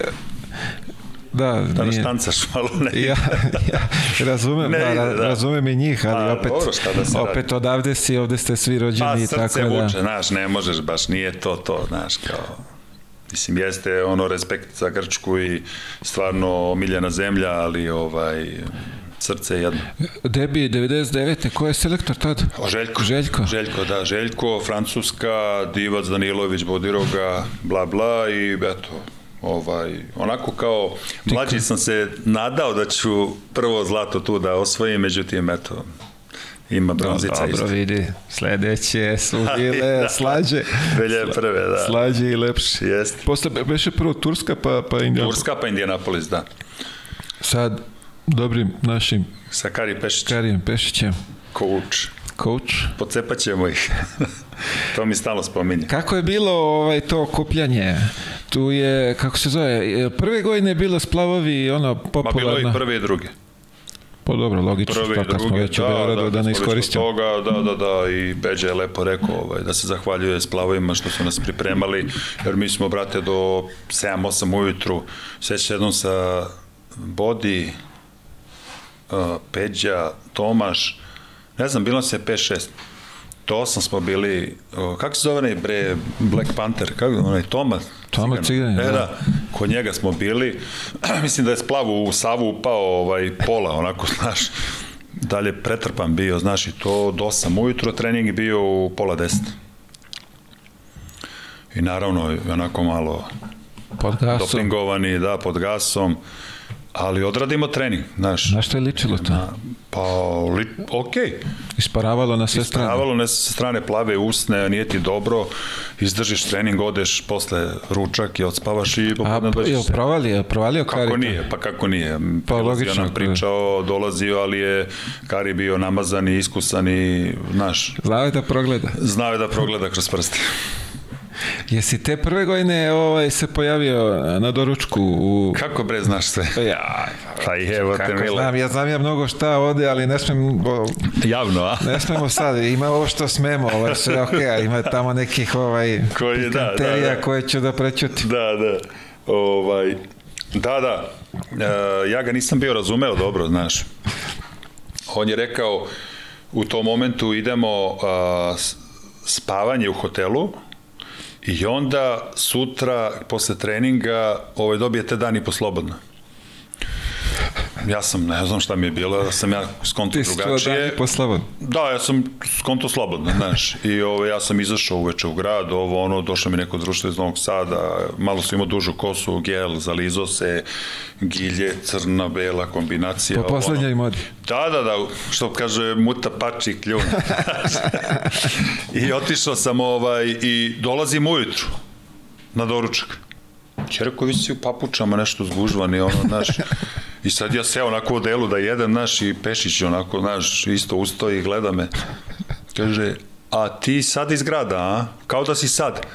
da, da nije. štancaš malo ne. ja, ja razumem, ne, da, da, razumem i njih, ali pa, opet, dobro, šta da se opet radi. odavde si, ovde ste svi rođeni. Pa srce tako da... vuče, znaš, ne možeš baš, nije to to, znaš, kao... Mislim, jeste ono respekt za Grčku i stvarno miljena zemlja, ali ovaj srce jedno. Debi 99. Ko je selektor tad? O, Željko. Željko. Željko, da. Željko, Francuska, Divac Danilović, Bodiroga, bla bla i eto, ovaj, onako kao mlađi sam se nadao da ću prvo zlato tu da osvojim, međutim, eto, ima bronzica Dobro, dobro vidi, sledeće su bile da, slađe. Belje prve, da. Slađe i lepše. Jeste. Posle beše prvo Turska pa, pa Indianapolis. Turska pa Indianapolis, da. Sad, dobrim našim... Sa Kari Pešićem. Karijem Pešićem. Coach. Coach. Pocepaćemo ih. to mi stalo spominje. Kako je bilo ovaj to okupljanje? Tu je, kako se zove, prve godine je bilo splavovi ono popularno. Ma bilo i prve i druge. Pa dobro, logično, Prve što kad smo već da, u Beogradu da, da, ne iskoristimo. Toga, da, da, da, i Beđa je lepo rekao ovaj, da se zahvaljuje splavovima što su nas pripremali, jer mi smo, brate, do 7-8 ujutru, seća jednom sa Bodi, Peđa, Tomaš, ne znam, bilo se 5-6, do 8 smo bili, uh, kako se zove onaj bre, Black Panther, kako, onaj Toma, Toma Cigan, e, da. da. Kod njega smo bili, mislim da je splavu u Savu upao ovaj, pola, onako, znaš, dalje pretrpan bio, znaš, i to do 8 ujutro, trening bio u pola 10. I naravno, onako malo pod gasom. dopingovani, da, pod gasom. Ali odradimo trening, znaš. Na što je ličilo to? Na, pa, li, ok. Isparavalo na sve strane? Isparavalo na sve strane, plave usne, nije ti dobro, izdržiš trening, odeš posle ručak i odspavaš i popodne dođeš. A, je provalio, provalio Kari? Kako nije, pa kako nije. Pa logično. nam pričao, dolazio, ali je Kari bio namazan i iskusan i, znaš. Znao je da progleda. Znao je da progleda kroz prste. Jesi te prve godine ovaj, se pojavio na doručku u... Kako bre znaš sve? Ja, pa evo te milo. znam, ja znam ja mnogo šta ode, ali ne smem... Bo, Javno, a? Ne smemo sad, ima ovo što smemo, ovo je sve okej, okay, ima tamo nekih ovaj, Koji, da, da, da. koje ću da prećuti. Da, da. Ovaj, da, da. e, ja ga nisam bio razumeo dobro, znaš. On je rekao, u tom momentu idemo a, spavanje u hotelu, I onda sutra, posle treninga, ovaj, dobijete dan i po slobodno. Ja sam, ne znam šta mi je bilo, da sam ja skonto drugačije. Ti si slobodno? Da, ja sam skonto slobodno, znaš. I ovaj, ja sam izašao uveče u grad, ovo, ono, došlo mi neko društvo iz Novog Sada, malo sam imao dužu kosu, gel, zalizo se, gilje, crna, bela kombinacija. Po poslednjoj modi. Da, da, da, što kaže muta pači kljun. I otišao sam ovaj, i dolazim ujutru na doručak. Čerko, vi si u papučama nešto zgužvani, ono, znaš. I sad ja seo onako u delu da jedem, znaš, i Pešić onako, znaš, isto ustoji i gleda me. Kaže, a ti sad iz grada, a? Kao da si sad.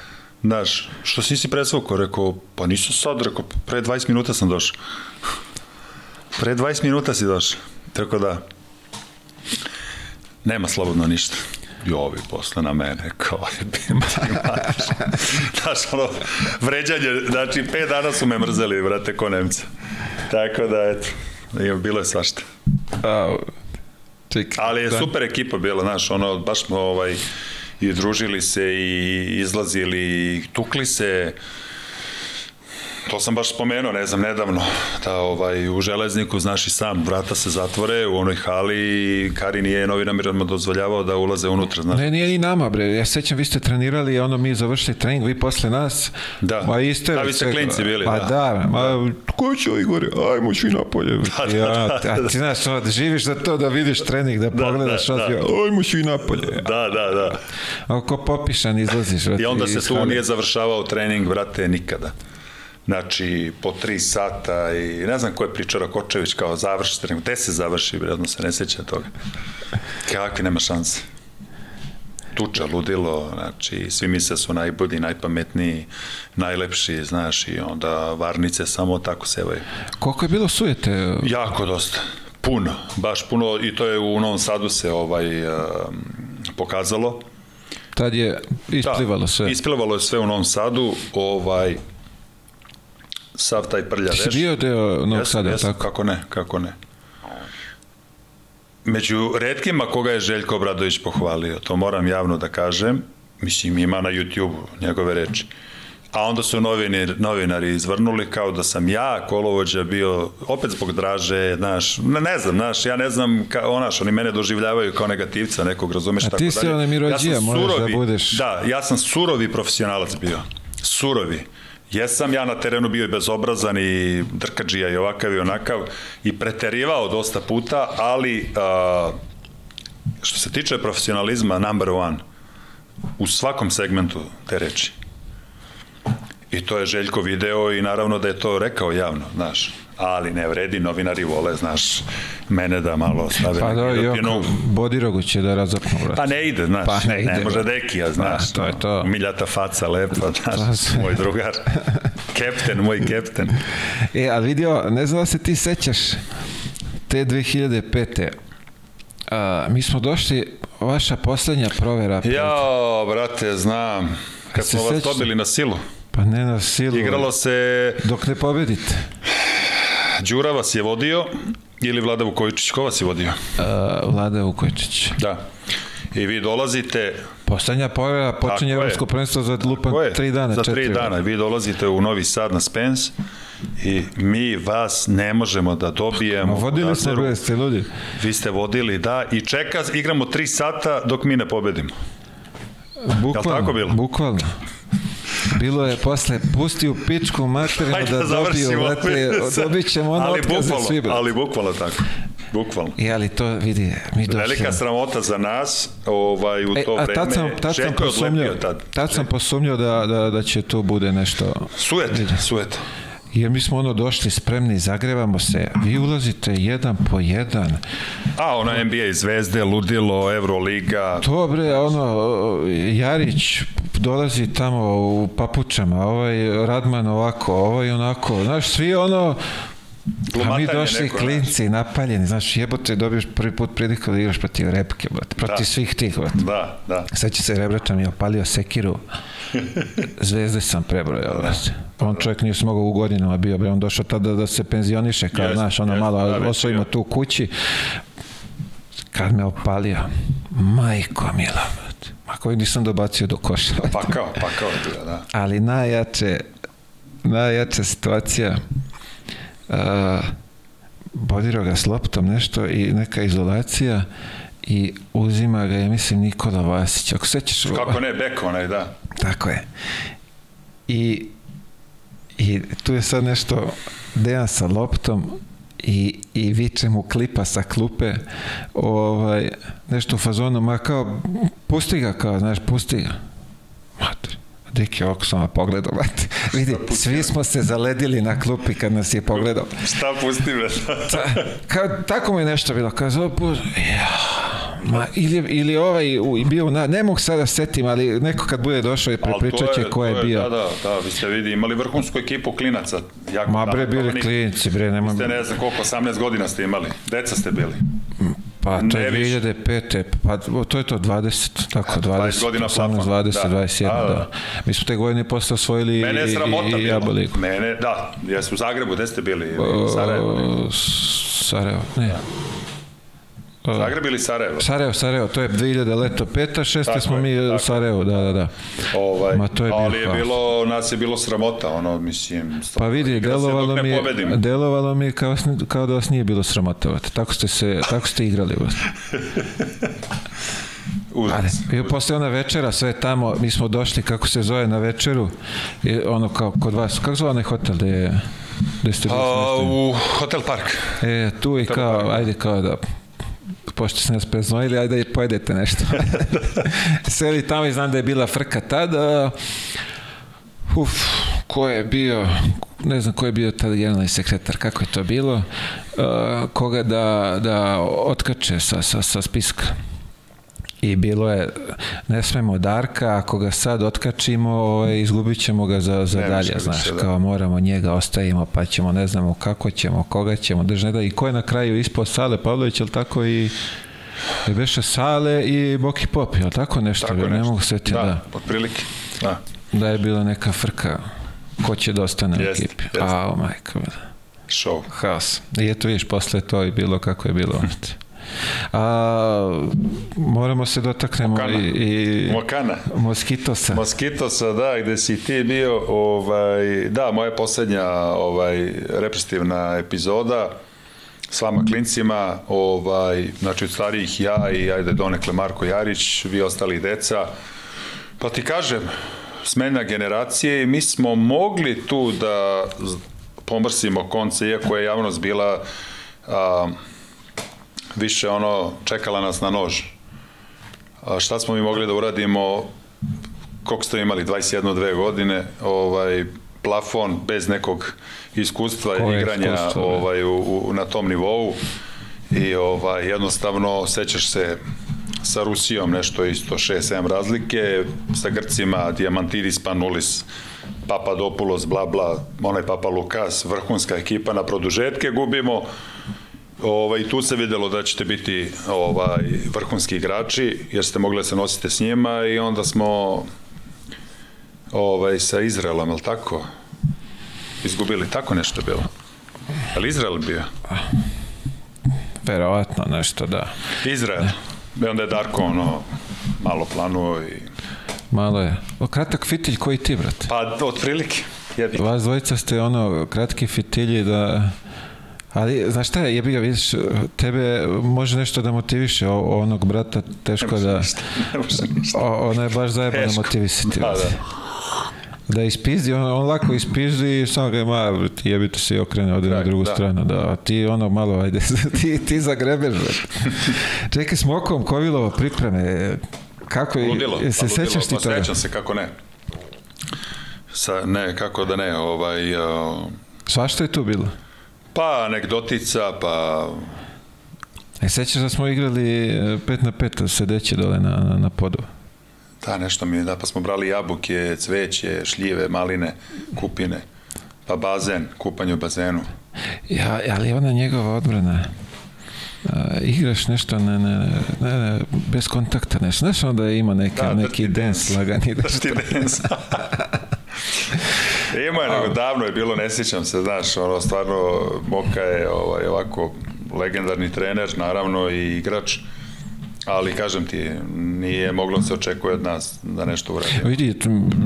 Znaš, što si nisi presvukao? Rekao, pa nisam sad, rekao, pre 20 minuta sam došao. pre 20 minuta si došao. Tako da, nema slobodno ništa i ovi posle na mene, kao je Znaš, ono, vređanje, znači, pet dana su me mrzeli, brate, ko Nemca. Tako da, eto, bilo je svašta. A, ček, Ali je da. super ekipa bila, znaš, ono, baš smo, ovaj, i družili se i izlazili i tukli se To sam baš spomenuo, ne znam, nedavno, da ovaj, u železniku, znaš i sam, vrata se zatvore u onoj hali i Kari nije novinarima dozvoljavao da ulaze unutra, znaš. Ne, nije ni nama, bre. Ja sećam, vi ste trenirali, ono, mi završili trening, vi posle nas. Da, ma iste, da, vi ste klinci bili, pa, da. da, ma, da. ko će Igor, ajmo svi napolje. Da, da, ja, da, da, a ti znaš, da živiš za to, da vidiš trening, da, da pogledaš, da, da. ajmo svi napolje. Da, da, da. Ako popišan izlaziš. I onda se tu nije završavao trening, vrate, nikada. Znači, po tri sata i ne znam ko je pričao Rakočević kao završi trening. Gde se završi, vredno se ne seća toga. Kakvi nema šanse. Tuča, ludilo, znači, svi misle da su najbolji, najpametniji, najlepši, znaš, i onda varnice samo tako sevaju. Koliko je bilo sujete? Jako dosta. Puno, baš puno i to je u Novom Sadu se ovaj pokazalo. Tad je isplivalo da, sve. Isplivalo je sve u Novom Sadu, ovaj sav taj prlja veš. Ti si bio deo Novog Sada, jesam, tako? Kako ne, kako ne. Među redkima koga je Željko Obradović pohvalio, to moram javno da kažem, mislim ima na YouTube njegove reči. A onda su novinari, novinari izvrnuli kao da sam ja kolovođa bio, opet zbog draže, znaš, ne, ne znam, znaš, ja ne znam, ka, onaš, oni mene doživljavaju kao negativca nekog, razumeš, tako dalje. A ti si onaj mirođija, ja možeš da budeš... Da, ja sam surovi profesionalac bio, surovi. Jesam ja na terenu bio i bezobrazan i drkađija i ovakav i onakav i preterivao dosta puta, ali što se tiče profesionalizma number one u svakom segmentu te reči. I to je Željko video i naravno da je to rekao javno, znaš ali ne vredi, novinari vole, znaš, mene da malo stave pa da, giljotinu. Bodirogu će da razapnu, vrat. Pa ne ide, znaš, pa ne, ide, ne može dekija, znaš, pa, to je to. miljata faca, lepa, znaš, se... moj drugar, kepten, moj kepten. E, a vidio, ne znam da se ti sećaš, te 2005. A, mi smo došli, vaša poslednja provera. Pred... Jao, brate, znam. Kad smo vas dobili na silu. Pa ne na silu. Igralo se... Dok ne pobedite. Đura vas je vodio ili Vlada Vukojičić? Ko vas je vodio? Uh, Vlada Vukojičić. Da. I vi dolazite... Poslednja pojava počinje Evropsko prvenstvo za lupan tri dana. Za tri dana. Vi dolazite u Novi Sad na Spence i mi vas ne možemo da dobijemo. Ma vodili smo, ste ljudi. Vi ste vodili, da, i čeka, igramo tri sata dok mi ne pobedimo. Bukvalno, tako bilo? Bukvalno. Bilo je posle, pusti u pičku materinu da, da dobiju, vrate, dobit ćemo ono otkaz za svi. Ali bukvalno tako. Bukvalno. I ali to vidi, mi došli. Velika sramota za nas, ovaj u e, to a vreme. Tad sam, tad sam posumnjao, tad. tad sam posumnjao da, da, da će to bude nešto. Sujet, sujet. Jer mi smo ono došli spremni, zagrevamo se, vi ulazite jedan po jedan. A, ono NBA zvezde, ludilo, Euroliga. To bre, ono, Jarić dolazi tamo u papučama, ovaj Radman ovako, ovaj onako, znaš, svi ono, A mi došli neko, klinci, napaljeni, znaš, jebote, dobiješ prvi put priliku da igraš protiv repke, brate, protiv Da. svih tih, brate. Da, da. Sad će se Rebrača mi je opalio sekiru, zvezde sam prebrojao, brate. On čovjek nije se mogao u godinama bio, bre, on došao tada da se penzioniše, kao, znaš, ono jeste, malo, da, osvojimo tu kući. Kad me opalio, majko mila, brate, ma koji nisam dobacio do koša. brate. Pakao, pakao je bio, da. ali najjače najjača situacija uh, bodirao ga s loptom nešto i neka izolacija i uzima ga, ja mislim, Nikola Vasić. Ako sećaš... Kako ne, beko onaj, da. Tako je. I, I tu je sad nešto Dejan sa loptom i, i viče mu klipa sa klupe ovaj, nešto u fazonu, ma kao pusti ga kao, znaš, pusti ga mater Deki ovako sam pogledao, brate. Vidi, svi smo se zaledili na klupi kad nas je pogledao. Šta pusti me? Ta, kao, tako mu je nešto bilo, kao zove ja, ma, ili, ili ovaj u- bio, na, ne mogu sada setim, ali neko kad bude došao i prepričat će ko je to bio. Da, da, da, vi ste vidi, imali vrhunsku ekipu klinaca. Jako Ma bre, bili klinci, bre, nema... Ste ne znam koliko, 18 godina ste imali. Deca ste bili. Pa to je ne više. 2005. Pa to je to 20, tako, Eto, 20, 20 godina 18, plafon. 20, Da. 21, Da, da, da. Mi smo te godine posle osvojili Mene je sramota i, i. Mene, da, jesu u Zagrebu, gde ste bili? U Sarajevo. Sarajevo, ne. Zagreb ili Sarajevo? Sarajevo, Sarajevo, to je 2000 leto, peta, šeste Tako smo je, mi u. Sarajevo, da, da, da. Ovaj, Ma to je ali je haos. bilo, nas je bilo sramota, ono, mislim... Pa vidi, delovalo mi, je, delovalo mi je kao, kao da vas nije bilo sramotovati. Tako ste se, tako ste igrali. brate. Užas. I posle ona večera, sve tamo, mi smo došli, kako se zove, na večeru, i ono kao kod vas, kako zove onaj hotel gde je, gde ste bili A, u Hotel Park. E, tu i kao, ajde kao da, pošto se nas preznojili, ajde da pojedete nešto. Seli tamo i znam da je bila frka tada. Uf, ko je bio, ne znam ko je bio tada generalni sekretar, kako je to bilo, uh, koga da, da otkače sa, sa, sa spiska. I bilo je, ne smemo Darka, ako ga sad otkačimo, ovaj, izgubit ćemo ga za, za Ne, dalje, znaš, više, da. kao moramo njega ostavimo, pa ćemo, ne znamo kako ćemo, koga ćemo, drž ne da, i ko je na kraju ispao Sale Pavlović, jel tako i je beše Sale i Boki Pop, jel tako nešto, Tako ne nešto. mogu setiti, da, da, otprilike. Da. da je bila neka frka, ko će da ostane u Jeste, ekipi. jeste. A, oh, majko, mila. Show. haos. I eto vidiš, posle to je bilo kako je bilo. A, moramo se dotaknemo Mokana. i, i Mokana. Moskitosa. Moskitosa, da, gde si ti bio, ovaj, da, moja poslednja ovaj, reprezentativna epizoda s vama klincima, ovaj, znači od starijih ja i ajde donekle Marko Jarić, vi ostali deca. Pa ti kažem, smena generacije i mi smo mogli tu da pomrsimo konce, iako je javnost bila a, više ono, čekala nas na nož. A šta smo mi mogli da uradimo koliko ste imali, 21-2 godine, ovaj, plafon bez nekog iskustva Koje igranja iskustvo, da. ovaj, u, u, na tom nivou i ovaj, jednostavno sećaš se sa Rusijom nešto isto 6-7 razlike, sa Grcima Diamantidis Panulis, Papadopoulos, bla bla, onaj Papa Lukas, vrhunska ekipa na produžetke gubimo, Ovaj, tu se videlo da ćete biti ovaj, vrhunski igrači, jer ste mogli da se nosite s njima i onda smo ovaj, sa Izraelom, je li tako? Izgubili, tako nešto bilo. Je li Izrael bio? Verovatno nešto, da. Izrael. I onda je Darko ono, malo planuo i... Malo je. O, kratak fitilj koji ti, brate. Pa, otprilike. Jebi. Vas dvojica ste ono, kratki fitilji da... Ali, znaš šta je, jebi ga, vidiš, tebe može nešto da motiviše, o, onog brata teško da... Ne može ništa. O, ona je baš zajebano Teško. motivisati. Da, da. Da ispizdi, on, on lako ispizdi i samo ga ma, ti jebite se i okrene ode na Da, drugu da. stranu, da, a ti ono malo, ajde, ti, ti zagrebeš. Čekaj, s Mokom Kovilova pripreme, kako je, Ludilo. je se pa ludilo. sećaš ti Pa toga? Sećam se, kako ne. Sa, ne, kako da ne, ovaj... Uh, Svašta je tu bilo. Pa anegdotica, pa E, sećaš da smo igrali e, pet na pet sedeći dole na, na, na podu? Da, nešto mi je, da, pa smo brali jabuke, cveće, šljive, maline, kupine, pa bazen, kupanje u bazenu. Ja, ali ona njegova odbrana, a, igraš nešto ne, ne, ne, ne, bez kontakta, nešto. Znaš onda ima neke, Da, neki dirty dance dance. lagani. Dirty dance. Ima je, nego davno je bilo, ne sjećam se, znaš, ono, stvarno, Moka je ovaj, ovako legendarni trener, naravno, i igrač, ali, kažem ti, nije moglo se očekuje od nas da nešto uradi. Vidi,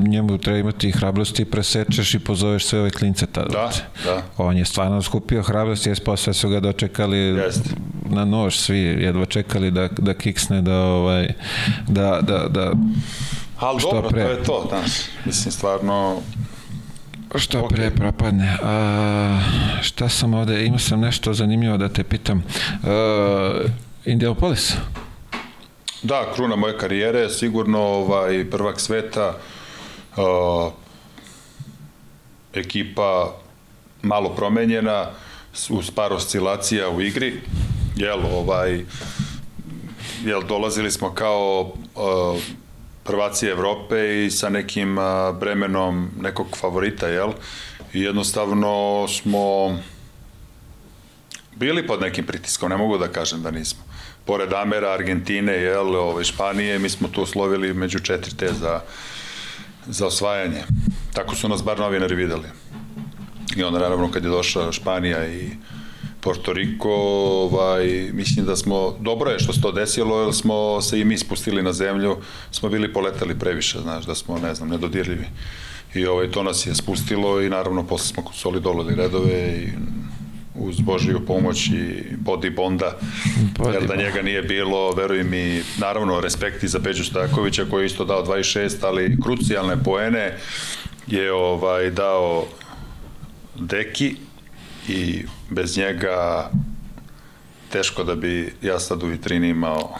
njemu treba imati hrabrosti, presečeš i pozoveš sve ove klince tada. Da, da. On je stvarno skupio hrabrosti, jer posle su ga dočekali Jeste. na nož, svi jedva čekali da, da kiksne, da, ovaj, da, da, da Ali dobro, pre? to je to, znaš, mislim, stvarno, Što pre propadne. A, šta sam ovde, imao sam nešto zanimljivo da te pitam. A, Indianapolis? Da, kruna moje karijere, sigurno ovaj, prvak sveta, uh, ekipa malo promenjena, uz par oscilacija u igri, jel, ovaj, jel, dolazili smo kao uh, prvaci Evrope i sa nekim uh, bremenom nekog favorita, jel, i jednostavno smo bili pod nekim pritiskom, ne mogu da kažem da nismo. Pored Amera, Argentine, jel, ove, Španije, mi smo tu slovili među četiri te za, za osvajanje. Tako su nas bar novinari videli. I onda naravno kad je došla Španija i Porto Riko, ovaj, mislim da smo, dobro je što se to desilo, jer smo se i mi spustili na zemlju, smo bili poletali previše, znaš, da smo, ne znam, nedodirljivi. I ovaj, to nas je spustilo i naravno posle smo solidolili redove i uz Božiju pomoć i Body Bonda, Body jer da njega nije bilo, veruj mi, naravno respekti za Peđu Stojakovića koji je isto dao 26, ali krucijalne poene je ovaj dao Deki i bez njega teško da bi ja sad u vitrini imao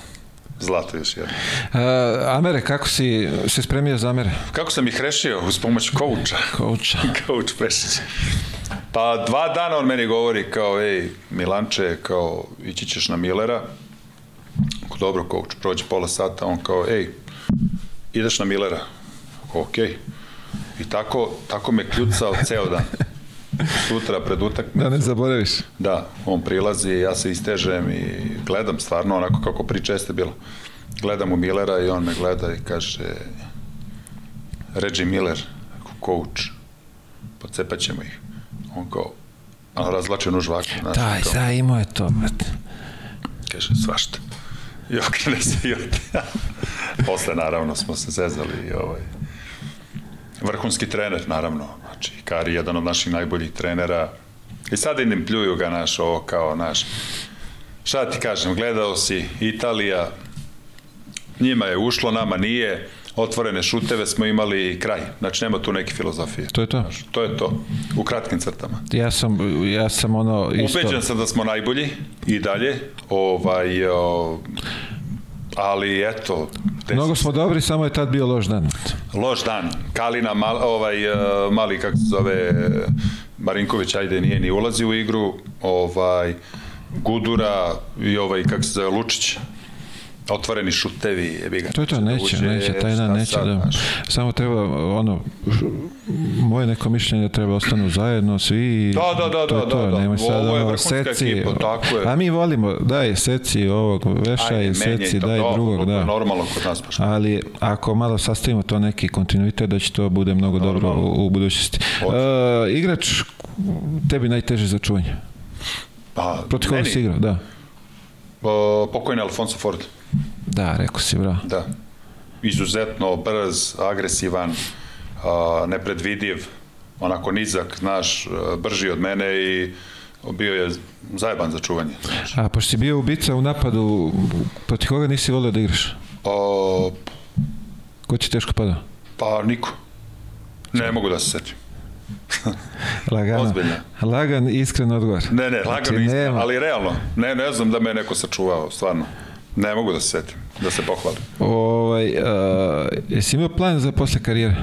zlato još jedno. A, Amere, kako si se spremio za Amere? Kako sam ih rešio uz pomoć kouča? Coacha. Coach Pešić. Pa dva dana on meni govori kao, ej, Milanče, kao, ići ćeš na Millera. Ako dobro, coach, prođe pola sata, on kao, ej, ideš na Millera. Okej. I tako, tako me kljucao ceo dan. Sutra pred utakmicu. Da ne zaboraviš. Da, on prilazi, ja se istežem i gledam stvarno onako kako priča jeste bilo. Gledam u Millera i on me gleda i kaže Reggie Miller, coach, pocepat ćemo ih. On kao, a razlače ovako. Znaš, kao, da, imao je to, brate. Kaže, svašta. I okrene se i ode. Posle, naravno, smo se zezali i ovaj, vrhunski trener, naravno. Znači, Kari je jedan od naših najboljih trenera. I sad idem pljuju ga naš, ovo kao naš. Šta ti kažem, gledao si Italija, njima je ušlo, nama nije, otvorene šuteve smo imali i kraj. Znači, nema tu neke filozofije. To je to. Znaš, to je to, u kratkim crtama. Ja sam, ja sam ono isto... Ubeđen sam da smo najbolji i dalje, ovaj, o, ali eto, desi Mnogo smo dobri, samo je tad bio loš dan. loš dan. Kalina, mal, ovaj, e, mali, kako se zove, Marinković, ajde, nije ni ulazi u igru, ovaj, Gudura i ovaj, kako se zove, Lučić. Otvoreni šutevi, jebi ga. To je to, da neće, uđe, neće, taj dan neće sad, da... znaš. Samo treba, ono, moje neko mišljenje da treba ostanu zajedno svi i Da, da, da, to je da, to, da, da. nemoj sad Ovo je ono, seci, ekipa, tako je. a mi volimo, daj seci ovog, Ajde, menjaj seci, to, daj dobro, drugog, da. Normalno kod nas baš. Ali ako malo sastavimo to neki kontinuitet, da će to bude mnogo dobro Normalno. u, u budućnosti. Uh, igrač tebi najteže za čuvanje. Pa, Protiv koga si igrao, da. O, pokojni Alfonso Ford. Da, rekao si, bravo. Da. Izuzetno brz, agresivan, a, nepredvidiv, onako nizak, znaš, a, brži od mene i bio je zajeban za čuvanje. Znaš. A pošto si bio ubica u napadu, protiv koga nisi volio da igraš? O, Ko ti teško padao? pa niko. Ne mogu da se setim. Lagano. Ozbiljno. Lagan, iskren odgovor. Ne, ne, lagano Znači, nema. ali realno. Ne, ne znam da me je neko sačuvao, stvarno. Ne mogu da se setim, da se pohvalim. Ovaj, uh, jesi imao plan za posle karijere?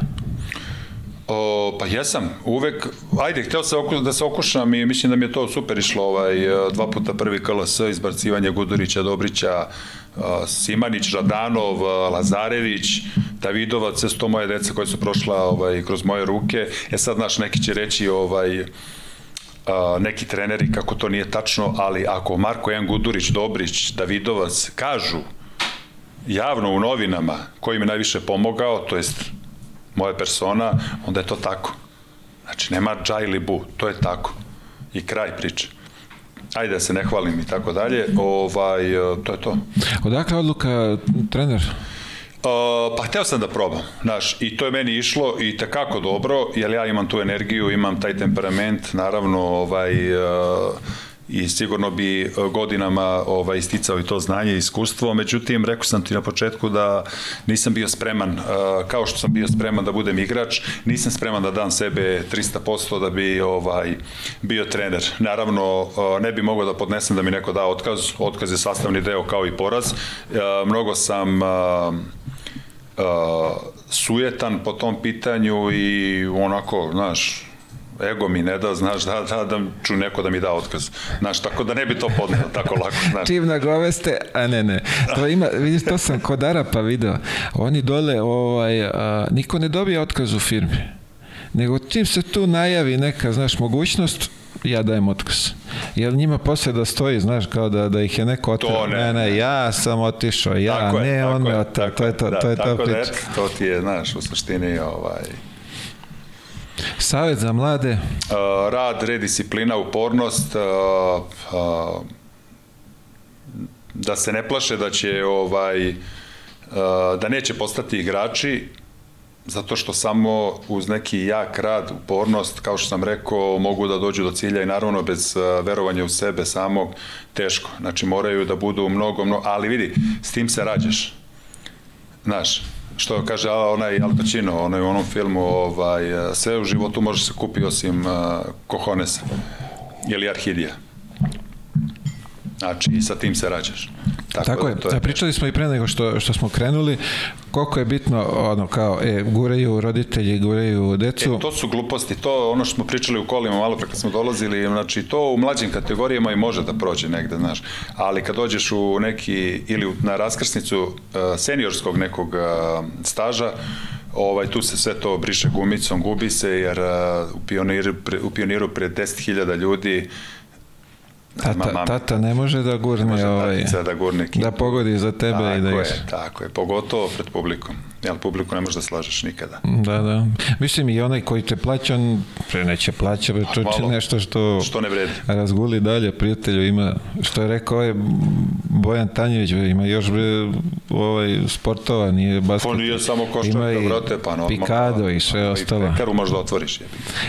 O, pa jesam, uvek, ajde, hteo sam da se okušam i mislim da mi je to super išlo, ovaj, dva puta prvi KLS, izbacivanje Gudurića, Dobrića, Simanić, Radanov, Lazarević, Davidovac, sve su to moje deca koje su prošla ovaj, kroz moje ruke. E sad, znaš, neki će reći, ovaj, neki treneri kako to nije tačno, ali ako Marko Jan Gudurić, Dobrić, Davidovac kažu javno u novinama koji mi najviše pomogao, to jest moja persona, onda je to tako. Znači, nema džaj ili bu, to je tako. I kraj priče. Ajde da se ne hvalim i tako dalje, ovaj, to je to. Odakle odluka trener? Uh, pa hteo sam da probam, znaš, i to je meni išlo i takako dobro, jer ja imam tu energiju, imam taj temperament, naravno, ovaj, uh, i sigurno bi e, godinama ovaj, isticao i to znanje i iskustvo, međutim, rekao sam ti na početku da nisam bio spreman, e, kao što sam bio spreman da budem igrač, nisam spreman da dam sebe 300% da bi ovaj, bio trener. Naravno, e, ne bi mogao da podnesem da mi neko da otkaz, otkaz je sastavni deo kao i poraz. Mnogo sam sujetan po tom pitanju i onako, znaš, ego mi ne da, znaš, da, da, da ču neko da mi da otkaz. Znaš, tako da ne bi to podneo tako lako, znaš. Čim nagoveste, a ne, ne. To ima, vidiš, to sam kod Arapa video. Oni dole, ovaj, a, niko ne dobije otkaz u firmi. Nego čim se tu najavi neka, znaš, mogućnost, ja dajem otkaz. Jel njima posle da stoji, znaš, kao da, da ih je neko otrao? Ne, ne, ne, ja sam otišao, ja, tako ne, je, on me otrao, to je to, da, to je to priča. Da, to ti je, znaš, u suštini, ovaj, Savet za mlade? Uh, rad, redisciplina, upornost, uh, uh, da se ne plaše da će ovaj da neće postati igrači zato što samo uz neki jak rad, upornost, kao što sam rekao, mogu da dođu do cilja i naravno bez verovanja u sebe samog teško. Znači moraju da budu mnogo, mnogo, ali vidi, s tim se rađaš. Znaš, što kaže onaj Al Pacino, onaj u onom filmu, ovaj, sve u životu može se kupi osim uh, kohonesa ili arhidija. Znači, sa tim se rađaš. Tako, Tako da, je. To je. Pričali smo i pre nego što, što smo krenuli, koliko je bitno, ono, kao, e, gureju roditelji, gureju decu. E, to su gluposti, to ono što smo pričali u kolima malo pre kad smo dolazili, znači, to u mlađim kategorijama i može da prođe negde, znaš, ali kad dođeš u neki, ili na raskrsnicu uh, seniorskog nekog uh, staža, ovaj, tu se sve to briše gumicom, gubi se, jer uh, u, pioniru, pre, u pioniru pred 10.000 ljudi Tata, mami, tata ne može da gurne, ne može ovaj, da, gurne kipu. da pogodi za tebe tako i da je, Tako je, pogotovo pred publikom. Jel, publiku ne možeš da slažeš nikada. Da, da. Mislim i onaj koji te plaća, on pre neće plaća, to nešto što, što ne vredi. razguli dalje, prijatelju ima, što je rekao je Bojan Tanjević, ima još bre, ovaj, sportova, nije basket. On nije samo košarka, brate, pa normalno. Pikado i sve ostalo. I pekaru možda otvoriš. Je.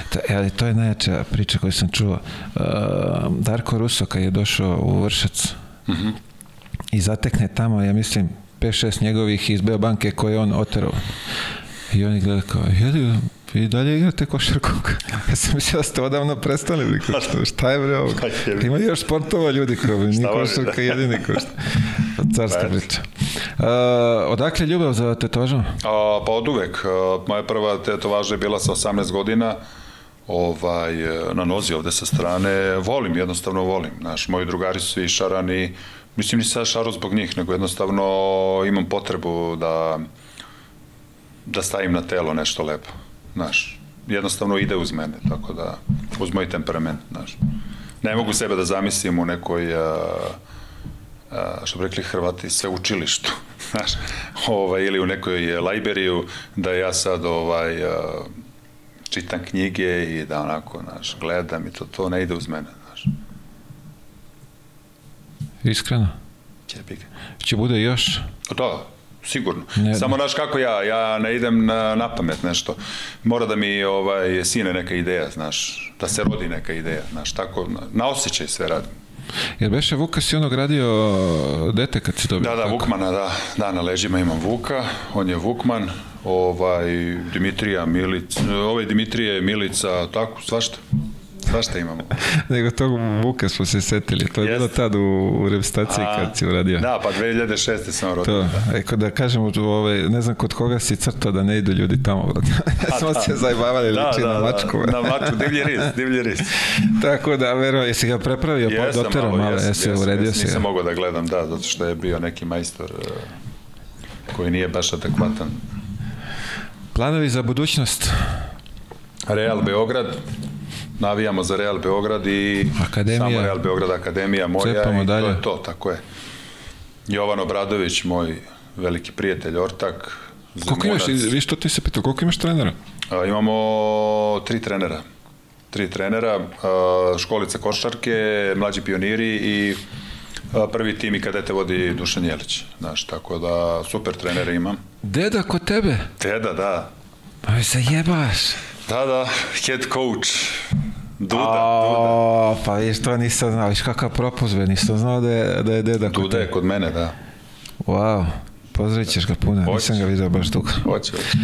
To, ali to je najjača priča koju sam čuo. Uh, Darko Ruso kad je došao u Vršac. -huh. i zatekne tamo, ja mislim, 5-6 njegovih iz Beobanke koje on oterao. I oni gleda kao, jedi, vi dalje igrate košarku. ja sam mislio da ste odavno prestali. Što, šta je bre ovo? Ima još sportova ljudi kao, nije košarka jedini košta. Carska priča. Uh, odakle ljubav za tetovažom? A, pa od uvek. Moja prva tetovaža je bila sa 18 godina ovaj, na nozi ovde sa strane. Volim, jednostavno volim. Znaš, moji drugari su svi šarani, Mislim, nisam sad šaro zbog njih, nego jednostavno imam potrebu da da stavim na telo nešto lepo, znaš. Jednostavno ide uz mene, tako da, uz moj temperament, znaš. Ne mogu sebe da zamislim u nekoj, a, a, što bi rekli Hrvati, sve učilištu, znaš, ovaj, ili u nekoj Lajberiju, da ja sad ovaj, a, čitam knjige i da onako, znaš, gledam i to, to ne ide uz mene. Iskreno? Ćepik. Će bude još? Da, sigurno. Ne, Samo znaš kako ja, ja ne idem na, na pamet nešto. Mora da mi ovaj, sine neka ideja, znaš, da se rodi neka ideja, znaš, tako, na, na osjećaj sve radim. Jer beše Vuka si onog radio dete kad si dobio? Da, da, tako? Vukmana, da. Da, na leđima imam Vuka, on je Vukman, ovaj, Dimitrija Milica, ovaj Dimitrije Milica, tako, svašta. Svašta imamo. Nego tog Vuka smo se setili. To je Jest. bilo tad u, u repstaciji kad si uradio. Da, pa 2006. sam rodio. To, da. Eko da kažem, ovaj, ne znam kod koga si crtao da ne idu ljudi tamo. smo da. se zajbavali da, liči da, na mačku. Da, na mačku, divlji ris, divlji ris. Tako da, vero, jesi ga prepravio, pa doterao malo, jes, jesi jes, uredio si Nisam mogao da gledam, da, zato što je bio neki majstor uh, koji nije baš adekvatan. Planovi za budućnost? Real Beograd, navijamo za Real Beograd i Akademija. samo Real Beograd Akademija moja Cepamo i dalje. to je to, tako je. Jovan Obradović, moj veliki prijatelj, ortak, Koliko imaš, vi što ti se pitao, koliko imaš trenera? A, Imamo tri trenera. Tri trenera, a, školica košarke, mlađi pioniri i a, prvi tim i kadete vodi Dušan Jelić. Znaš, tako da super trenere imam. Deda kod tebe? Teda, da. Pa mi se jebaš. Da, da, head coach. Duda, Duda. O, pa viš, to nisam znao, viš kakav propust be, nisam znao da je, da je deda kod Duda je kod mene, da. Wow, pozdravit ćeš ga puno, nisam Hoćeš. ga vidio baš dugo. Hoće, hoće.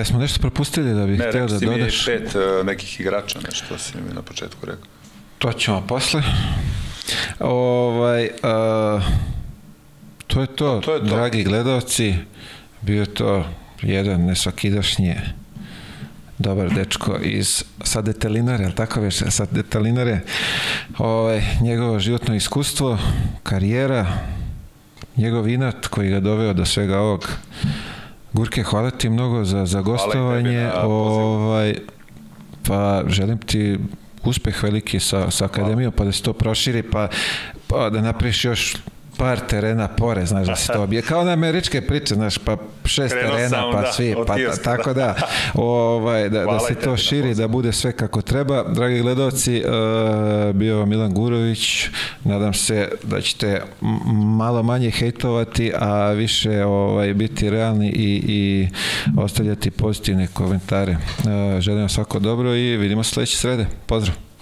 Uh, smo nešto propustili da bih Ne, htio rekao da si mi dodaš? pet uh, nekih igrača, nešto si mi na početku rekao. To ćemo posle. Ovaj, uh, to je to, To je to. dragi gledalci. Bio to jedan nesvakidašnji dobar dečko iz sa detelinare, ali tako već, sa detelinare. Ovaj, njegovo životno iskustvo, karijera, njegov inat koji ga doveo do svega ovog. Gurke, hvala ti mnogo za, za gostovanje. ovaj, pa želim ti uspeh veliki sa, sa akademijom, pa da se to proširi, pa, pa da napraviš još par terena pore, znaš, da se to obje. Kao na američke priče, znaš, pa šest Krenuo terena, sam, pa da, svi, pa ta- tako da, ovaj, da, da se to širi, da bude sve kako treba. Dragi gledalci, uh, bio Milan Gurović, nadam se da ćete malo manje hejtovati, a više ovaj, biti realni i, i ostavljati pozitivne komentare. Uh, želim vam svako dobro i vidimo se sledeće srede. Pozdrav!